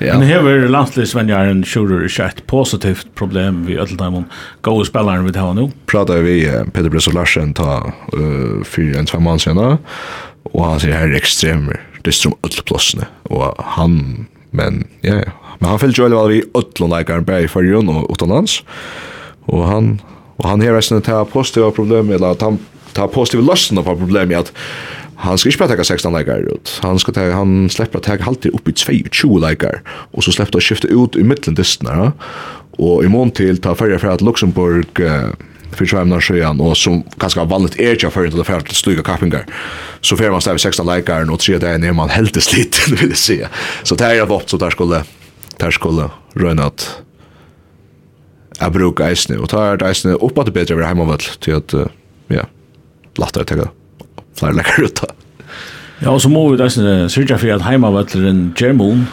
Ja. Men här är landslagsvänjaren Schurer är ett positivt problem vi öll dem goda spelare vi har nu. Pratar vi Peter Bressel Larsen ta uh, fyra en två månader sedan och han säger här extremer det som öll och han men ja yeah, men han fyllt ju väl vi öll likar berg för Jon och utomlands och han och han har resten ta positiva problem eller att han ta positiva lösningar på problemet att han skal ikke bare ta 16 läkare ut. Han skal ta han slipper å ta halvtid opp i 22 läkare og så slipper å skifte ut i mitten distna Og i mån til ta färja för at Luxemburg uh, fyrir tjämna sjøyan, og som ganske vanligt er ikke fyrir til å fyrir til stuga kappingar. Så fyrir man stäver 16 leikar, og tre dagen er man helt slitt, vil jeg vill säga. Så där jag vart så der skulle der skulle röna att jag brukar isne och tar isne uppåt bedre över hemma väl till att ja. Lättare tenker det flere lekkere ut da. Ja, og så må vi da sørge for at heimavøtleren Gjermon.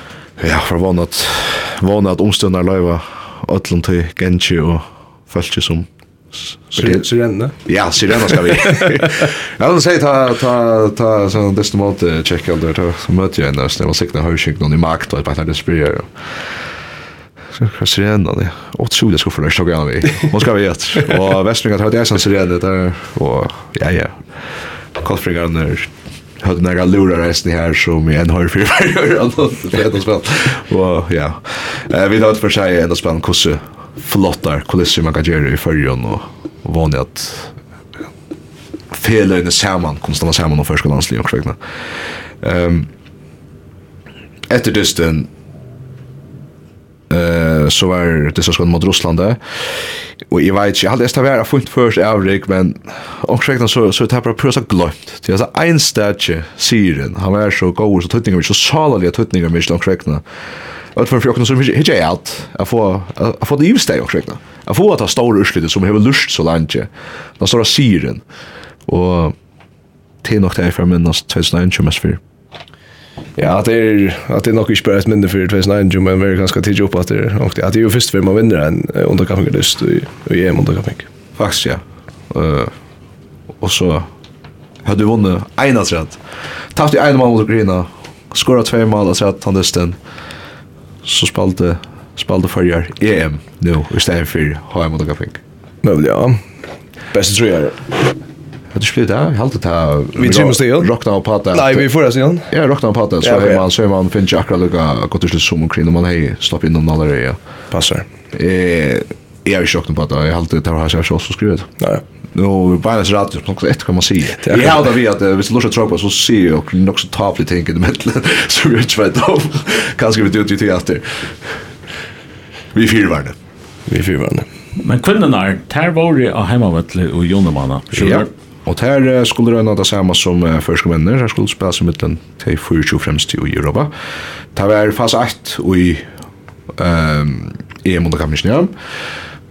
Ja, for vannet, vannet omstående løyva, øtlen til Genji og følte som Sirene? Ja, Sirene skal vi. Jeg vil si, ta, ta, ta, sånn, desto måte tjekke alder, ta, så møter jeg en henne, og sikna høysynk noen i makt, og bare det spyrer, og Sirene, det er trolig skuffer det, så gjennom vi. Nå skal vi gjett. Og Vestlinga tar et sånn Sirene, der, og ja, ja kostfringarna hade några lurar resten här som i en har för varje år det är spel. Och ja. Eh vi har för sig ändå spel kusse flottar kulisser man kan göra i förrjon och vanligt att felöjne samman, konstant samman och förskolan sli och sjökna. Um, efter dysten eh så var det så skön mot Ryssland där. Och jag vet inte, jag hade det var fullt först avrik men och så så tappar jag prösa glömt. Det är så en statue siren. Han var så god så tuttingar så salaliga tuttningar mig långt skäkt. Och för jag som hittar jag allt. Jag får jag får det ju stay och. Jag får att ha stora urslitet som har lust så länge. Den stora det siren. Och det är nog därför minnas 2021 mest för. Ja, det er, at det er nok ikke bare et minne for 2009 men vi er ganske tidlig opp at det och att det er jo først før man vinner en under lyst lust och i EM under kanske. Ja. Uh, og så hade du en av rätt. Tappade i en mål mot Ukraina. skåret två mål av så att han dusten så spalte spalte förjar EM nå, i stedet for HM under kanske. Ja. Bästa tror jag. Det det där. jag helt ta vi Jimmy Steele rockna på pata. Nej, vi förra sen. Ja, rockna på pata så hemma man så man finns ju akra lucka gott till som omkring man hej stopp in någon annan area. Passar. Eh jag är chockad på att jag helt det här så så skruvat. Nej. Nu bara så rätt så något ett kan man se. Jag hade vi att vi skulle tro på så se och nog så tavligt tänker det med så vi vet om kanske vi det till efter. Vi fyrvarna. Vi fyrvarna. Men kvinnorna, där var det av hemmavettlet och Jonemanna. Ja. Og der skulle røyna det samme som uh, første venner, her skulle spela seg mittlen til 24 fremst i Europa. Det var fas 1 i um, EM under kampen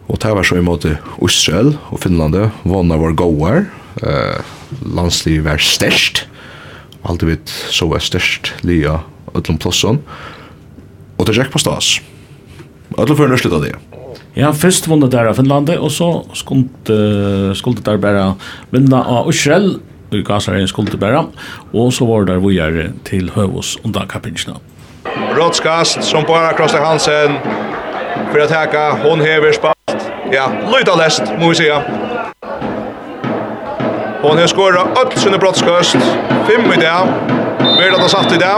Og det var så i måte Israel og Finland, vannet var gåar, uh, landslivet var størst, alltid vet så var størst lia utlom plåsson, og det gikk på stas. Utlom fyrir nørslut av det. Ja, først vunnet der av Finlandet, og så skulle, skulle der bare vinna av Israel, og Gazaren skulle bare, og så var der vi er til Høvås under kappingsene. Rådskast som bara krossar Hansen för att häcka. Hon hever spalt. Ja, lyda läst, må vi säga. Hon har skåret öll sina brottskast. Fem i dag. Vi har satt i det,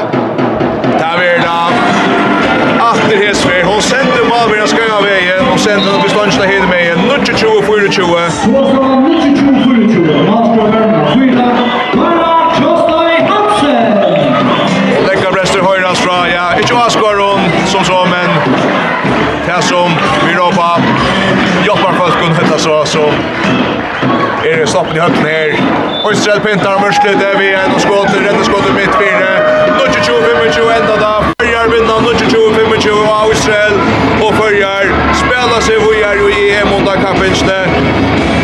Där vi da, Atter Hesfer, hon sender Malvera Skøya veien, hon sender den beståndsna hele veien, 24-24. Så fra 24-24, Malvera Verna, Brester høyras fra, ja, ikke avskår hon, som så, men det som vi råpa, jobbar folk kun hitta så, så är det stoppen i høtten her. Høystrell pintar om mørsklet er vi en och skåter, rädda skåter mitt fyra 22-25 ända da. Førjar vinna 25 av Israel og Førjar spela seg vujar i EM under kampingsne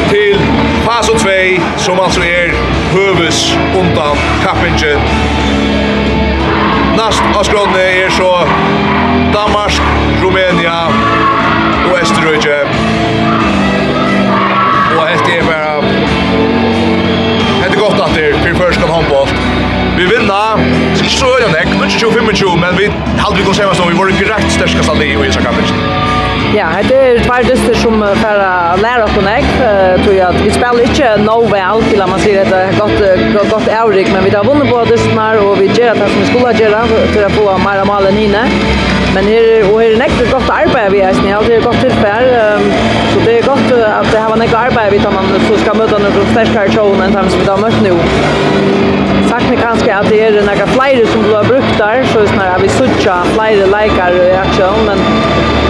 til fas 2 som altså er høves undan kappingen. Nast av skrånne er så Danmark, Rumænia og Østerrøyge. Og helt er bare... Hette godt at det er fyrir først kan håndbolt. Vi vinner ikke så øyne, ikke 25, men vi halde vi kunne se konservast om vi var jo direkt sterskast aldri i Isa Kampen. Ja, det er tvær dyster som færa lære oss nek, tror jeg at vi spiller ikke no vel til at man sier at det er godt, godt, godt avrik, men vi har vunnet på dysterne her, og vi gjør det som vi skulle gjøre til å få mer og malen inne. Men her, og her er nek godt arbeid vi er snill, det er godt tilfell, så det er godt at det har nek arbeid vi tar man så skal møte noen sterkere tjoen enn dem som vi har møtt nå. Sagt mig kanske att det är några fler som blir brukt där, så är det vi suttja fler likar i aksjon, men,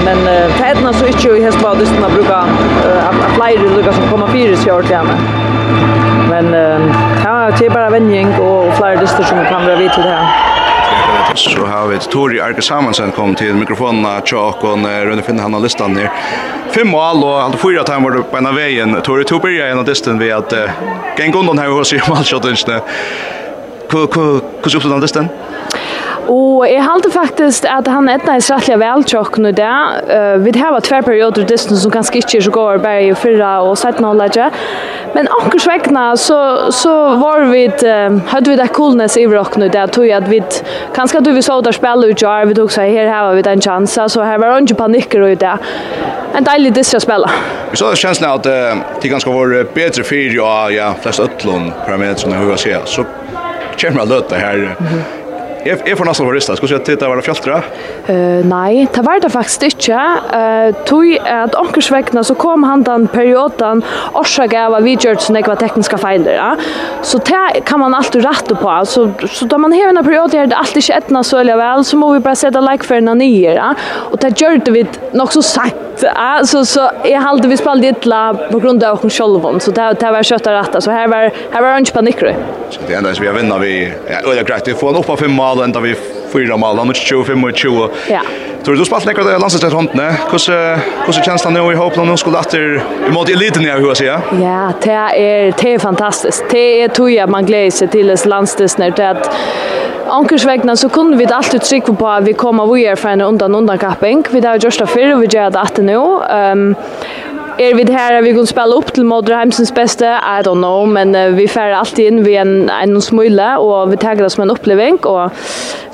men uh, etna så inte i hestbadisten å bruke att flere lukker som kommer fire kjørt hjemme. Men ja, det är bara vending och flere dyster som kan vara vid til det her. Så har vi Tori Arke Samansen kom til mikrofonen til Åkon, rundt finne han av listan her. Fem mål og alt fyra timer var det på en av veien. Tori tog byrja en av distan ved at uh, geng undan her hos i målsjøttingen. Hvordan oppstod han distan? Ja. Og jeg halte faktisk at han etna er rettelig veltjokk nu det. Uh, vi har tver perioder i distance som kanskje ikke er så går bare i fyrra og setten og. Men akkur svekna så, så var vi, uh, hadde vi det coolness i rock nu det, tog at vi, kanskje at vi så der spille ut jar, vi tog seg her har vi den chansa, så her var ikke panikker ut det. En deilig distra spela. Vi så det att at uh, de ganske var bedre fyra, ja, flest ötlån parametrene hur jag ser, så kommer jag löta här. Mm -hmm Jeg, jeg får nesten forrista. Skulle du si at det var det fjalltra? Uh, nei, det var det faktisk ikke. Uh, tog at onkersvekkene så kom han den perioden årsak av at vi gjør sånne ekva tekniska feiler. Ja? Så det kan man alltid rette på. Så, så da man hever en period her det alltid ikke etna så veldig vel, så må vi bare sette likeferna nye. Ja? Og det gjør det vi nok så sagt. Ja? Så, så jeg halte vi spalte ytla på grunn av oss selv. Så det, det var kjøtt å rette. Så her var, her var ikke panikker. Så det enda vi har vinnat vi. Ja, det er greit. Vi får en oppa fem mål mål enda vi fyra mål, han er 25-25. Ja. Tror du spalt nekka det landslagstret håndene, hvordan hvordan kjennes det nå i håpen om noen skulle etter i måte eliten jeg hva sier? Ja, det er, det er fantastisk. Det er tog at man gleder seg til landslagstret, det er at Ankersvegna så kunde vi alltid trycka på att vi kommer vidare för en undan undan kapping. Vi har gjort det förr och vi gör det att nu. Um, Är vi här vi kan spela upp till Modreheimsens bästa, I don't know, men uh, vi färrar alltid in vi en en smula och vi taggar oss som en upplevelse och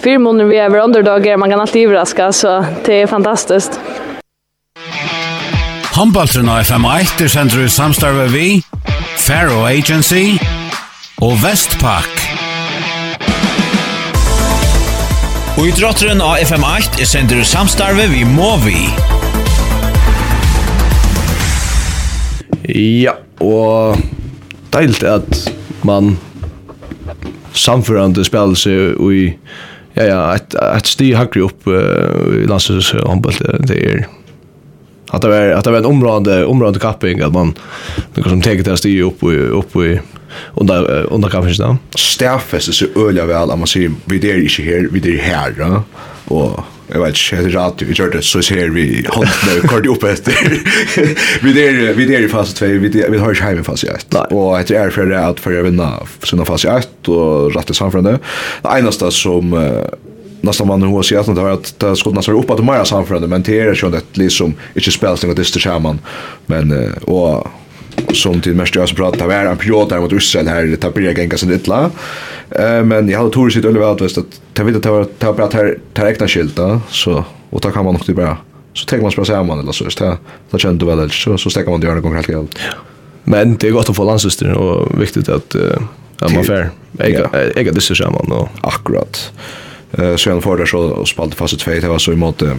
fyra månader vi är underdagar man kan alltid överraska så det är fantastiskt. Handballtrun av FM1 er sender ut samstarve vi, Faro Agency og Vestpak. Og idrotteren av FM8 er sender ut samstarve vi Movi. Ja, og deilt at man samførande spela seg i ja, ja, et, et sti hakri opp uh, i landsøs håndbølt det er at det var, at det var en område, område kapping at man något som tar det sti upp och upp i under, under kappingen Stafest er så öliga väl at man ser vi är inte här vi är här ja? och jag vet inte, heter radio, vi gör det så ser vi hånden och kort upp efter. vi är vi är i fas 2, vi vi har ju hemma fas 1. Och heter är för det att för jag vinna såna fas 1 och rätta samförande. Det enda som nästan man hur ser att det har att det skulle nästan upp att mera samförande men det är ju inte liksom inte spelas något det är men och som till mest jag pratar var en där mot Israel här det blir gänga sen lite. Eh men jag hade tur sitt Oliver att att ta vid att ta ta bara här ta räkna skylta så och ta kan man nog bara så tänker man spela samman eller så just det då kände väl så så stäcker man det göra gång helt helt. Men det är gott att få landsystern och viktigt att att man fair. Jag jag det så samman och akkurat. Eh så han får det så och spalte fast ett det var så i mode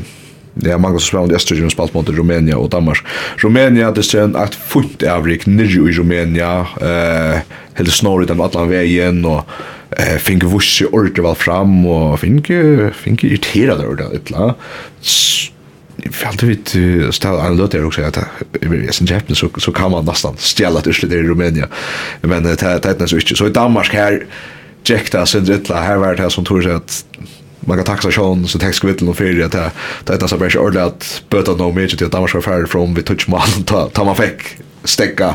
Ja, man kan spela i Östergym spalt mot Rumänien och Danmark. Rumänien, det är en ett fullt avrik nere i Rumänien. Eh, helt snårigt den allan vägen och eh finke vusse ordet väl fram och fink fink irriterad ordet illa. alltid vet ställ en låt där också att i sen Japan så så kan man nästan stjäla det i Rumänien. Men det det är inte så i Danmark här Jekta, där sen här var det här som tror sig att man kan taxa Sean så text kvittel och för att det är så bara så ordentligt att böta någon mer till att Danmark var färdig från vi touch man ta ta man fick stäcka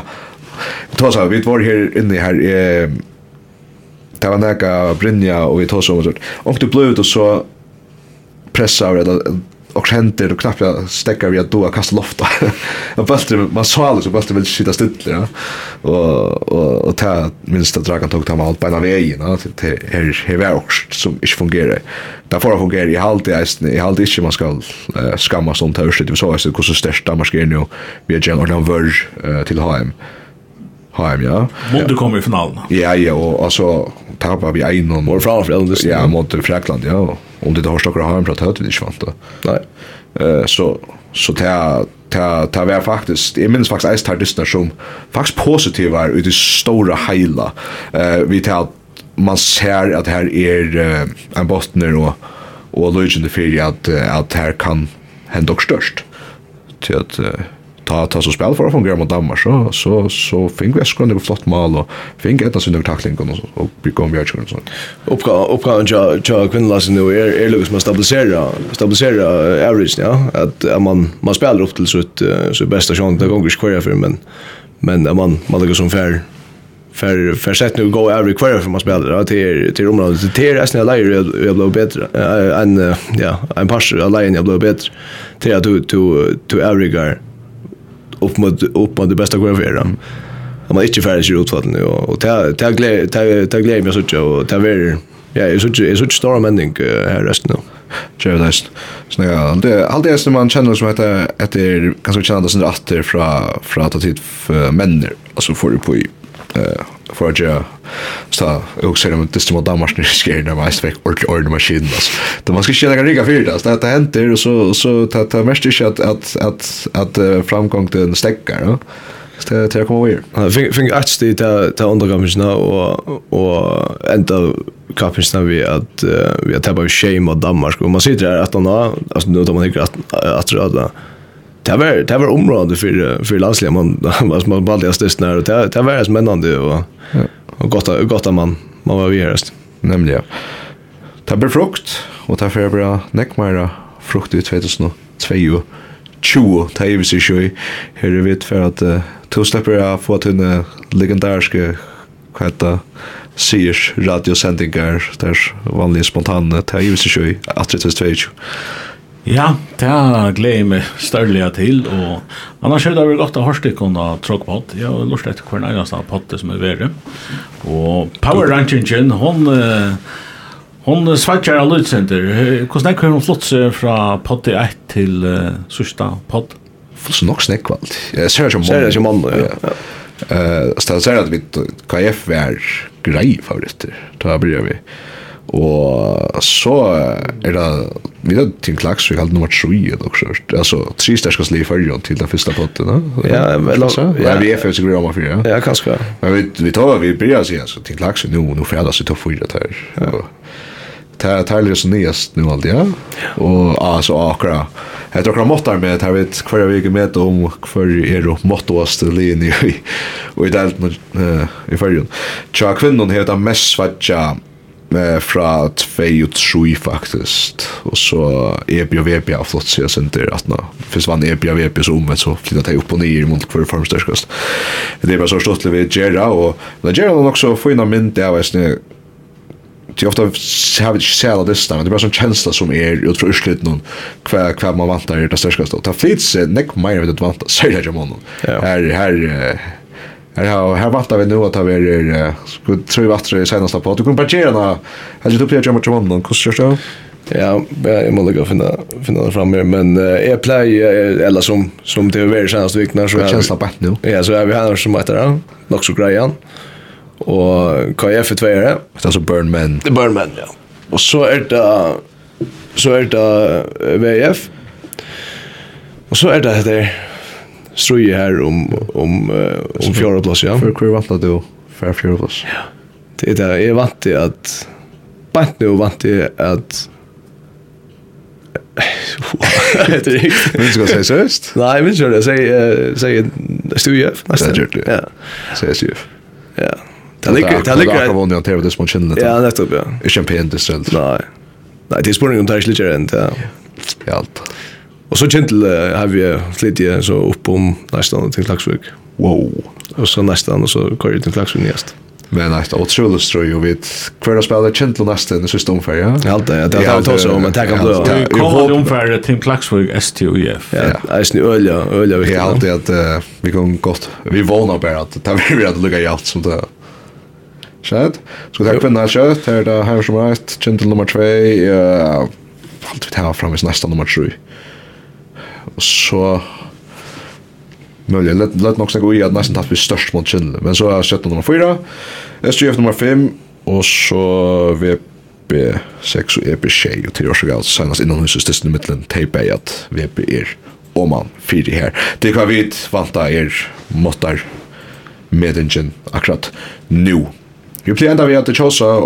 då så vi var här inne här eh det var näka Brynja och vi tog så och det blev ut och så pressar det och händer och knappt jag stäcker vi att då kasta loft. Och bulten man så alltså bulten vill sitta still ja. Och och och ta minst att dragan tog ta allt på ena vägen ja till här här var också som inte fungerar. Där får fungera i halt i i halt inte man ska skamma sånt här shit så det hur så största ska nu vi är gärna någon verge till HM. HM ja. Mode kommer i finalen. Ja ja och alltså tapar vi en och var framför Elden Ja, mot Frankland, ja. Om det har stockar har en prat hört vi inte vant. Nej. Eh så så ta ta ta var faktiskt jag minns faktiskt ett tardistna som faktiskt positiva ut i stora hela. Eh vi tar man ser att här är eh, en bottner och och lojande för att att här kan hända störst. Till att ta ta så spel för att fungera mot Danmark så så så fick vi skön det flott mål och fick ett sånt tackling och och vi kom vi och så Uppgå uppgå och jag jag kunde läsa nu är är Lucas måste stabilisera stabilisera average ja. Att man man spelar upp till så ett så bästa chans det gånger skär för men men man man lägger som fair för för sätt nu gå every kvar för man spelar till till området. Till det är snälla jag blir bättre en ja en pass alliance jag blir bättre till att du du du övergar upp mot upp mot det bästa går för dem. Man är inte färdig i utfallet och och ta ta glä ta ta glädje med tjå och ta ver ja, är så är så stor männing här resten nu. Jerry det. Så ja, det allt det som man känner som heter heter kanske känner det som åter från från att tid för männer alltså får du på eh för att jag så och sen om det stämmer där maskinen sker när man är och ordnar maskinen alltså. då man ska köra riga för det att det händer och så så ta ta mest är att att att att framgång den stäcker då. Så det det kommer vi. Jag fick fick att det där där undergammisna och och ända kappingsna vi att vi har tappat shame och Danmark och man sitter där att han alltså nu då man tycker att att röda det var det var område för för landslaget man var man bara störst när det det var spännande och och gott gott man man var värst nämligen det blir frukt och ta är bra neckmara frukt i 2022 20 tar vi sig sjö hur det vet för att två släpper jag få till en legendariska kvätta Sears radiosändningar där vanliga spontana tar ju sig sjö 2022 Ja, det har gleder meg større til, og annars er det vel godt å ha stikken av tråkpott. Jeg har lyst til hver eneste potte som er verre. Og Power Rangingen, hun, hun svartjer av lydsenter. Hvordan er det hun flott seg fra potte 1 til uh, sørste pott? Flott nok snakk, vel. Jeg ser det som mann. Ser det som mann, ja. Eh, så det ser at vi KF er grei favoritter. Da blir vi... Uh, Og så er det, vi er til klaks, vi kallt nummer 3 også, altså tre sterskast liv i fyrjon til den første potten, ja, ja, ja. vi er fyrir sikker om fyrir, ja, ja, kanskje, men vi, vi tar, vi bryr oss i, altså, til klaks, nu, nu fredas i topp fyra der, ja, tar tar det så nyast nu alltid ja. Och alltså akra tror akra måttar med tar vet kvar vi gick med om kvar är det måttast linje i och i delt med i förrun tja kvinnan heter mest svatja eh, fra 2 og 3 faktisk, og så EB og VB har flott siden sin til at nå, finnes vann EB og VB så omvendt, så flyttet jeg opp og ned mot hver form størskast. Det er bare så stått vi Gera, og men Gera var også få inn av mynd, det var sånn, det ofta har vi inte sett alla dessa, men det är bara sån känsla som är ut från urslut någon kvar kvar man vantar det största. Ta flits neck mer vet att vanta, säger jag om honom. Här här Här här vantar vi nu att vi är skulle tro vi vattnet i senaste på. Du kan parkera när jag tog upp det jag mot honom. Hur körs det? Ja, jag måste gå finna finna det fram mer men uh, jag play eller som som det är senast veckan så jag känns på nu. Ja, så är vi här som heter det. Nog så grejen. Och KF Det tvåare. Alltså Burn Men. Det Burn Men, ja. Och så är det så är det VF. Och så är det där strøy her om, om, uh, om fjorda plass, ja. For hver vant du for fjorda plass? Ja. Det er det, jeg vant til at, bant nu vant til at, Det är ikke. Men skal jeg säga sist? Nej, men vet ikke det. Jeg sier Stujef, nesten. Det gjør det, ja. Sier Stujef. Ja. Det ligger, det ligger. Det er akkurat det som kjenner. Ja, nettopp, ja. Ikke en pen distrell. Nej. Nej, det är spårning om det er ikke litt. Ja, alt. Och så gentil uh, har vi flyttat så upp om nästan till Klaxvik. Wow. Och så nästan så kör det till Klaxvik näst. Men nej, det otroligt ströj och vid kvar spelar gentil nästan i sista omfär, ja. Ja, det det har tagit så om att ta kan då. Vi kommer omfär till Klaxvik STUF. Ja, det är snu ölja, ölja vi har alltid att vi kan gott. Vi vånar bara att ta vi att lucka i allt som det. Schad. Så tack för när kött här det här som rätt gentil nummer 2 eh allt vi tar fram i nästa nummer 3 og så Möjlig, lätt, lätt nog snakka i att nästan tatt vi störst mot Kindle. Men så är jag nummer 4, SGF nummer 5 och så VP6 och EP6 och till års och allt senast innan huset styrsten i mittlen tejpa i att VP är om man fyra här. Det kan vi vanta er måttar medingen akkurat nu. Vi blir enda vi att tjosa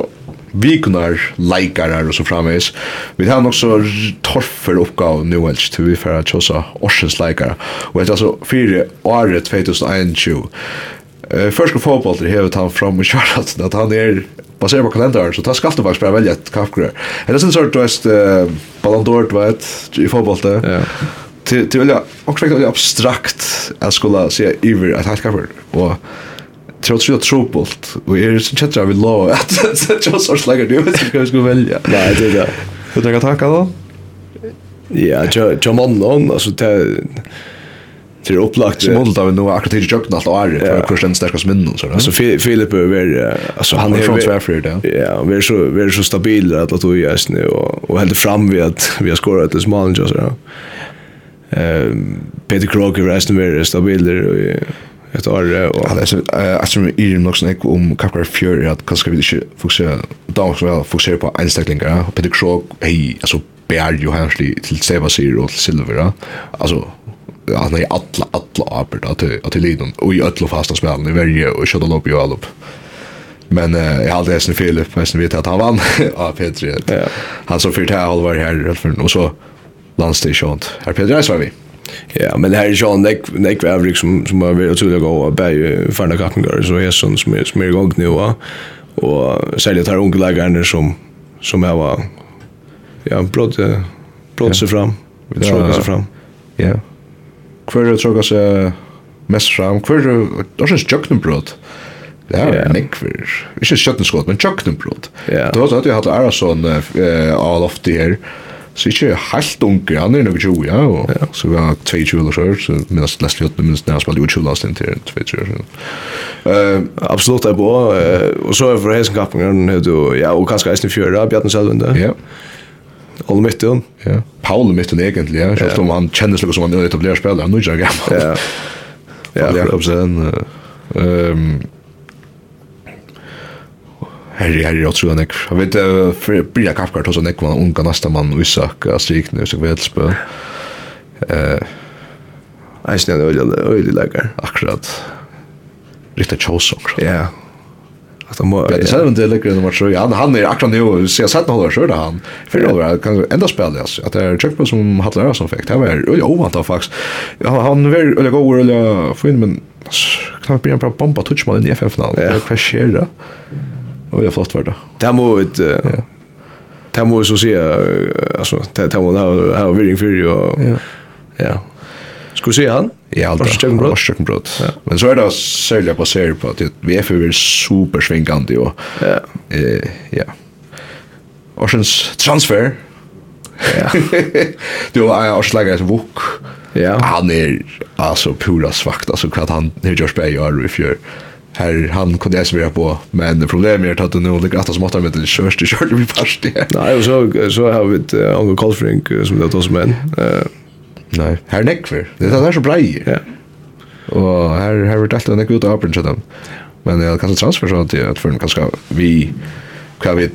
vikunar, leikarar og så framvis. Vi har nok torfer oppgav nu helst til vi fyrir tjosa årsens leikarar. Og etter altså fire året 2021. Uh, Først og fotboll hevet han fram og kjørat at han er baserat på kalendaren, så ta skal du faktisk bare velge et kaffekrø. Er det sin sort, du vet, uh, Ballon d'Or, du vet, i fotboll det. Ja. Til, til velja, også veldig abstrakt, jeg skulle si iver et helt kappgrøy. Og tror tror jag tror på och är det så chatta vi lov att så jag så slagar du vet jag ska välja nej det där hur tänker tacka då ja jag jag man alltså det Det är upplagt. Så målet av nu akkurat till jökna allt är för kurs den minnen så där. Filip är alltså han är från Sverige där. Ja, vi är så vi är så stabila att att vi är nu och och helt fram vi att vi har skorat det smalare så där. Ehm Peter Kroger är stabil där och ett år och alltså alltså i den också nek om kapkar fjör att kanske vi inte fokusera då också väl fokusera på einstacklingar på Peter Krog hej alltså bear ju till Seva Sir och Silver alltså han är alla alla arbet att att till Lidon och i alla fasta spelen i varje och shot upp i all upp men eh, jag hade sen Filip men vet att han vann av Petri han så fyrt här halvar här och så landstationt här Petri var vi. Ja, men det här är ju en neck neck average som som har varit otroligt goda bäj förna kappingar så är sån som är som är igång nu va. Och säljer tar unga lägare som som jag var ja, blott blott sig fram. Vi tror sig fram. Ja. Kvar det tror sig mest fram. Kvar det då syns jöknenbrott. Ja, nick för. Inte skott men jöknenbrott. Det var så att vi hade Arason eh all of the Så ikke helt unge, han er nok 20, ja, og ja. så vi har 22 eller så, så minnes Leslie Hutten, minnes når han spalte ut 20 last inn til 22 år. Uh, absolutt, jeg på, uh, og så er for Hesenkappingen, ja, og kanskje eisen i fjøra, Bjarten Selvende. Ja. Ole Mytten. Ja. Paul Mytten egentlig, ja, selv om han kjennes noe som han er etablerer spiller, han er ikke gammel. Ja, ja, ja, ja, ja, ja, ja, Herre, herre, jag tror han är. Jag vet, uh, för Bria Kapkart hos han är kvar unga nästa man Isak, Astrik nu, så vet spö. Eh. Jag er öl, öl lägger. Akkurat. Riktigt chosong. Ja. Att må, ja. Det ser inte läcker när man tror. Han han är akkurat nu så jag satt några skörda han. För då var kan ända spela alltså att det är check på som Hatlar som fick. Det var ju ovant av faktiskt. Han var eller går eller fin men knappt blir en bomba touchman i FF-finalen. Det krascherar. Och jag flott var det. Det må ett ja. Det må så se alltså det det må ha ha vill för ju och ja. Ja. Ska se han? Ja, alltså jag bröd. Jag bröd. Men så är det sälja på ser på att vi är för supersvängande och ja. Eh ja. Oceans transfer. Ja. du har också lagt ett bok. Ja. Han är alltså pura svagt alltså kvart han hur Josh Bay i fjör. Ja här han kunde jag svara på men problemet är att det nu ligger att småttar med det körst körde vi fast det. Nej så så har vi ett Uncle Colfrink som det oss men. Eh nej, här näckver. Det är så bra. Ja. Och här har vi tagit en av öppen så dem. Men jag kan transfer så att att för kanske vi kan vi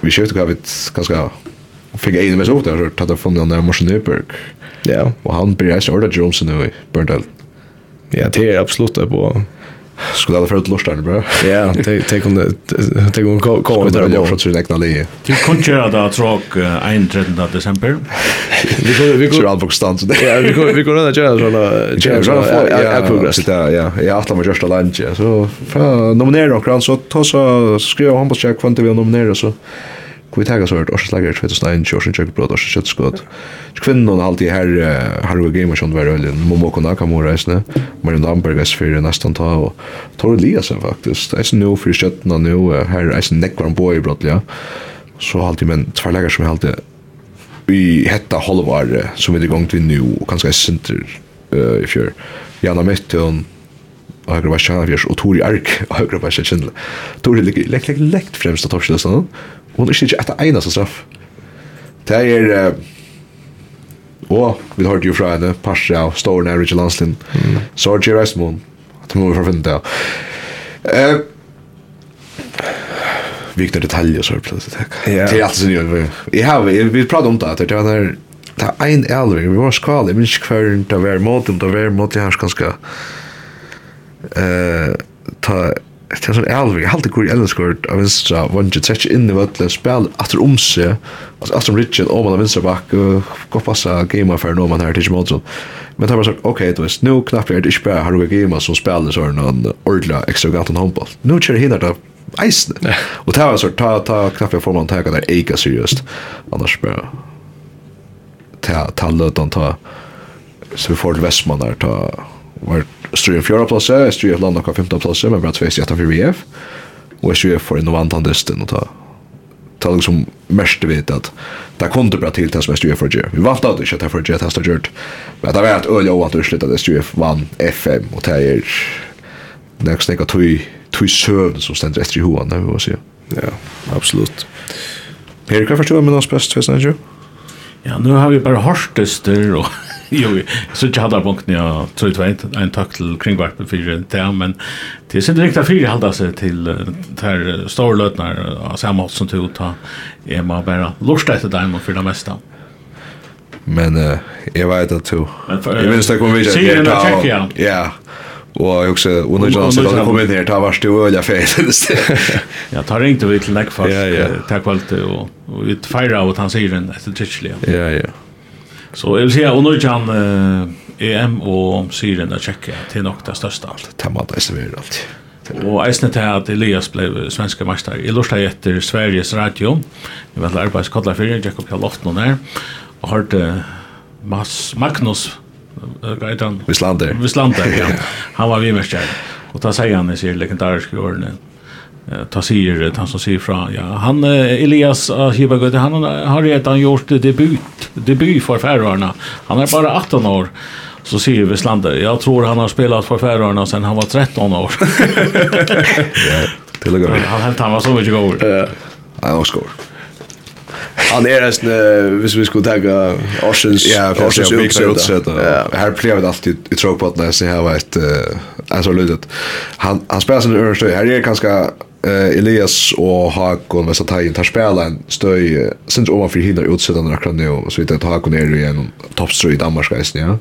vi skiftar kan vi kanske fick en med så där så att det från den där Morsenberg. Ja, och han blir så där Johnson nu i Burnley. Ja, det är absolut på Skulle alla förut lorsta bra. Ja, tänk om det kunde komma där bort från sin egna linje. Du kan köra där tråk 13 december. Vi går vi går allbok stans. Ja, vi går vi kunde köra såna köra ja progress där ja. Jag att man just lunch så nominera och så ta så skriva hon på check kvant vi nominera så vi tagga så års lagar 2001 års jag bröd års shit skott kvinnan alltid här har vi gamer som var öl momo kunna kan mora isne men den hamburgers för nästan ta och tar det sen faktiskt det är nu för skötna nu här är en neckvar boy bröd ja så alltid men två lagar som alltid vi hetta halvar som vi det gångt vi nu och kanske center eh i fjör Jana Metton högra var tjänar och Tori Ark högra var tjänar Tori läkt läkt läkt främst att torsa sån Hon er ikke etter eneste straff. Det er... Og vi hørte jo fra henne, Pasha og Storne og Richard Lanslin, mm. Sorge Reismon, at hun må vi forfinne det. Uh, Vikna detaljer og så plötsligt. Yeah. Det är alltid så nu. Jag har, vi pratar om det, det var det er en elving, vi var skala, Jag minns ikke hver det var mot, det var mot, det här ganska. Eh ta, Det er sånn elvi, jeg halte hvor ellenskort av vinstra vanje, trekker inn i vøtlen, spil atter om seg, altså atter som Richard, om man av vinstra bak, gå passa gamer for noen man her, tidsi mot sånn. Men det var sånn, ok, du vet, nu knappt er det ikke bare har du gamer som spiller sånn en ordla ekstravagant en håndball. Nu kjører hinner det eisne. Og det var sånn, ta, ta knappt jeg får man teka der eika seriøst, annars bare ta, ta løtan, ta, så vi får til Vestmann der, ta, var Strøy en fjorda plass, Strøy et land og femta plass, men bare tveis jætta for VF. Og jeg strøy for en vantan distin og ta ta liksom mest vet at det kom det bra til det som jeg strøy for. Vi vant av det ikke at jeg for å gjort. Men det var et øye og vant det slutt at jeg vann FM og det er nek nek tui tui søvn som stender etter i hoan, det vi jeg si. Ja, absolutt. Per, hva forstår jeg med oss best, hvis Ja, nu har vi bara hörstester och jo, så jag hade punkt när så jag inte en tack till kringvarpen för det men det är så direkt fyra halda sig till där stora lötnar av samma som tog ta är man bara lustar efter dem för det mesta. Men eh jag vet att du. Jag minns det kommer vi att Ja. Och också och nu jag ska kom in här ta vars det öliga fält. Ja, tar inte vi till näck. Ja, ja. Tack vart och och vi firar åt han säger den efter Chichley. Ja, ja. Så jag vill säga och nu kan EM och Syrien där checka till något det största allt. Tamma det är väl allt. Og eisne til at Elias ble svenske mestar. Jeg lortet etter Sveriges Radio. Jeg var til arbeidskodla fyrir, Jakob Kjall Lofton her. Og hørte Mas Magnus Gaitan. Vislander. Vislander, ja. Han var vimerskjær. Og ta sier han i sier legendariske årene. Ta sier det, han som sier fra. Ja. Han, Elias Hibagøte, han har redan gjort debut, debut for Färöarna Han er bare 18 år. Så sier Vislander, jeg tror han har spelat for Färöarna sen han var 13 år. ja, til og med. Han helt han var så mycket god. Ja, han var skor. Han är nästan hvis vi skulle ta Oceans ja, Oceans utsett. Här plejer vi alltid i tråk på att när så har var ett alltså lydet Han han spelar sin örstö. Här är ganska Elias och Hakon med Satajen tar spela en stöj sen ovanför hinner utsättarna akkurat nu så vet jag att Hakon är ju en toppströ i Danmark ja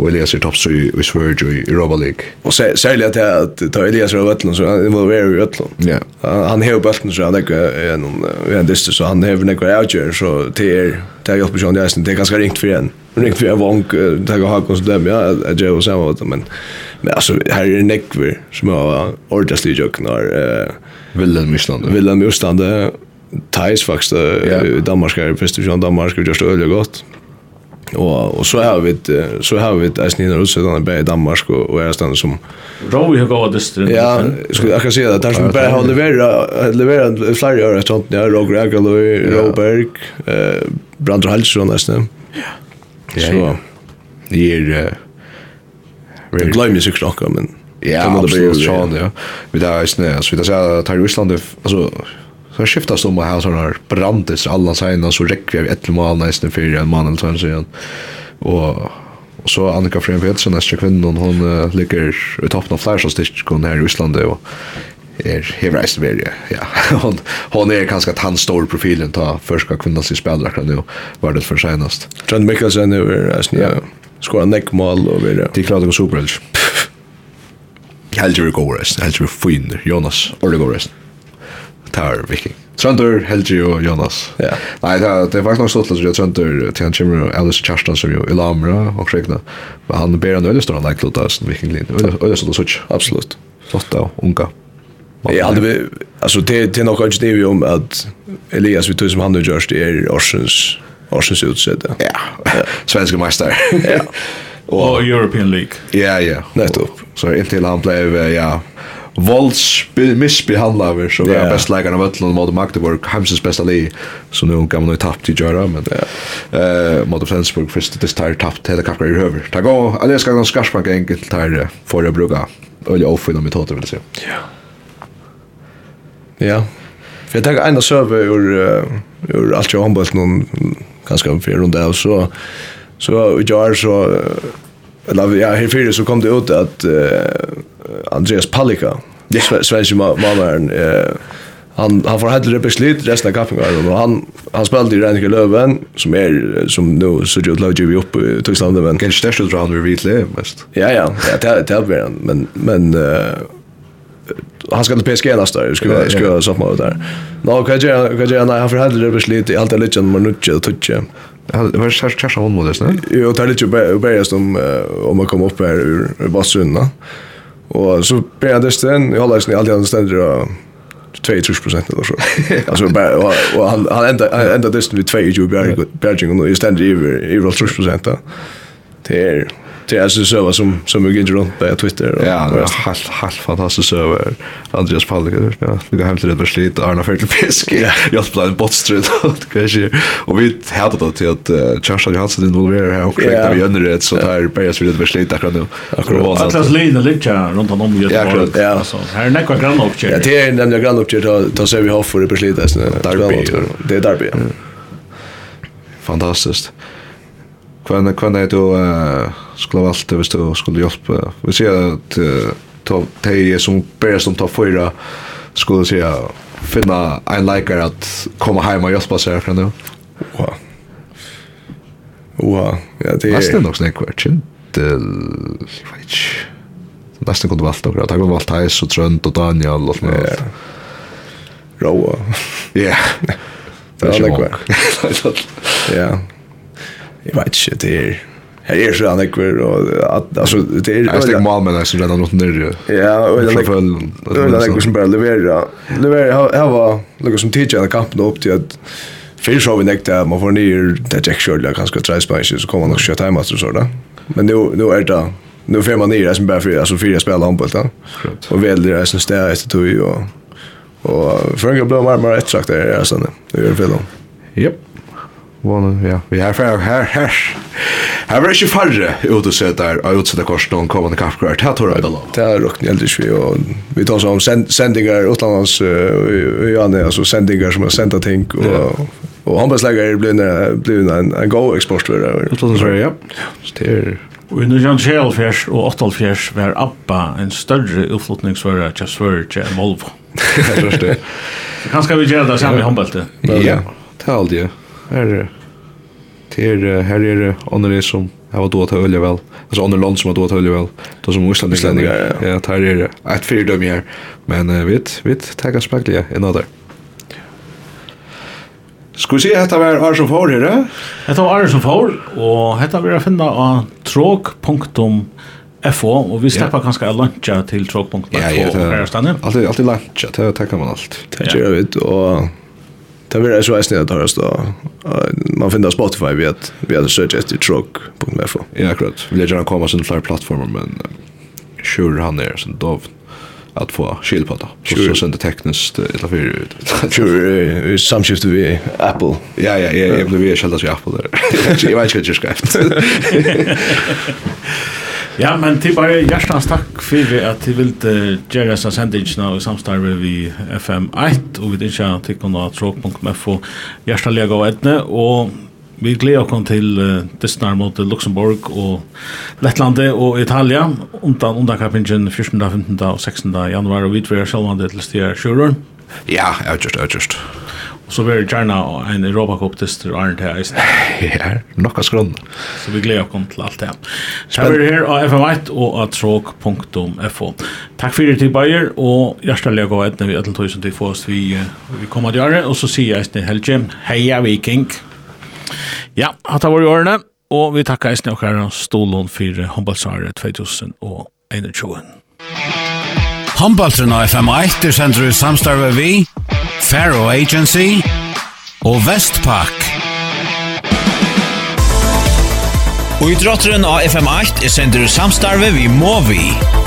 och Elias är topps i, i Sverige i Europa League. Och särskilt att jag tar Elias av Ötlund så han involverar i Ötlund. Ja. Han, han har upp så han är en, en distus, så han har några outgör så det är det är jag person jag det är ganska ringt för en. Ringt för en vank det har hakan så dem ja jag gör samma åt men men alltså här är Neckver som har ordentligt i jöknar eh Vilhelm Island. Vilhelm Island Thais faktiskt i Danmark är först i Danmark gjorde det öliga gott. Och och så har vi så har vi ett snina russedan i Danmark och och är stannar som Rowe har gått det strand. Ja, skulle jag kan säga att där som bara har levererat levererat flera år ett sånt Ja, Roger Agaloi, Roberg, eh Brandr Halsson nästan. Ja. Så det är Jag glömmer ju såklart men Ja, absolut. Ja, vi där är snö. Så vi där så tar Ryssland alltså Så skiftast om å ha sånne brandes alla seina, så rekker vi etter mål nesten fyrir en mann eller sånn siden. Og, og så Annika Frem Fjelsen, neste kvinnen, hon uh, ligger i toppen av kon her i Ryssland og er hevreist verje. Ja, hon hon är kanske att han står profilen ta första kvinnan sig spelar akkurat nu var det för senast. Trent Mikkelsen nu är alltså ja. Skora neckmål och vidare. Det klarar det superhelst. Helger går rest, helger fin Jonas Orlegorest tar viking. Tröndur, Helgi og Jonas. Ja. Nei, det er, det er faktisk nok stått, att jag til han kommer Alice Kjerstan, som jo i Lamra og Kregna, Men han ber en öle stor like Lotta som viking lin. Öle så så absolut. Flotta og unga. Jag hade vi alltså det det nog kanske det vi om att Elias vi tog som han nu görs det är Orsens Orsens utsäde. Ja. Svenska mästare. ja. Och European League. Ja, ja. Nettopp. Så inntil han blev ja Volts missbehandlar så var yeah. bäst lägaren av Ötland mot Magdeburg Hamsens bästa li så nu kan man ju tappt i göra men eh mot Flensburg först det tar tappt hela kaffar i över ta gå eller ska gå skarsbank enkelt tar för att bruka. Eller offina metoder vill säga. Ja. Ja. För jag tänker ena server ur ur allt jag handbollen ganska för runda där så så jag så eller ja, här fyra så kom det ut att uh, Andreas Palika, yeah. svensk mammaren, uh, han han får hellre beslut resten av kaffingen och han han spelade i Renke Löven som är som nu så gjorde Löven ju upp i Tyskland men kanske största han vi vet mest. Ja ja, ja det det han men men uh, han ska till PSG nästa år ska ska så där. Nå kan jag kan jag han får hellre beslut i allt det lite man nu och toucha. Det var kjærst kjærst av håndmålet, ikke? Jo, det er litt jo bærest om, om å komme opp her ur bassrunden, Og så ber jeg det stedet, jeg holder i alle andre steder, og 22 prosent eller så. Alltså bara och han han ända ända det vid 22 bjärg bjärgen och istället över över 30 procent. Det är det är så söva som som vi inte runt på Twitter och ja, det är helt helt fantastiskt söva Andreas Palliger ja. Vi går hem till det beslut Arna Fertel Fisk jag spelar en botstrut kanske och vi hade då till att Charles Johansson involverar här och det vi under det så där börjar vi det beslut akkurat nu akkurat. Atlas Lina ligger runt om Göteborg. ja. Så här är näkva grann och Ja, det är nämligen grann och ta ta så vi har för det beslitas där det är derby fantastiskt Kvann kvann är då skulle allt visst du skulle hjälpa. Vi ser att ta te som bäst som ta fyra skulle säga finna en likare att komma hem och hjälpa sig från nu. Wow. Wow. Ja, det är nästan också en question. Det nästan kunde valta och ta kunde valta Hais och Trönt och Daniel och sånt. Ja. Råa. Ja. Det är läckert. Ja jag vet inte det är Här är så han ekver och alltså det är Jag sticker mal med nästan redan något ner. Ja, och det är det ekver som bara levererar. Levererar här var något som teacher den kampen upp till att Fyrir så vi nekta, man får nyer, det er ikke kjørlig, kanskje tre spensker, så kommer man nok kjøtt hjemme, så da. Men nu er det, nu får man nere som bara för alltså fyra spelare handboll då. Och väljer det som steg efter tog och och för en blå marmor ett sagt där er nu. Det gör fel då. Japp. Vånen, ja. Vi har ferdig her, her. Her var ikke færre utsettet av utsettet korsen og kommende kaffekvar. Det tror jeg da lov. Det er råkne eldre vi, og vi tar sånn sendingar utlandans i Janne, altså sendingar som har sendt ting, og, og håndbærslegger er blevet en, en god eksportfører. Utlandsfører, ja. Så det er... Og i 1974 og 88 var ABBA en større utflutningsfører til Sverige enn Volvo. Det er det. Kanskje vi gjør det samme i håndbæltet. Ja, det er aldri, ja her her her er andre som har då att ölja väl. Alltså andra land som har då att ölja väl. Då som Ryssland Island. Ja, här är det. Ett fyrdöme här. Men uh, vet vet tagga spegla another. Skal vi se, dette var Arne som får, er det? Dette var Arne som får, og dette vil jeg finne av tråk.fo, og vi slipper kanskje å lunche til tråk.fo. Ja, ja, det er alltid lunche, det tenker man alt. Det gjør vi, og Det var så snälla att höras då. Man finner Spotify vi att vi hade search efter truck. Ja, akkurat. Vi lägger komma sin fler plattformar men sure han är sen dov att få skill på det. Så sen det tekniskt eller för vi samskifte vi Apple. Ja, ja, ja, jag blev ju skälld av Apple där. Jag vet inte hur det ska. Ja, men til bare hjertens takk for at du vil gjøre seg sendingene og samstarve vi FM1 og vi ikke har tikkene ha tråk.fo hjertelig lega og etne og vi gleder oss til uh, Disney mot Luxemburg og Lettlandet og Italia undan underkappingen 14., 15. og 16. januar og vi tror jeg selv om det til stedet kjører. Ja, jeg har gjort, jeg har så blir det gjerne en Europacup-test til Arne til Eisen. Ja, nok av skrønn. Så vi gleder oss til alt det. Så er vi her av FM1 og av tråk.fo. Takk for det til Bayer, og hjertelig gå etter vi etter tog som til få oss vi, vi kommer til å gjøre. og så sier jeg til Helge, heia Viking! Ja, hatt av våre årene, og vi takker Eisen og Karen Stolon for håndballsvaret 2021. Håndballsvaret FM1 er sender i samstarve vi, Faro Agency og Vestpak. Og i drotteren av FM8 er sender samstarve vi må vi.